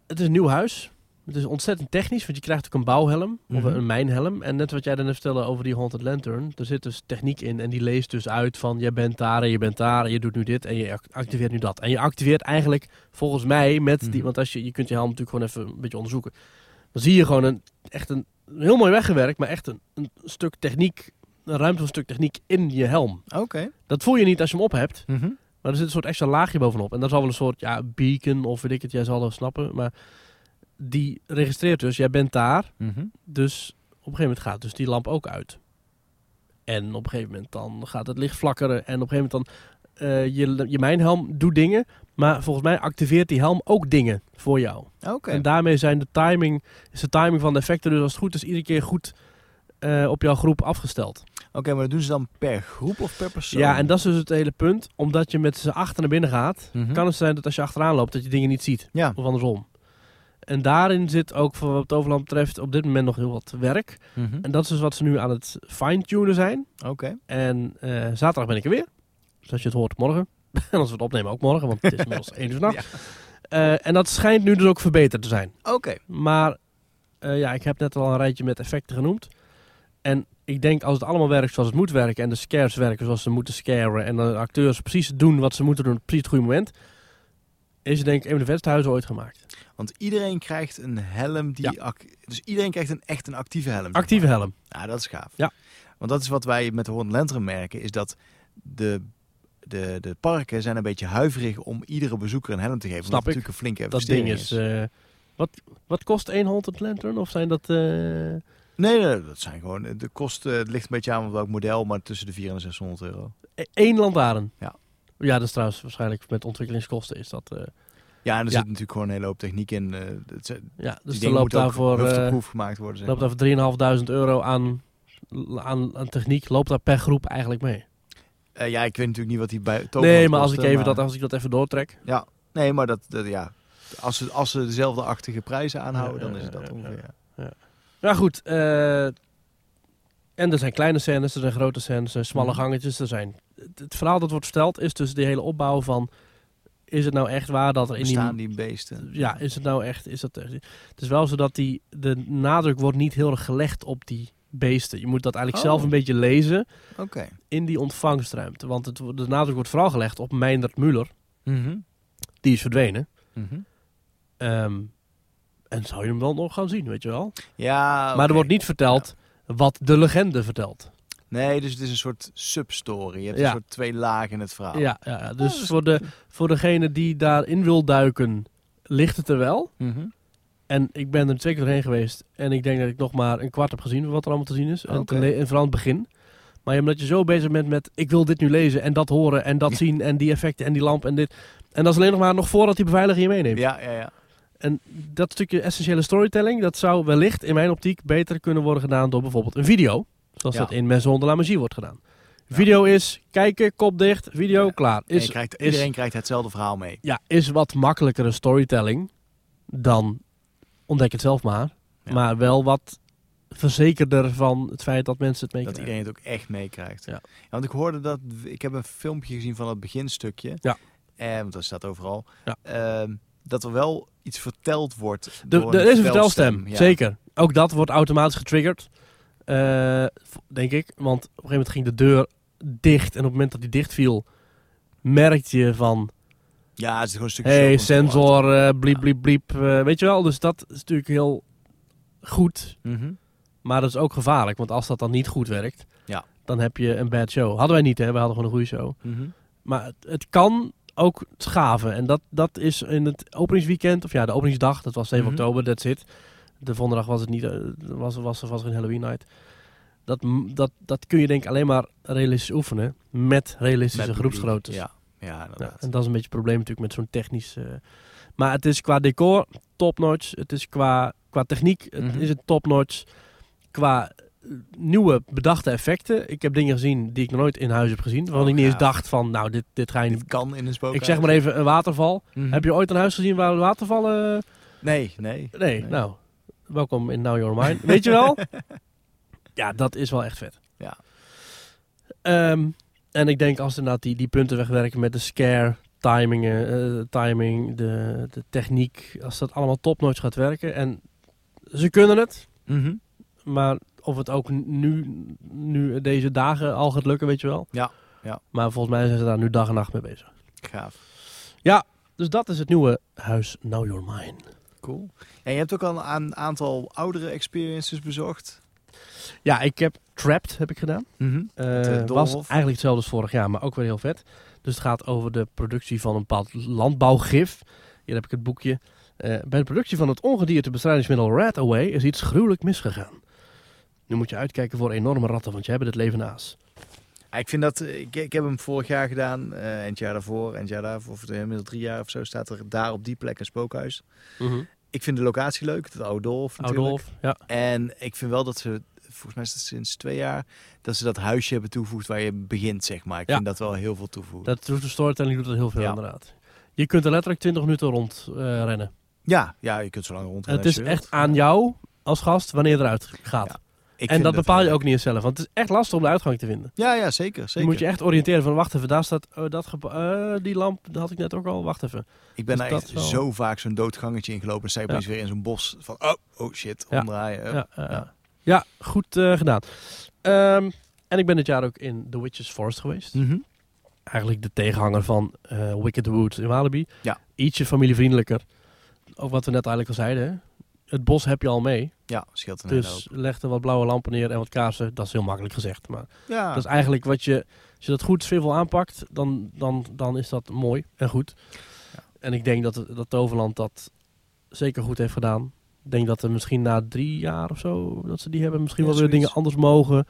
het is een nieuw huis. Het is ontzettend technisch, want je krijgt ook een bouwhelm of Mhm. een mijnhelm. En net wat jij dan vertelde over die Haunted Lantern, er zit dus techniek in en die leest dus uit van je bent daar en je bent daar en je doet nu dit en je act- activeert nu dat. En je activeert eigenlijk volgens mij met die, Mhm. want als je, je kunt je helm natuurlijk gewoon even een beetje onderzoeken. Dan zie je gewoon een, echt een, heel mooi weggewerkt, maar echt een, een stuk techniek, een ruimte van een stuk techniek in je helm. Oké. Dat voel je niet als je hem op hebt. Mhm. Maar er zit een soort extra laagje bovenop. En dat zal wel een soort ja, beacon of weet ik het, jij zal dat snappen. Maar die registreert dus, jij bent daar. Mhm. Dus op een gegeven moment gaat dus die lamp ook uit. En op een gegeven moment dan gaat het licht flakkeren. En op een gegeven moment dan, eh, je, je mijnhelm doet dingen. Maar volgens mij activeert die helm ook dingen voor jou. Oké. En daarmee zijn de timing, is de timing van de effecten dus als het goed is iedere keer goed eh, op jouw groep afgesteld. Oké, maar dat doen ze dan per groep of per persoon? Ja, en dat is dus het hele punt. Omdat je met z'n achter naar binnen gaat, Mhm. kan het zijn dat als je achteraan loopt, dat je dingen niet ziet. Ja. Of andersom. En daarin zit ook, voor wat het overland betreft, op dit moment nog heel wat werk. Mhm. En dat is dus wat ze nu aan het fine-tunen zijn. Oké. En eh, zaterdag ben ik er weer. Dus als je het hoort morgen. en als we het opnemen ook morgen, want het is inmiddels 1 uur 's nachts. Eh, en dat schijnt nu dus ook verbeterd te zijn. Oké. Maar eh, ja, ik heb net al een rijtje met effecten genoemd. En ik denk als het allemaal werkt zoals het moet werken en de scares werken zoals ze moeten scaren en de acteurs precies doen wat ze moeten doen op precies het goede moment, is het denk ik een van de vetste huizen ooit gemaakt. Want iedereen krijgt een helm die... Dus iedereen krijgt een echt een actieve helm. Actieve helm. Ja, dat is gaaf. Ja. Want dat is wat wij met de Horn Lantern merken, is dat de, de, de parken zijn een beetje huiverig om iedere bezoeker een helm te geven. Snap ik. het natuurlijk een flinke Dat ding investering is... eh, wat, wat kost één Haunted Lantern? Of zijn dat... eh, Nee, nee, dat zijn gewoon... De kost eh, het ligt een beetje aan welk model, maar tussen de 400 en 600 euro. e- één lantaarn? Ja. Ja, dat is trouwens waarschijnlijk met ontwikkelingskosten is dat... eh, Ja, en er zit natuurlijk gewoon een hele hoop techniek in. eh, het ja, dus er loopt daarvoor... eh, hufteproof gemaakt worden. Zeg loopt maar. daarvoor 3.500 euro aan, aan, aan techniek. Loopt daar per groep eigenlijk mee? Eh, ja, ik weet natuurlijk niet wat die bij Toverland Nee, maar als ik, even maar- dat, als ik dat even doortrek. Ja, nee, maar dat, dat ja. Als ze, als ze dezelfde achtige prijzen aanhouden, Ja, dan is het ja, dat ja, ongeveer. ja. Ja, goed. eh, en er zijn kleine scènes, er zijn grote scènes, er zijn smalle Mhm. gangetjes. Er zijn, het, het verhaal dat wordt verteld is dus de hele opbouw van... Is het nou echt waar dat er in die... Bestaan die beesten? Ja, is het nou echt... Is dat, het is wel zo dat die, de nadruk wordt niet heel erg gelegd op die beesten. Je moet dat eigenlijk Oh. zelf een beetje lezen in die ontvangstruimte. Want het, de nadruk wordt vooral gelegd op Meindert Muller. Mhm. Die is verdwenen. Mhm. Ehm, en zou je hem wel nog gaan zien, weet je wel? Ja, Maar er wordt niet verteld wat de legende vertelt. Nee, dus het is een soort substory. Je hebt Ja. een soort twee lagen in het verhaal. Ja, ja, dus Oh, voor, de, voor degene die daarin wil duiken, ligt het er wel. Mhm. En ik ben er twee keer doorheen geweest. En ik denk dat ik nog maar een kwart heb gezien van wat er allemaal te zien is. En, te le- en vooral aan het begin. Maar omdat je zo bezig bent met, ik wil dit nu lezen en dat horen en dat Ja. zien en die effecten en die lamp en dit. En dat is alleen nog maar nog voordat die beveiliger je meeneemt. Ja, ja, ja. En dat stukje essentiële storytelling, dat zou wellicht in mijn optiek beter kunnen worden gedaan door bijvoorbeeld een video. Zoals Ja. dat in Mensen onder la magie wordt gedaan. Video is kijken, kop dicht, video klaar. En Is, je krijgt, is- iedereen krijgt hetzelfde verhaal mee. ja, is wat makkelijkere storytelling dan ontdek het zelf maar. Maar wel wat verzekerder van het feit dat mensen het Dat meekrijgen. iedereen het ook echt meekrijgt. Ja. want ik hoorde dat... Ik heb een filmpje gezien van het beginstukje. Ja. Eh, want dat staat overal. Ja. Ehm, dat er wel iets verteld wordt Er is een vertelstem, ja. zeker. Ook dat wordt automatisch getriggerd, eh, denk ik. Want op een gegeven moment ging de deur dicht. En op het moment dat die dicht viel, merkte je van... Ja, het is gewoon een stukje hey, sensor, eh, bliep, bliep, bliep. eh, weet je wel, dus dat is natuurlijk heel goed. Mhm. Maar dat is ook gevaarlijk, want als dat dan niet goed werkt, Ja. dan heb je een bad show. Hadden wij niet, hè? We hadden gewoon een goede show. Mhm. Maar het, het kan ook schaven. En dat, dat is in het openingsweekend, of ja, de openingsdag, dat was 7 Mhm. oktober, that's it. De donderdag was het niet, eh, was, was, was er een Halloween night. Dat, dat, dat kun je denk ik alleen maar realistisch oefenen met realistische Met groepsgroottes. Ja, ja en dat is een beetje het probleem natuurlijk met zo'n technisch... eh, maar het is qua decor top-notch. Het is qua, qua techniek het Mhm. is het top-notch. Qua nieuwe bedachte effecten. Ik heb dingen gezien die ik nog nooit in huis heb gezien. Waarvan Oh, ik niet eens dacht van, nou, dit, dit ga je niet... Kan in een spookhuis. Ik zeg maar even een waterval. Mhm. Heb je ooit een huis gezien waar een watervallen... Nee, nee. Nee, nou, welkom in Now Your Mind. Weet je wel? Ja, dat is wel echt vet. Ja. Ehm, en ik denk als inderdaad die, die punten wegwerken met de scare, timingen, eh, timing, de, de techniek, als dat allemaal topnotch gaat werken. En ze kunnen het, Mhm. maar of het ook nu, nu deze dagen al gaat lukken, weet je wel. Ja, ja. Maar volgens mij zijn ze daar nu dag en nacht mee bezig. Gaaf. Dus dat is het nieuwe huis Now Your Mind. Cool. En je hebt ook al een aantal oudere experiences bezocht. Ja, ik heb Trapped heb ik gedaan. Mhm. De was eigenlijk hetzelfde als vorig jaar, maar ook weer heel vet. Dus het gaat over de productie van een bepaald landbouwgif. Hier heb ik het boekje. Eh, bij de productie van het ongediertebestrijdingsmiddel Rat Away is iets gruwelijk misgegaan. Nu moet je uitkijken voor enorme ratten, want je hebben het leven naast. Ja, ik vind dat, eh, ik, ik heb hem vorig jaar gedaan, eh, en het jaar daarvoor, en het jaar daarvoor, of inmiddels drie jaar of zo, staat er daar op die plek een spookhuis. Ik vind de locatie leuk, het oude Dolf natuurlijk. Oudolf, ja. En ik vind wel dat ze, volgens mij is sinds twee jaar, dat ze dat huisje hebben toegevoegd waar je begint, zeg maar. Ik Ja. vind dat wel heel veel toevoegen. Dat doet de storytelling doet dat heel veel Ja. inderdaad. Je kunt er letterlijk 20 minuten rond eh, rennen. Ja, ja, je kunt zo lang rond. het is echt aan jou als gast wanneer je eruit gaat. Ik en dat bepaal je heel ook niet eens zelf. Want het is echt lastig om de uitgang te vinden. Ja, ja, zeker. Je zeker. moet je echt oriënteren van wacht even, daar staat oh, dat eh, die lamp, dat had ik net ook al, wacht even. Ik ben Dus daar echt wel. zo vaak zo'n doodgangetje ingelopen en sta je Ja. opeens weer in zo'n bos van, oh, oh shit, Ja. omdraaien. Ja, ja, ja. ja. goed eh, gedaan. Ehm, en ik ben dit jaar ook in The Witches Forest geweest. Mhm. Eigenlijk de tegenhanger van eh, Wicked Woods in Walibi. Ja. Ietsje familievriendelijker. Ook wat we net eigenlijk al zeiden. hè. Het bos heb je al mee. Ja, scheelt een Dus leg er wat blauwe lampen neer en wat kaarsen. Dat is heel makkelijk gezegd. Maar Ja, dat is eigenlijk wat je... Als je dat goed sfeervol aanpakt, dan, dan, dan is dat mooi en goed. Ja. En ik denk dat, dat Toverland dat zeker goed heeft gedaan. Ik denk dat er misschien na drie jaar of zo, dat ze die hebben, misschien Ja, wel weer zoiets. dingen anders mogen.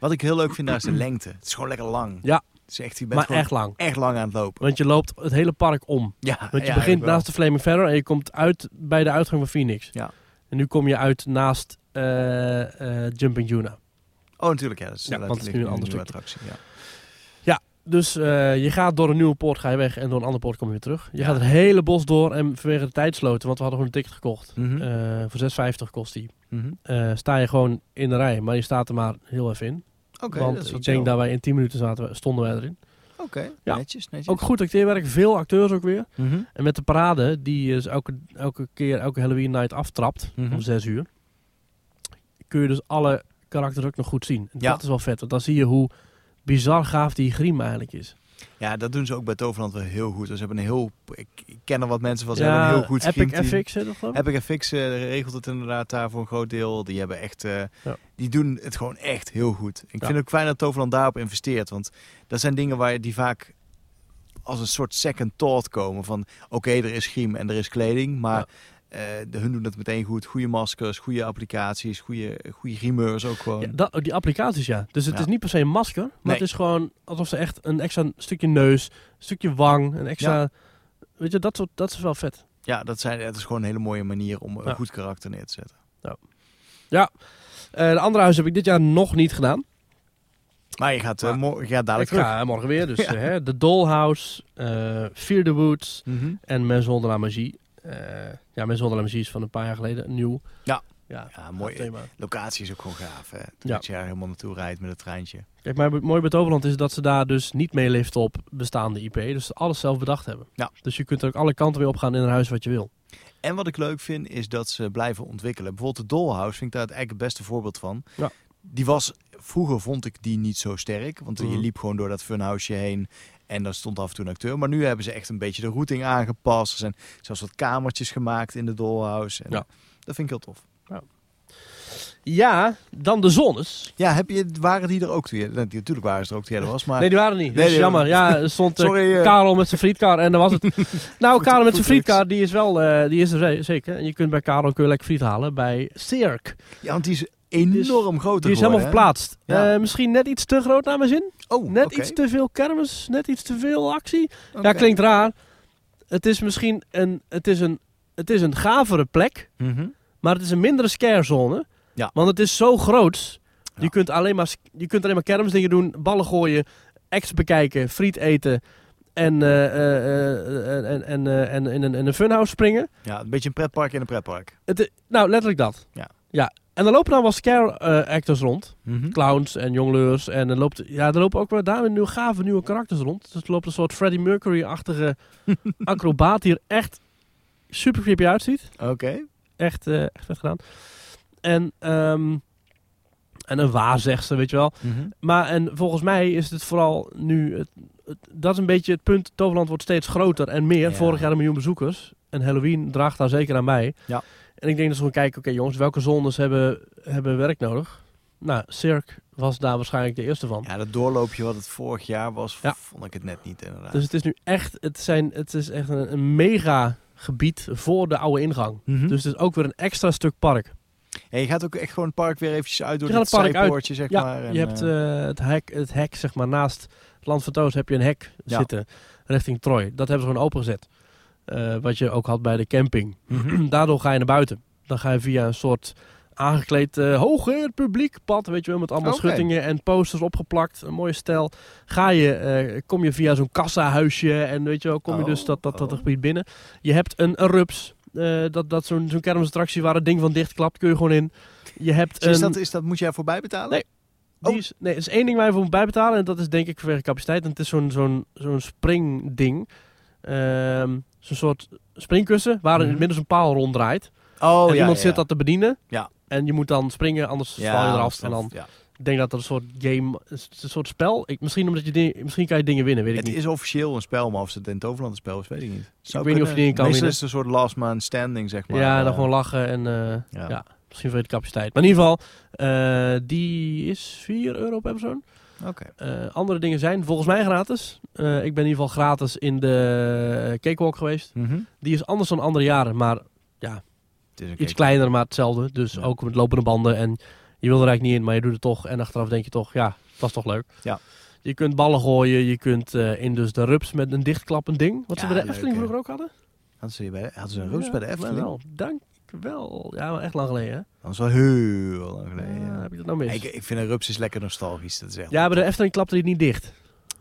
Wat ik heel leuk vind daar is de lengte. Het is gewoon lekker lang. Ja. Is echt, je bent Maar echt lang. echt lang aan het lopen. Want je loopt het hele park om. Ja, Want je ja, begint naast de Flaming Ferrer en je komt uit bij de uitgang van Phoenix. Ja. En nu kom je uit naast eh, eh, Jumping Juna. Oh, natuurlijk, ja. Dat is, Ja, dat want het is nu een ander nieuwe stukje. attractie. Ja. Dus eh, je gaat door een nieuwe poort ga je weg en door een andere poort kom je weer terug. Je Ja. gaat het hele bos door en vanwege de tijdsloten, want we hadden gewoon een ticket gekocht. Mhm. Voor 6,50 kost die. Mhm. Sta je gewoon in de rij, maar je staat er maar heel even in. Oké, want dat is ik denk dat wij in 10 minuten zaten, stonden wij erin. Oké, Ja. netjes, netjes. Ook goed acteerwerk, veel acteurs ook weer. Mhm. En met de parade, die is elke, elke keer, elke Halloween night aftrapt, Mhm. om 6 uur. Kun je dus alle karakters ook nog goed zien. En Ja. Dat is wel vet, want dan zie je hoe bizar gaaf die griem eigenlijk is. Ja, dat doen ze ook bij Toverland wel heel goed. Dus ze hebben een heel... Ik, ik ken er wat mensen van, ze hebben een heel goed Epic. FX, hè, dat? Epic FX eh, regelt het inderdaad daar voor een groot deel. Die hebben echt, eh, Ja. die doen het gewoon echt heel goed. Ik Ja. vind het ook fijn dat Toverland daarop investeert, want dat zijn dingen waar je die vaak als een soort second thought komen van, oké, er is griem en er is kleding, maar eh, de, hun doen het meteen goed. Goede maskers, goede applicaties, goede, goede grimeurs ook gewoon. Ja, dat, die applicaties, ja. Dus het Ja. is niet per se een masker, maar Nee. het is gewoon alsof ze echt een extra stukje neus, een stukje wang, een extra... Weet je, dat, soort, dat is wel vet. Ja, dat, zijn, dat is gewoon een hele mooie manier om een Ja. goed karakter neer te zetten. Eh, de andere huis heb ik dit jaar nog niet gedaan. Maar je gaat, eh, Maar- mo- je gaat dadelijk ik terug. ga morgen weer. Dus Ja. eh, hè, de Dollhouse, eh Fear the Woods Mhm. en Maison de la Magie. Ja, la Magie is van een paar jaar geleden nieuw. Ja. Ja, Ja, mooi. thema. Locatie is ook gewoon gaaf. Hè? Ja. Dat je daar helemaal naartoe rijdt met het treintje. Kijk, maar mooi bij Toverland is dat ze daar dus niet mee liften op bestaande IP. Dus ze alles zelf bedacht hebben. Ja. Dus je kunt er ook alle kanten mee opgaan in een huis wat je wil. En wat ik leuk vind, is dat ze blijven ontwikkelen. Bijvoorbeeld de Dollhouse vind ik daar eigenlijk het beste voorbeeld van. Ja. Die was, vroeger vond ik die niet zo sterk. Want je Mhm. liep gewoon door dat funhouseje heen. En daar stond af en toe een acteur. Maar nu hebben ze echt een beetje de routing aangepast. Er zijn zelfs wat kamertjes gemaakt in de Dollhouse. En Ja. Dat vind ik heel tof. Ja, dan de zones. Ja, heb je, waren die er ook nou, Natuurlijk waren ze er ook jij er was. Maar Nee, die waren niet. Nee, die- jammer. Ja, er stond eh, Sorry, eh. Karel met zijn frietkar en dan was het... nou, Karel met zijn frietkar, die is wel... eh, die is er ze- zeker. En je kunt bij Karel kun je lekker friet halen bij Cirque. ja, want die is enorm groot Die is helemaal verplaatst. Ja. Eh, misschien net iets te groot naar mijn zin. Oh, Net iets te veel kermis. Net iets te veel actie. Ja, Oké. klinkt raar. Het is misschien een... Het is een, het is een gavere plek. Mhm. Maar het is een mindere scarezone. Ja. Want het is zo groot Ja. Je, kunt alleen maar, je kunt alleen maar kermisdingen doen, ballen gooien, acts bekijken, friet eten en, eh, eh, en, en, en in, een, in een funhouse springen. Ja, een beetje een pretpark in een pretpark. Het, nou, letterlijk dat. Ja. ja. En dan lopen dan wel scare eh, actors rond. Mhm. Clowns en jongleurs. En er, loopt, ja, er lopen ook wel daar nieuwe gave nieuwe karakters rond. Dus er loopt een soort Freddie Mercury-achtige acrobaat die er echt super creepy uitziet. Oké. Echt, eh echt vet gedaan. En, ehm, en een waarzegster, weet je wel. Mhm. Maar en volgens mij is het vooral nu... Het, het- dat is een beetje het punt. Toverland wordt steeds groter en meer. Ja. Vorig jaar een miljoen bezoekers. En Halloween draagt daar zeker aan bij. Ja. En ik denk dat ze gewoon kijken... Oké jongens, welke zones hebben, hebben werk nodig? Nou, Cirque was daar waarschijnlijk de eerste van. Ja, dat doorloopje wat het vorig jaar was, Ja. vond ik het net niet inderdaad. Dus het is nu echt... Het, zijn, het is echt een, een mega gebied voor de oude ingang. Mhm. Dus het is ook weer een extra stuk park. Ja, je gaat ook echt gewoon het park weer eventjes uit door Je het park uit. zeg Ja, maar. en, je hebt eh, eh, het, hek, het hek, zeg maar, naast het Land van Toos heb je een hek Ja. zitten richting Troy. Dat hebben ze gewoon opengezet. Eh, wat je ook had bij de camping. mhm. Daardoor ga je naar buiten. Dan ga je via een soort aangekleed eh hoger publiek pad, weet je wel, met allemaal schuttingen en posters opgeplakt. Een mooie stijl. Ga je, eh, kom je via zo'n kassahuisje en weet je wel, kom je Oh, dus dat, dat, dat oh. gebied binnen. Je hebt een, een rups. dat, dat zo'n zo'n kermisattractie waar het ding van dichtklapt, kun je gewoon in. Je hebt Dus is, een... dat, is dat, moet jij voorbij betalen? Nee. Die Oh. is, nee, er is één ding waar je voor moet bijbetalen. En dat is denk ik vanwege capaciteit. En het is zo'n zo'n zo'n springding. Ehm zo'n soort springkussen. Waar in Mhm. het midden zo'n paal ronddraait. Oh, en ja, iemand ja, zit dat te bedienen. Ja. En je moet dan springen, anders val je eraf. En dan, ja. ik denk dat dat een soort game, een soort spel. Ik, misschien, omdat je dingen, misschien kan je dingen winnen, weet ik Het niet. is officieel een spel, maar of het in Toverland een spel is, weet ik niet. Zou weet niet of je die in kan winnen. is het een soort last man standing, zeg maar. ja, dan Eh, gewoon lachen en eh, ja. misschien voor je de capaciteit. Maar in ieder geval, eh, die is 4 euro per persoon. Oké. Eh, andere dingen zijn volgens mij gratis. Eh, ik ben in ieder geval gratis in de Cakewalk geweest. Mhm. Die is anders dan andere jaren, maar Het is een iets kleiner, maar hetzelfde. Dus Ja. ook met lopende banden. En je wil er eigenlijk niet in, maar je doet het toch. En achteraf denk je toch, ja, het was toch leuk. Ja. Je kunt ballen gooien, je kunt eh, in dus de rups met een dichtklappend ding. Wat ze Ja, bij de leuk, Efteling vroeger ook hadden. Hadden ze, bij de, hadden ze een rups Ja, bij de Efteling? wel. Dank wel. Ja, maar echt lang geleden, hè? Dat is wel heel lang geleden. Ja, ja. heb je dat nou mis? Ik, ik vind een rups is lekker nostalgisch. Dat is echt ja, bij de Efteling klapte die niet dicht.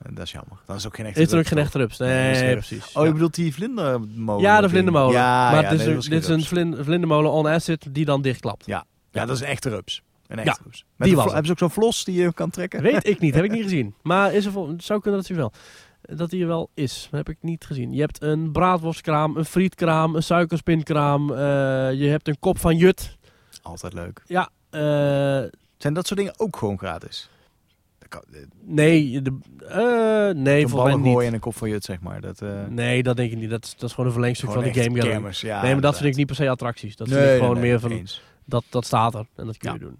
En Dat is jammer. Dan is ook geen echte Is er ook geen echte rups? Nee, dat precies. Oh, Ja. je bedoelt die vlindermolen? Ja, de vlindermolen. Ja, maar ja, dit is, nee, een- dat was dit is een vlindermolen on acid die dan dichtklapt. Ja, dat is een echte rups. Een echte Ja, rups. Met die was. Hebben ze ook zo'n vlos die je kan trekken? Weet ik niet, heb ik niet gezien. Maar is er zou kunnen dat hij wel. Dat er wel is, dat heb ik niet gezien. Je hebt een braadworstkraam, een frietkraam, een suikerspinkraam. eh, je hebt een kop van jut. Altijd leuk. Ja, eh, Zijn dat soort dingen ook gewoon gratis? Eh, nee, de, eh, nee, volgens mij niet. en een kop van jut, zeg maar. Dat, Nee, dat denk ik niet. Dat is, dat is gewoon een verlengstuk gewoon van de game kermis, ja, nee, maar dat vind ik niet per se attracties. Dat Nee, vind ik gewoon nee, meer van, eens. dat, dat staat er en dat kun je Ja. doen.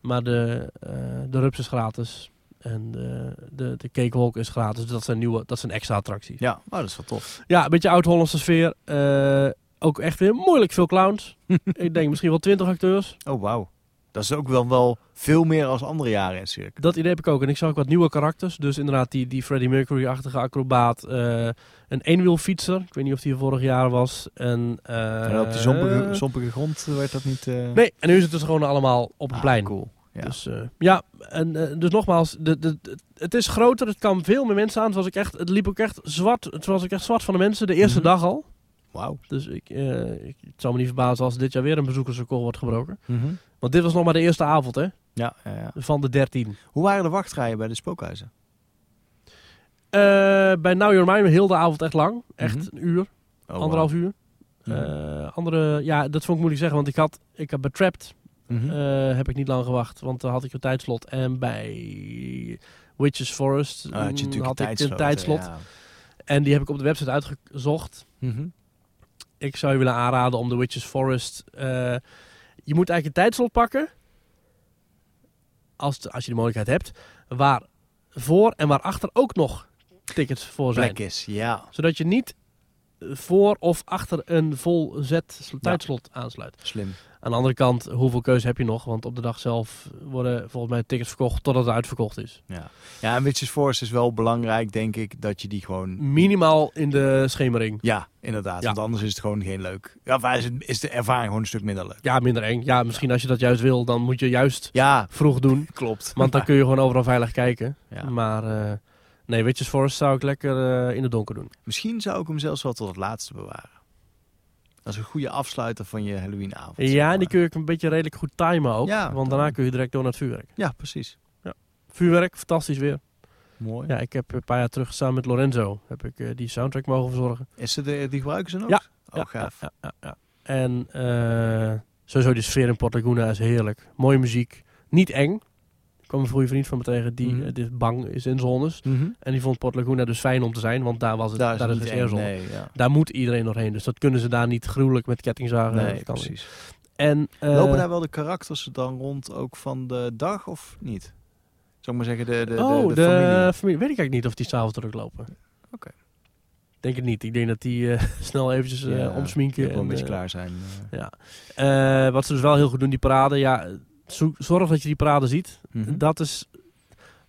Maar de, de rups is gratis. En de, de, de cakewalk is gratis. Dus dat zijn, nieuwe, dat zijn extra attracties. Ja, oh, dat is wel tof. Ja, een beetje oud-Hollandse sfeer. Eh, ook echt weer moeilijk veel clowns. ik denk misschien wel twintig acteurs. Oh, wauw. Dat is ook wel, wel veel meer als andere jaren in Cirque. Dat idee heb ik ook. En ik zag ook wat nieuwe karakters. Dus inderdaad die, die Freddie Mercury-achtige acrobaat. eh, een eenwielfietser. Ik weet niet of die er vorig jaar was. En, eh, op die zompige, zompige grond werd dat niet... eh, Nee, en nu is het dus gewoon allemaal op een ah, plein. Cool. Ja. Dus eh, ja, en eh, dus nogmaals, de, de, de- het is groter, het kan veel meer mensen aan. Het, was ik echt, het liep ook echt zwart, het was ook echt zwart van de mensen de eerste Mhm. dag al. Wauw. Dus ik, eh, ik, het zou me niet verbazen als dit jaar weer een bezoekersrecord wordt gebroken. Mhm. Want dit was nog maar de eerste avond hè, Ja, ja, ja. van de 13. Hoe waren de wachtrijen bij de spookhuizen? Bij Now Your heel de avond echt lang. Echt Mhm. een uur, Oh, anderhalf uur. Andere, ja, dat vond ik moeilijk zeggen, want ik had, ik heb bij Mhm. eh, heb ik niet lang gewacht, want dan had ik een tijdslot. En bij Witches Forest Ah, had je mm, natuurlijk had een ik tijdslot. een tijdslot. Ja. En die heb ik op de website uitgezocht. Mhm. Ik zou je willen aanraden om de Witches Forest. eh, je moet eigenlijk een tijdslot pakken. Als, als je de mogelijkheid hebt. Waar voor en waarachter ook nog tickets voor zijn. Plek is, ja. Zodat je niet voor of achter een vol zet tijdslot aansluit. Slim. Aan de andere kant, hoeveel keuze heb je nog? Want op de dag zelf worden volgens mij tickets verkocht totdat het uitverkocht is. Ja, ja en Witches Force is wel belangrijk, denk ik, dat je die gewoon... Minimaal in de schemering. Ja, inderdaad. Ja. Want anders is het gewoon geen leuk. Ja, is, het, is de ervaring gewoon een stuk minder leuk. Ja, minder eng. Ja, misschien als je dat juist wil, dan moet je juist Ja, vroeg doen. klopt. Want dan kun je gewoon overal veilig kijken. Ja. Maar eh, nee, Witches Forest zou ik lekker eh, in het donker doen. Misschien zou ik hem zelfs wel tot het laatste bewaren. Dat is een goede afsluiter van je Halloweenavond. zeg Ja, maar. en die kun je een beetje redelijk goed timen ook. Ja, want daarna kun je direct door naar het vuurwerk. Ja, precies. Vuurwerk, fantastisch weer. Mooi. Ja, ik heb een paar jaar terug samen met Lorenzo heb ik, eh, die soundtrack mogen verzorgen. Is het, de, die gebruiken ze nog? Ja. Oh, ja, gaaf. Ja, ja, ja. En eh, sowieso die sfeer in Port Laguna is heerlijk. Mooie muziek. Niet eng. Kwam een goede vriend van me tegen die Mhm. eh, dit bang is in zones. Mhm. En die vond Port Laguna dus fijn om te zijn, want daar was het daar, Daar is is het geen. Nee, ja. Daar moet iedereen doorheen. Dus dat kunnen ze daar niet gruwelijk met kettingzagen. nee niet. precies. En, eh, Lopen daar wel de karakters dan rond ook van de dag of niet? Zou ik maar zeggen, de, de, de, oh, de de, familie. familie. Weet ik eigenlijk niet of die s'avonds teruglopen. Oké. Denk het niet. Ik denk dat die eh, snel eventjes eh, Ja, omsminken. Wel een en, beetje eh, klaar zijn. eh. Ja. Eh, wat ze dus wel heel goed doen, die parade. Ja, zorg dat je die parade ziet. Mhm. Dat is...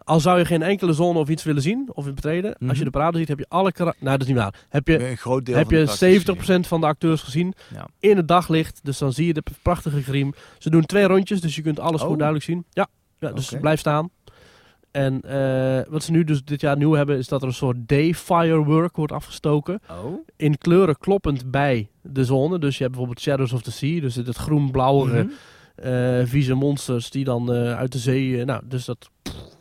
Al zou je geen enkele zone of iets willen zien of in betreden. Als je Mhm. de parade ziet, heb je alle. Nou, dat is niet waar. Heb je, een groot deel heb van je karakters 70% van de acteurs gezien Ja. in het daglicht. Dus dan zie je de prachtige griem. Ze doen twee rondjes, dus je kunt alles Oh. goed duidelijk zien. Ja, ja dus blijf staan. En eh, wat ze nu dus dit jaar nieuw hebben, is dat er een soort day firework wordt afgestoken. Oh. In kleuren kloppend bij de zone. Dus je hebt bijvoorbeeld Shadows of the Sea. Dus het groen-blauwige Mhm. Vieze monsters die dan eh, uit de zee... eh, nou, dus dat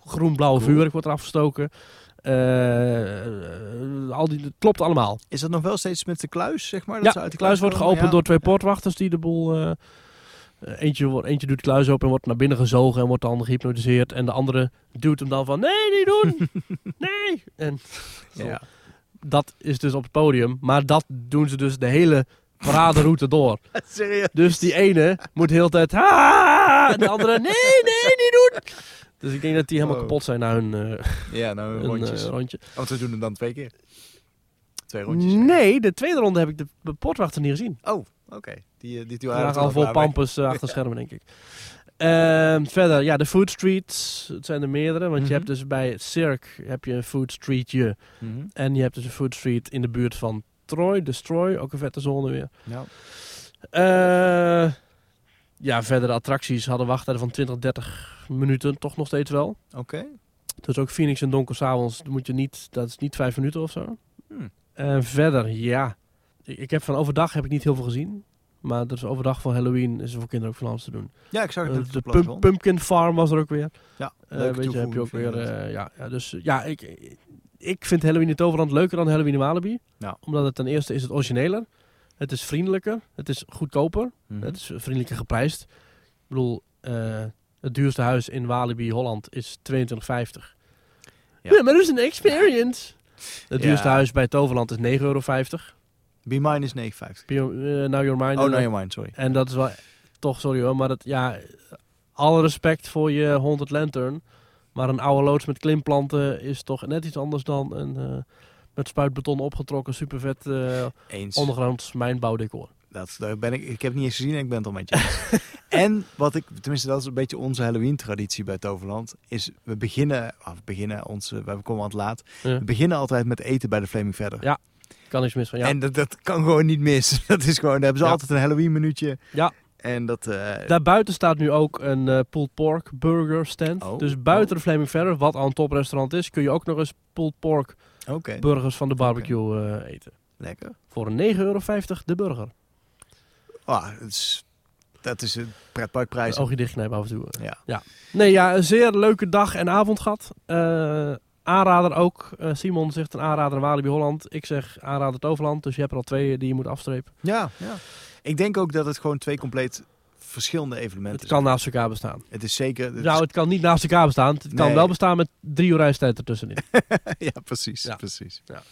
groen-blauwe Cool. vuurwerk wordt er afgestoken. Eh, eh, al die, het klopt allemaal. Is dat nog wel steeds met de kluis, zeg maar? Dat Ja, ze uit de kluis wordt komen? geopend Ja. door twee poortwachters die de boel... eh, eh, eentje, wordt, eentje doet de kluis open en wordt naar binnen gezogen en wordt dan gehypnotiseerd. En de andere duwt hem dan van, nee, niet doen! nee! En Ja. dat is dus op het podium. Maar dat doen ze dus de hele paraderoute door. Serieus? Dus die ene moet de hele tijd... "Ha!" En de andere, nee, nee, niet doen! Dus ik denk dat die helemaal Wow. kapot zijn na hun, eh, Ja, nou hun, rondjes. eh, rondje. Want we doen hem dan twee keer. Twee rondjes. Nee, de tweede ronde heb ik de, de niet gezien. Oh, oké. Die, eh, die Die waren al vol pampus eh, achter schermen, denk ik. Ehm, verder, ja, de food streets. Het zijn er meerdere. Want Mhm. je hebt dus bij het Cirque heb je een food streetje. Mhm. En je hebt dus een food street in de buurt van Troy. Destroy, ook een vette zone weer. Ja. Eh, ja, verder de attracties hadden wachttijden van 20, 30 minuten. Toch nog steeds wel. Oké. Dus ook Phoenix en Donker s'avonds moet je niet... Dat is niet vijf minuten of zo. Hmm. En verder, ja. Ik, ik heb van overdag heb ik niet heel veel gezien. Maar dus overdag van Halloween is er voor kinderen ook van alles te doen. Ja, ik zag het Eh, de pump-. Pumpkin Farm was er ook weer. Ja, Eh, weet je, heb je ook weer. ja, ja, dus ja, ik, ik vind Halloween in Toverland leuker dan Halloween in Walibi. Ja. Omdat het ten eerste is het origineler. Het is vriendelijker. Het is goedkoper. Mhm. Het is vriendelijker geprijsd. Ik bedoel, eh, het duurste huis in Walibi Holland is 22,50. Ja. Ja. maar dat is een experience. Het Ja. duurste huis bij Toverland is 9,50 euro. Be Mine is 9,50. Be- eh, Now Your Mind. Oh, no, your mind, sorry. En dat is wel toch, sorry hoor, maar dat, ja, alle respect voor je Haunted Lantern. Maar een oude loods met klimplanten is toch net iets anders dan een eh, met spuitbeton opgetrokken, supervet eh Eens. ondergronds mijnbouwdecor. Dat, daar ben ik, ik heb het niet eens gezien en ik ben het al met je en wat ik, tenminste dat is een beetje onze Halloween-traditie bij Toverland, is we beginnen, we beginnen onze, we komen aan het laat, Ja. we beginnen altijd met eten bij de Flaming Verder. Ja, Kan niks mis van, ja. En dat, dat kan gewoon niet mis. Dat is gewoon, daar hebben ze Ja. altijd een Halloween minuutje. Ja. En dat, eh, Daarbuiten staat nu ook een eh pulled pork burger stand. Oh, dus buiten oh. de Flaming Verder, wat al een toprestaurant is, kun je ook nog eens pulled pork burgers van de barbecue eh, eten. lekker. Voor 9,50 euro de burger. Ah, dat is, dat is een pretparkprijs. Oogje dichtknijpen af en toe. Ja. Nee, ja, een zeer leuke dag en avond gehad. Eh, aanrader ook. Simon zegt een aanrader in Walibi Holland. Ik zeg aanrader Toverland. Dus je hebt er al twee die je moet afstrepen. Ja, ja. Ik denk ook dat het gewoon twee compleet verschillende evenementen Het kan naast elkaar bestaan. Het is zeker... het Nou, het kan niet naast elkaar bestaan. Het kan Nee. wel bestaan met drie uur reistijd ertussenin. ja, precies. Ja. precies. Ja.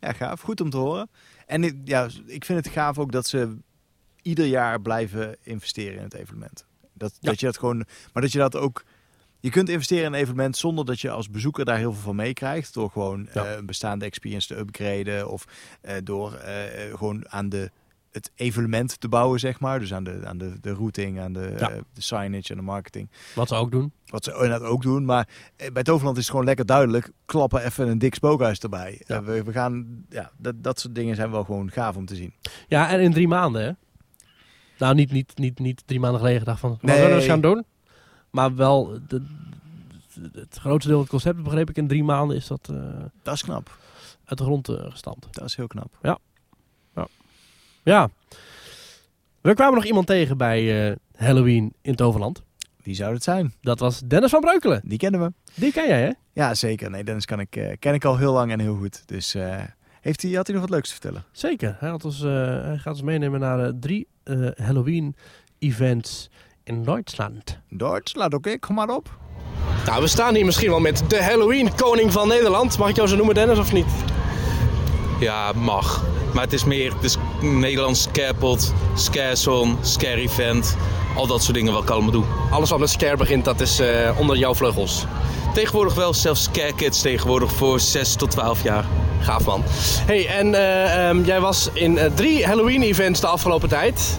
ja, gaaf. Goed om te horen. En ik- ja, ik vind het gaaf ook dat ze ieder jaar blijven investeren in het evenement. Dat, Ja. dat je dat gewoon... Maar dat je dat ook Je kunt investeren in een evenement zonder dat je als bezoeker daar heel veel van meekrijgt. Door gewoon Ja. eh, een bestaande experience te upgraden. Of eh, door eh, gewoon aan de, het evenement te bouwen, zeg maar. Dus aan de, aan de, de routing, aan de, Ja. eh, de signage en de marketing. Wat ze ook doen. Wat ze inderdaad ook doen. Maar eh, bij Toverland is het gewoon lekker duidelijk. Klappen even een dik spookhuis erbij. Ja. Eh, we, we gaan, ja, dat, dat soort dingen zijn wel gewoon gaaf om te zien. Ja, en in drie maanden, hè? Nou, niet, niet, niet, niet drie maanden geleden gedacht van, wat Nee. zullen we eens gaan doen? Maar wel, de, de- het grootste deel van het concept, begreep ik, in drie maanden is dat Dat is knap. uit de grond gestampt. Dat is heel knap. Ja. We kwamen nog iemand tegen bij eh, Halloween in Toverland. Wie zou het zijn? Dat was Dennis van Breukelen. Die kennen we. Die ken jij, hè? Ja, zeker. Nee, Dennis kan ik, eh, ken ik al heel lang en heel goed. Dus eh, heeft hij, had hij nog wat leuks te vertellen? Zeker. Hij, had ons, eh, hij gaat ons meenemen naar drie eh, Halloween-events in Duitsland. Duitsland, oké, kom maar op. Nou, we staan hier misschien wel met de Halloween-koning van Nederland. Mag ik jou zo noemen, Dennis, of niet? Ja, mag. Maar het is meer de s- Nederlands scarepot, scarezone, scare event. Al dat soort dingen wat ik allemaal doe. Alles wat met scare begint, dat is eh, onder jouw vleugels. Tegenwoordig wel zelfs scare kids tegenwoordig voor 6 tot 12 jaar. Gaaf man. Hey, en eh, ehm, jij was in eh, drie Halloween-events de afgelopen tijd.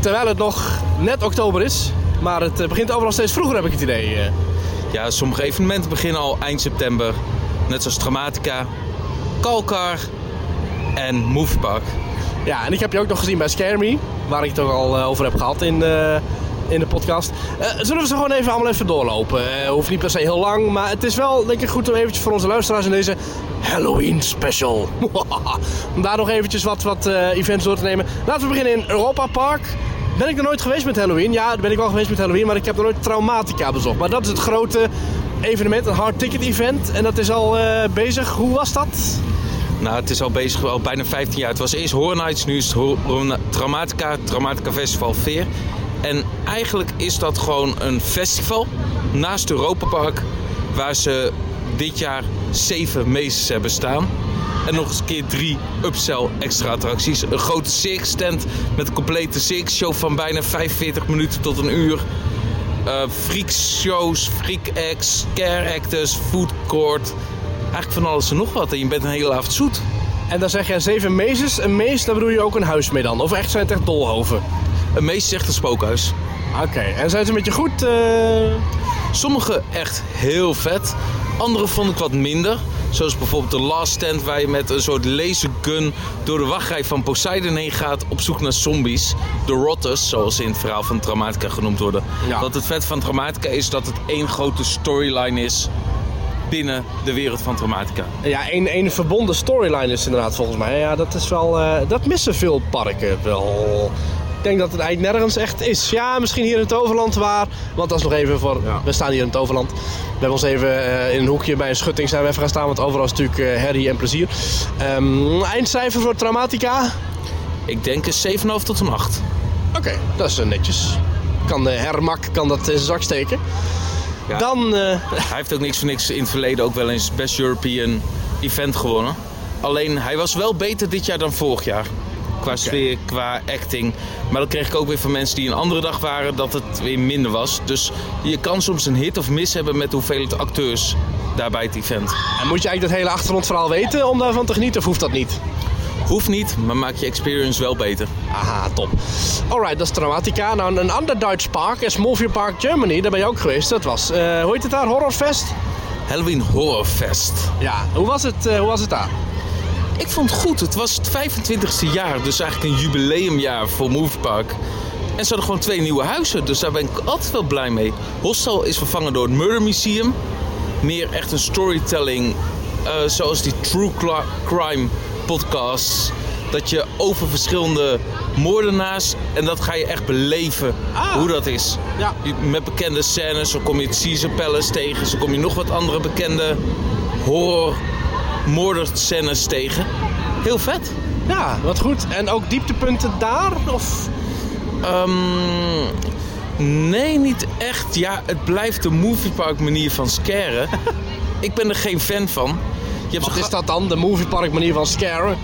Terwijl het nog net oktober is. Maar het begint overal steeds vroeger, heb ik het idee. Ja, sommige evenementen beginnen al eind september. Net zoals Dramatica, Kalkar en Moviepark. Ja, en ik heb je ook nog gezien bij Scare Me. Waar ik het ook al eh, over heb gehad in de, in de podcast. Eh, zullen we ze gewoon even allemaal even doorlopen? Eh, hoeft niet per se heel lang. Maar het is wel ik goed om eventjes voor onze luisteraars in deze Halloween special. om daar nog eventjes wat, wat eh, events door te nemen. Laten we beginnen in Europa Park. Ben ik er nooit geweest met Halloween? Ja, ben ik wel geweest met Halloween. Maar ik heb er nooit Traumatica bezocht. Maar dat is het grote evenement, een hard ticket event. En dat is al eh, bezig. Hoe was dat? Nou, het is al bezig, al bijna 15 jaar. Het was eerst Horror Nights, nu is het Dramatica, Dramatica Festival Veer. En eigenlijk is dat gewoon een festival naast Europa Park, waar ze dit jaar zeven meesters hebben staan. En nog eens een keer drie upsell extra attracties. Een grote circus tent met een complete circus show van bijna 45 minuten tot een uur. Eh freak shows, freak acts, scare actors, food court. Eigenlijk van alles en nog wat. En je bent een hele avond zoet. En dan zeg jij zeven meesters. Een meest, daar bedoel je ook een huis mee dan? Of echt zijn het echt dolhoven? Een meest is echt een spookhuis. Oké, en zijn ze met je goed? eh, Sommige echt heel vet. Andere vond ik wat minder. Zoals bijvoorbeeld de Last Stand waar je met een soort lasergun door de wachtrij van Poseidon heen gaat op zoek naar zombies. De Rotters, zoals ze in het verhaal van Dramatica genoemd worden. Ja. Wat het vet van Dramatica is dat het één grote storyline is binnen de wereld van Dramatica. Ja, een, een verbonden storyline is inderdaad volgens mij. Ja, dat is wel... eh, dat missen veel parken wel. Ik denk dat het eigenlijk nergens echt is. Ja, misschien hier in het Overland waar... Want dat is nog even voor... We staan hier in het Overland. We hebben ons even eh, in een hoekje bij een schutting zijn we even gaan staan. Want overal is natuurlijk eh, herrie en plezier. Ehm, eindcijfer voor Traumatica? Ik denk een 7,5 tot een 8. Oké, dat is eh, netjes. Kan de Hermak kan dat in zijn zak steken. Ja. Dan... Hij heeft ook niks voor niks in het verleden ook wel eens Best European Event gewonnen. Alleen hij was wel beter dit jaar dan vorig jaar. Qua sfeer, qua acting. Maar dan kreeg ik ook weer van mensen die een andere dag waren dat het weer minder was. Dus je kan soms een hit of miss hebben met hoeveelheid acteurs daar bij het event. En moet je eigenlijk dat hele achtergrondverhaal weten om daarvan te genieten of hoeft dat niet? Hoeft niet, maar maakt je experience wel beter. Aha, top. Alright, dat is Dramatica. Nou, een ander Duits park is Movie Park Germany. Daar ben je ook geweest. Dat was, eh, hoe heet het daar? Horrorfest? Halloween Horror Fest. Ja, hoe was het, eh, hoe was het daar? Ik vond het goed. Het was het 25e jaar, dus eigenlijk een jubileumjaar voor Moviepark. En ze hadden gewoon twee nieuwe huizen, dus daar ben ik altijd wel blij mee. Hostel is vervangen door het Murder Museum. Meer echt een storytelling, eh, zoals die True Crime podcasts. Dat je over verschillende moordenaars, en dat ga je echt beleven, Ah. hoe dat is. Ja. Met bekende scènes, zo kom je het Caesar Palace tegen, zo kom je nog wat andere bekende horror moorderscènes tegen. Heel vet. Ja, wat goed. En ook dieptepunten daar? Of? Ehm, nee, niet echt. Ja, het blijft de moviepark manier van scaren. Ik ben er geen fan van. Je hebt Wat is dat dan? De Movie Park manier van scaren?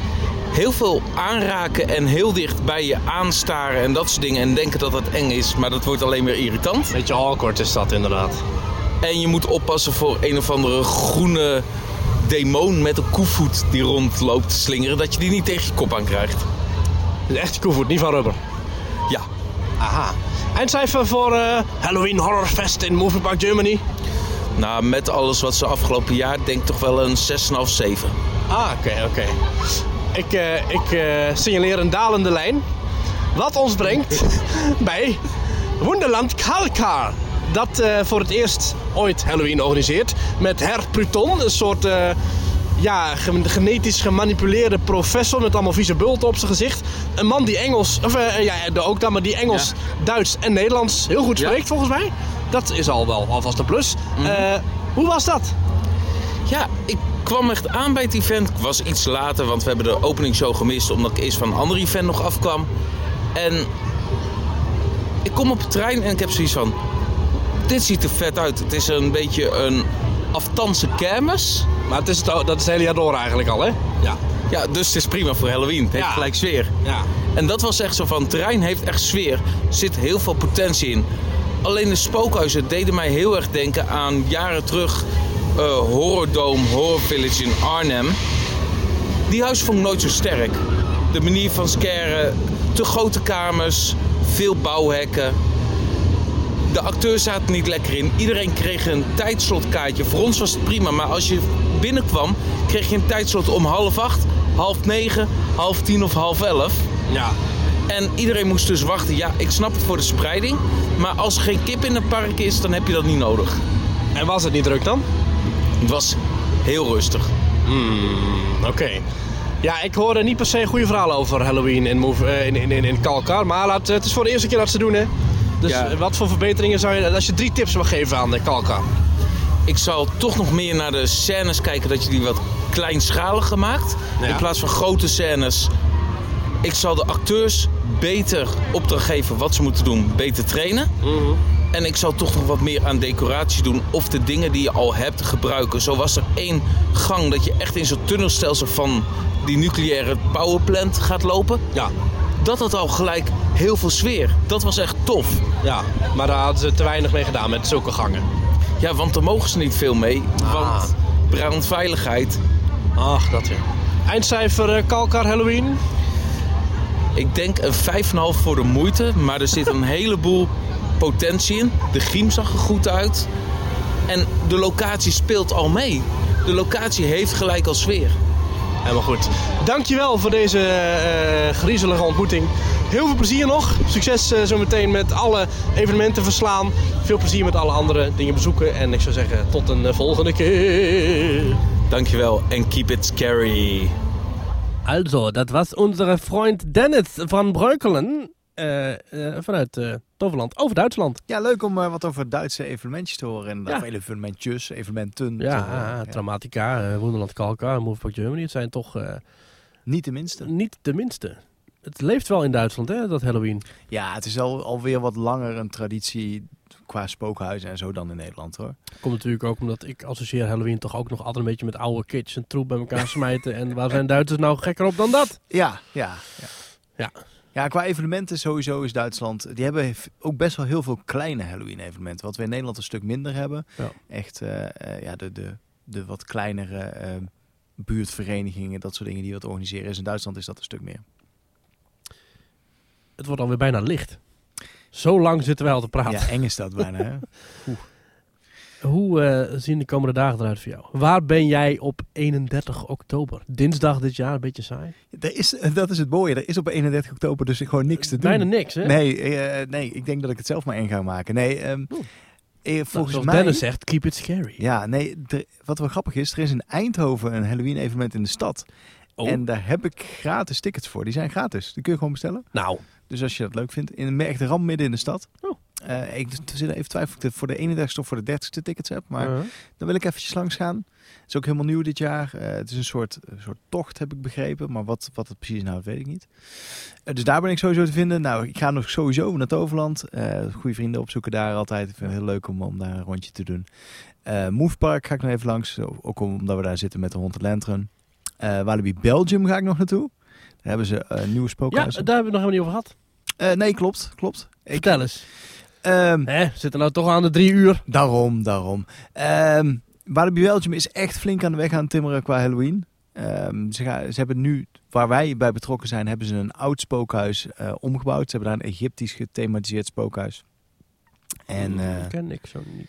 heel veel aanraken en heel dicht bij je aanstaren en dat soort dingen. En denken dat het eng is, maar dat wordt alleen meer irritant. Beetje awkward is dat inderdaad. En je moet oppassen voor een of andere groene demon met een koevoet die rondloopt te slingeren. Dat je die niet tegen je kop aan krijgt. Het is echt koevoet, niet van rubber. Ja, Aha. Eindcijfer voor eh, Halloween Horror Fest in Movie Park Germany. nou met alles wat ze afgelopen jaar denk toch wel een 6,5, 7. Ah, oké, oké. Ik, eh, ik eh, signaleer een dalende lijn. Wat ons brengt bij Wonderland Kalkar. Dat eh, voor het eerst ooit Halloween organiseert. Met Herr Pruton, een soort eh, ja, ge- genetisch gemanipuleerde professor met allemaal vieze bulten op zijn gezicht. Een man die Engels, of eh, ja, de- ook dan, maar die Engels, Duits en Nederlands heel goed Ja. spreekt volgens mij. Dat is al wel alvast een plus. Eh, hoe was dat? Ja, ik kwam echt aan bij het event. Ik was iets later, want we hebben de openingsshow gemist omdat ik eerst van een ander event nog afkwam. En ik kom op het trein en ik heb zoiets van: dit ziet er vet uit. Het is een beetje een aftanse kermis. Maar het is het, dat is het hele jaar door eigenlijk al, hè? Ja. Ja, dus het is prima voor Halloween. Het heeft Ja. gelijk sfeer. Ja. En dat was echt zo van, het terrein heeft echt sfeer. Er zit heel veel potentie in. Alleen de spookhuizen deden mij heel erg denken aan jaren terug... eh Horror Dome, Horror Village in Arnhem. Die huis vond ik nooit zo sterk. De manier van scaren, te grote kamers, veel bouwhekken. De acteurs zaten niet lekker in. Iedereen kreeg een tijdslotkaartje. Voor ons was het prima, maar als je binnenkwam... kreeg je een tijdslot om half acht, half negen, half tien of half elf. Ja. En iedereen moest dus wachten. Ja, ik snap het voor de spreiding. Maar als er geen kip in het park is, dan heb je dat niet nodig. En was het niet druk dan? Het was heel rustig. Oké. Ja, ik hoorde niet per se goede verhalen over Halloween in, Move, eh, in, in, in, in Kalkar. Maar het is voor de eerste keer dat ze doen, hè? Dus Ja. eh, wat voor verbeteringen zou je... Als je drie tips mag geven aan de Kalkar. Ik zou toch nog meer naar de scènes kijken dat je die wat kleinschaliger maakt. Ja. In plaats van grote scènes. Ik zal de acteurs beter opdracht geven wat ze moeten doen, beter trainen. En ik zal toch nog wat meer aan decoratie doen of de dingen die je al hebt gebruiken. Zo was er één gang dat je echt in zo'n tunnelstelsel van die nucleaire powerplant gaat lopen. Ja. Dat had al gelijk heel veel sfeer. Dat was echt tof. Ja, maar daar hadden ze te weinig mee gedaan met zulke gangen. Ja, want daar mogen ze niet veel mee. Ah. Want brandveiligheid. Ach, dat weer. Eindcijfer eh, Kalkar Halloween. Ik denk een 5,5 voor de moeite. Maar er zit een heleboel potentie in. De griem zag er goed uit. En de locatie speelt al mee. De locatie heeft gelijk al sfeer. Helemaal goed. Dankjewel voor deze eh, griezelige ontmoeting. Heel veel plezier nog. Succes eh, zometeen met alle evenementen verslaan. Veel plezier met alle andere dingen bezoeken. En ik zou zeggen, tot een eh, volgende keer. Dankjewel en keep it scary. Also, dat was onze vriend Dennis van Breukelen. Eh, eh, vanuit eh Toverland, over Duitsland. Ja, leuk om wat over Duitse evenementjes te horen. En Ja. of evenementjes, evenementen. te Ja, horen. ah, Ja. Traumatica, Wonderland Kalkar, Move Park Germany. Het zijn toch Niet de minste. niet de minste. Het leeft wel in Duitsland, hè, dat Halloween. Ja, het is al, alweer wat langer een traditie qua spookhuizen en zo dan in Nederland hoor. Komt natuurlijk ook omdat ik associeer Halloween toch ook nog altijd een beetje met oude kids en troep bij elkaar smijten. en waar zijn Duitsers nou gekker op dan dat? Ja, ja, ja. Ja. Ja, qua evenementen sowieso is Duitsland... Die hebben ook best wel heel veel kleine Halloween-evenementen. Wat we in Nederland een stuk minder hebben. Ja. Echt eh, eh, ja, de, de, de wat kleinere eh, buurtverenigingen, dat soort dingen die wat organiseren. Is in Duitsland is dat een stuk meer. Het wordt alweer bijna licht. Zo lang zitten wij al te praten. Ja, eng is dat bijna. Hè? Hoe eh, zien de komende dagen eruit voor jou? Waar ben jij op 31 oktober? Dinsdag dit jaar, een beetje saai. Er is, dat is het mooie. Er is op 31 oktober dus gewoon niks te doen. Bijna niks, hè? Nee, eh, nee, ik denk dat ik het zelf maar eng ga maken. Nee, ehm, eh, Nou, volgens zoals mij... Dennis zegt, keep it scary. Ja, nee, er- wat wel grappig is, er is in Eindhoven een Halloween evenement in de stad. Oh. En daar heb ik gratis tickets voor. Die zijn gratis. Die kun je gewoon bestellen. Nou, Dus als je dat leuk vindt, in een echt ram midden in de stad. Oh. Eh, ik zit even twijfel of ik het voor de 31ste of voor de 30ste tickets heb. Maar uh, dan wil ik eventjes langs gaan. Het is ook helemaal nieuw dit jaar. Eh, het is een soort, een soort tocht, heb ik begrepen. Maar wat, wat het precies nou, weet ik niet. Eh, dus daar ben ik sowieso te vinden. Nou, ik ga nog sowieso naar Toverland. Goede vrienden opzoeken daar altijd. Ik vind het heel leuk om, om daar een rondje te doen. Move Park ga ik nog even langs. Ook omdat we daar zitten met de hond en lantern. Eh Walibi Belgium ga ik nog naartoe. hebben ze nieuwe Ja, spookhuizen. daar hebben we nog helemaal niet over gehad. Eh, nee, klopt. klopt. Ik, Vertel eens. Ehm, Hè, zitten nou toch aan de drie uur. daarom, daarom. Ehm Walibi Belgium is echt flink aan de weg aan timmeren qua Halloween. Ehm, ze, gaan, ze hebben nu, waar wij bij betrokken zijn, hebben ze een oud spookhuis eh, omgebouwd. Ze hebben daar een Egyptisch gethematiseerd spookhuis. En eh, Die ken ik zo niet.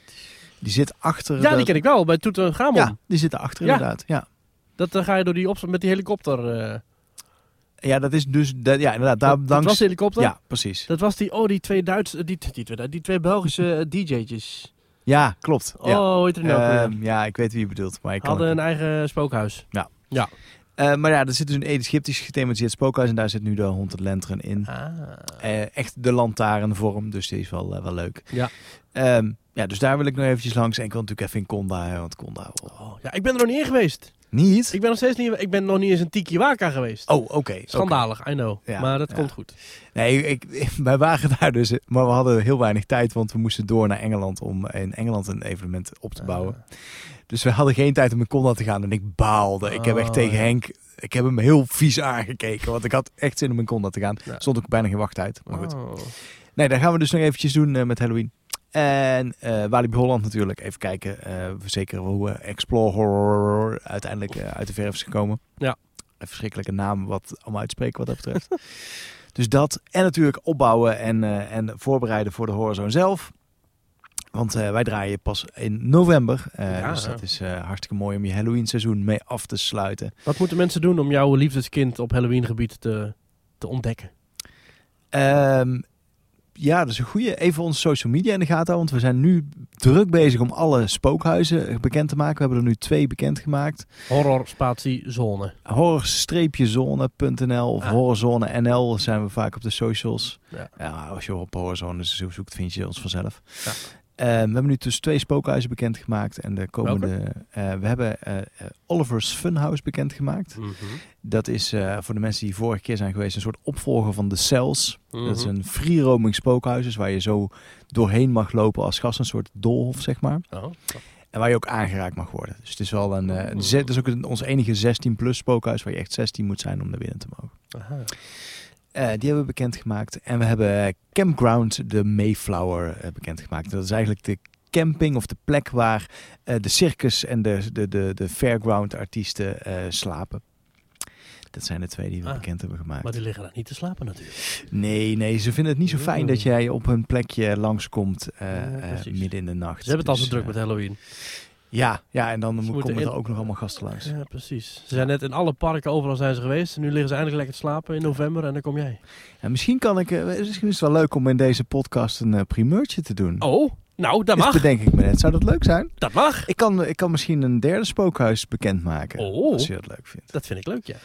die zit achter... Ja, de- die ken ik wel, bij Toetengamon. Ja, die zit erachter Ja. inderdaad. Ja. Dat dan ga je door die op met die helikopter. Ja, dat is dus... Dat, ja, inderdaad. Daar dat, dat was de helikopter? Ja, precies. Dat was die, oh, die twee Duitse, die, die, twee, die twee Belgische eh, DJ'tjes. Ja, klopt. Oh, ja. hoe heet er nou? Ehm, ja, ik weet wie je bedoelt. Maar ik Hadden het een eigen spookhuis. Eh, maar ja, er zit dus een Egyptisch gethematiseerd spookhuis en daar zit nu de Haunted Lantern in. Ah. Eh, echt de lantaarnvorm, dus die is wel, wel leuk. Ja. Ehm, ja, dus daar wil ik nog eventjes langs. En ik wil natuurlijk even in Conda, hè, want Conda... oh. Oh, ja, ik ben er nog niet in geweest. Niet? Ik ben nog steeds niet, ik ben nog niet eens in Tikiwaka geweest. Oh, oké. Schandalig, I know. Ja, maar dat ja. komt goed. Nee, ik, wij waren daar dus, maar we hadden heel weinig tijd, want we moesten door naar Engeland om in Engeland een evenement op te bouwen. Ah. Dus we hadden geen tijd om in Conda te gaan en ik baalde. Ik heb echt Oh, tegen. Henk, ik heb hem heel vies aangekeken, want ik had echt zin om in Conda te gaan. Ja. Stond ook bijna geen wachttijd, maar goed. Oh. Nee, daar gaan we dus nog eventjes doen eh, met Halloween. En eh Walibi Holland natuurlijk. Even kijken, eh zeker hoe eh, Explore Horror uiteindelijk uit de verf is gekomen. Ja. Een verschrikkelijke naam wat allemaal uitspreken wat dat betreft. dus dat. En natuurlijk opbouwen en, en voorbereiden voor de Horizon zelf. Want wij draaien pas in november. Ja. Dus dat is hartstikke mooi om je Halloween seizoen mee af te sluiten. Wat moeten mensen doen om jouw liefdeskind op Halloween gebied te, te ontdekken? Ehm, ja, dat is een goede. Even onze social media in de gaten houden. Want we zijn nu druk bezig om alle spookhuizen bekend te maken. We hebben er nu twee bekendgemaakt. Horror spatie zone. Horror-zone.nl of Ah. Horrorzone.nl zijn we vaak op de socials. Ja. Ja, als je op Horrorzone zoekt, vind je ons vanzelf. Ja. Eh, we hebben nu dus twee spookhuizen bekendgemaakt. En de komende... eh, we hebben eh, eh, Oliver's Funhouse bekendgemaakt. Mhm. Dat is voor de mensen die vorige keer zijn geweest een soort opvolger van de Cells. Dat is Mhm. een free roaming spookhuis, dus waar je zo doorheen mag lopen als gast, een soort doolhof zeg maar. Oh. En waar je ook aangeraakt mag worden. Dus het is wel een, het is ook een, ons enige 16 plus spookhuis waar je echt 16 moet zijn om naar binnen te mogen. Aha. Eh, die hebben we bekendgemaakt. En we hebben Campground de Mayflower eh, bekendgemaakt. Dat is eigenlijk de camping of de plek waar eh, de circus en de, de, de, de fairground artiesten slapen. Dat zijn de twee die we Ah. bekend hebben gemaakt. Maar die liggen daar niet te slapen natuurlijk. Nee, nee, ze vinden het niet zo fijn Mm. dat jij op hun plekje langskomt Ja, midden in de nacht. Ze hebben het al zo Dus, druk met Halloween. Ja, ja, en dan moet- komen er in- ook nog allemaal gasten langs. Ja, precies. Ze zijn net in alle parken overal zijn ze geweest. En nu liggen ze eindelijk lekker te slapen in november en dan kom jij. En misschien kan ik, eh, misschien is het wel leuk om in deze podcast een eh, primeurtje te doen. Oh, nou, dat mag. bedenk ik me net. Zou dat leuk zijn? Dat mag. Ik kan, ik kan misschien een derde spookhuis bekendmaken. Oh. Als je dat leuk vindt. Dat vind ik leuk, ja.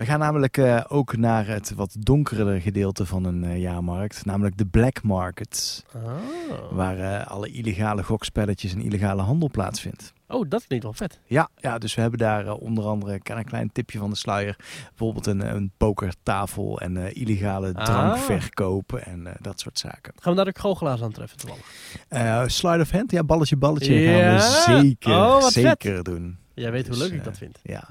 We gaan namelijk eh, ook naar het wat donkere gedeelte van een eh, jaarmarkt. Namelijk de Black Market. Ah. Waar eh, alle illegale gokspelletjes en illegale handel plaatsvindt. Oh, dat klinkt wel vet. Ja, ja, dus we hebben daar onder andere een klein tipje van de sluier. Bijvoorbeeld een, een pokertafel en illegale Ah. drankverkoop en dat soort zaken. Gaan we daar ook goochelaars aan treffen toevallig? Slide of hand, ja, balletje, balletje Ja? gaan we zeker, Oh, zeker doen. Jij weet hoe Dus, leuk ik dat vind. Ja,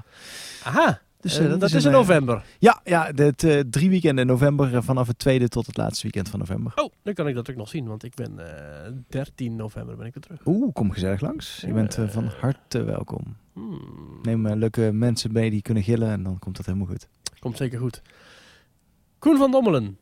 Aha. Dus, Eh, eh, dat, is in eh, november. Ja, ja eh, drie weekenden in november, vanaf het tweede tot het laatste weekend van november. Oh, dan kan ik dat ook nog zien, want ik ben eh 13 november ben ik weer terug. Oeh, kom gezellig langs. Je bent van harte welkom. Hmm. Neem leuke mensen mee die kunnen gillen en dan komt dat helemaal goed. Komt zeker goed. Koen van Dommelen.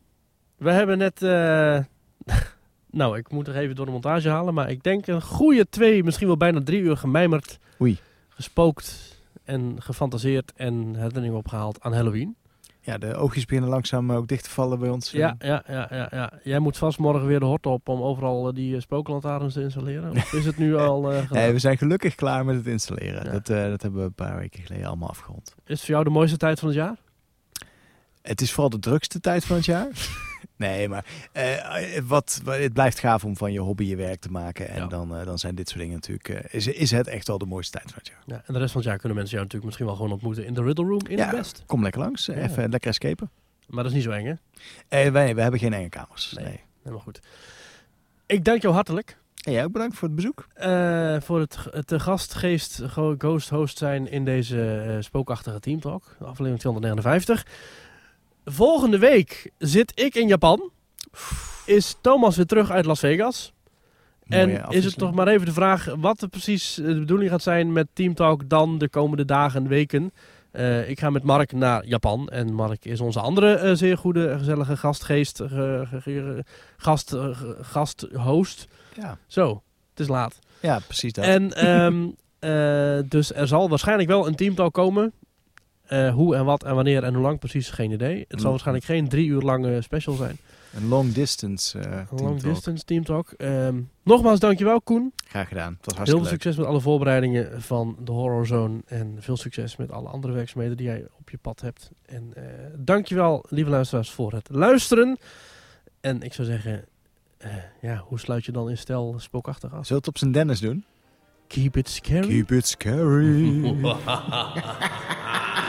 We hebben net... nou, ik moet er even door de montage halen, maar ik denk een goede twee, misschien wel bijna drie uur gemijmerd. Oei. Gespookt en gefantaseerd en herinneringen opgehaald aan Halloween. Ja, de oogjes beginnen langzaam ook dicht te vallen bij ons. Ja, ja, ja, ja, ja. Jij moet vast morgen weer de hort op om overal eh, die eh, spooklantaarns te installeren. Of is het nu al eh? Nee, we zijn gelukkig klaar met het installeren. Ja. Dat, eh, dat hebben we een paar weken geleden allemaal afgerond. Is het voor jou de mooiste tijd van het jaar? Het is vooral de drukste tijd van het jaar. nee, maar eh, wat, wat- het blijft gaaf om van je hobby je werk te maken. En Ja. dan, eh, dan zijn dit soort dingen natuurlijk... eh, is, is het echt wel de mooiste tijd van het jaar. Ja, en de rest van het jaar kunnen mensen jou natuurlijk misschien wel gewoon ontmoeten in de Riddle Room in Ja. het best. Kom lekker langs. Ja. Even lekker escapen. Maar dat is niet zo eng, hè? Eh, wij, we hebben geen enge kamers. Nee. Nee. Helemaal goed. Ik dank jou hartelijk En jij ook bedankt voor het bezoek. eh, voor het, het te gastgeest ghost host zijn in deze spookachtige Team Talk. Aflevering 259. Volgende week zit ik in Japan. Is Thomas weer terug uit Las Vegas. Mooie En is het nog maar even de vraag wat er precies de bedoeling gaat zijn met Team Talk dan de komende dagen en weken. Eh, ik ga met Mark naar Japan. En Mark is onze andere eh, zeer goede, gezellige gastgeest, eh, ge- ge- ge- gast, eh, gasthost. Ja. Zo, het is laat. ja, precies dat. En ehm, eh, dus er zal waarschijnlijk wel een teamtalk komen. Eh, hoe en wat en wanneer en hoe lang precies, geen idee. Het zal Mm. waarschijnlijk geen drie uur lange special zijn. Een long distance eh Een team long talk. distance teamtalk. Ehm, nogmaals, dankjewel Koen. Graag gedaan. Het was Heel veel leuk. succes met alle voorbereidingen van de Horror Zone. En veel succes met alle andere werkzaamheden die jij op je pad hebt. En eh dankjewel, lieve luisteraars, voor het luisteren. En ik zou zeggen, eh, ja, hoe sluit je dan in stijl spookachtig af? Zult je het op zijn Dennis doen? Keep it scary. Keep it scary.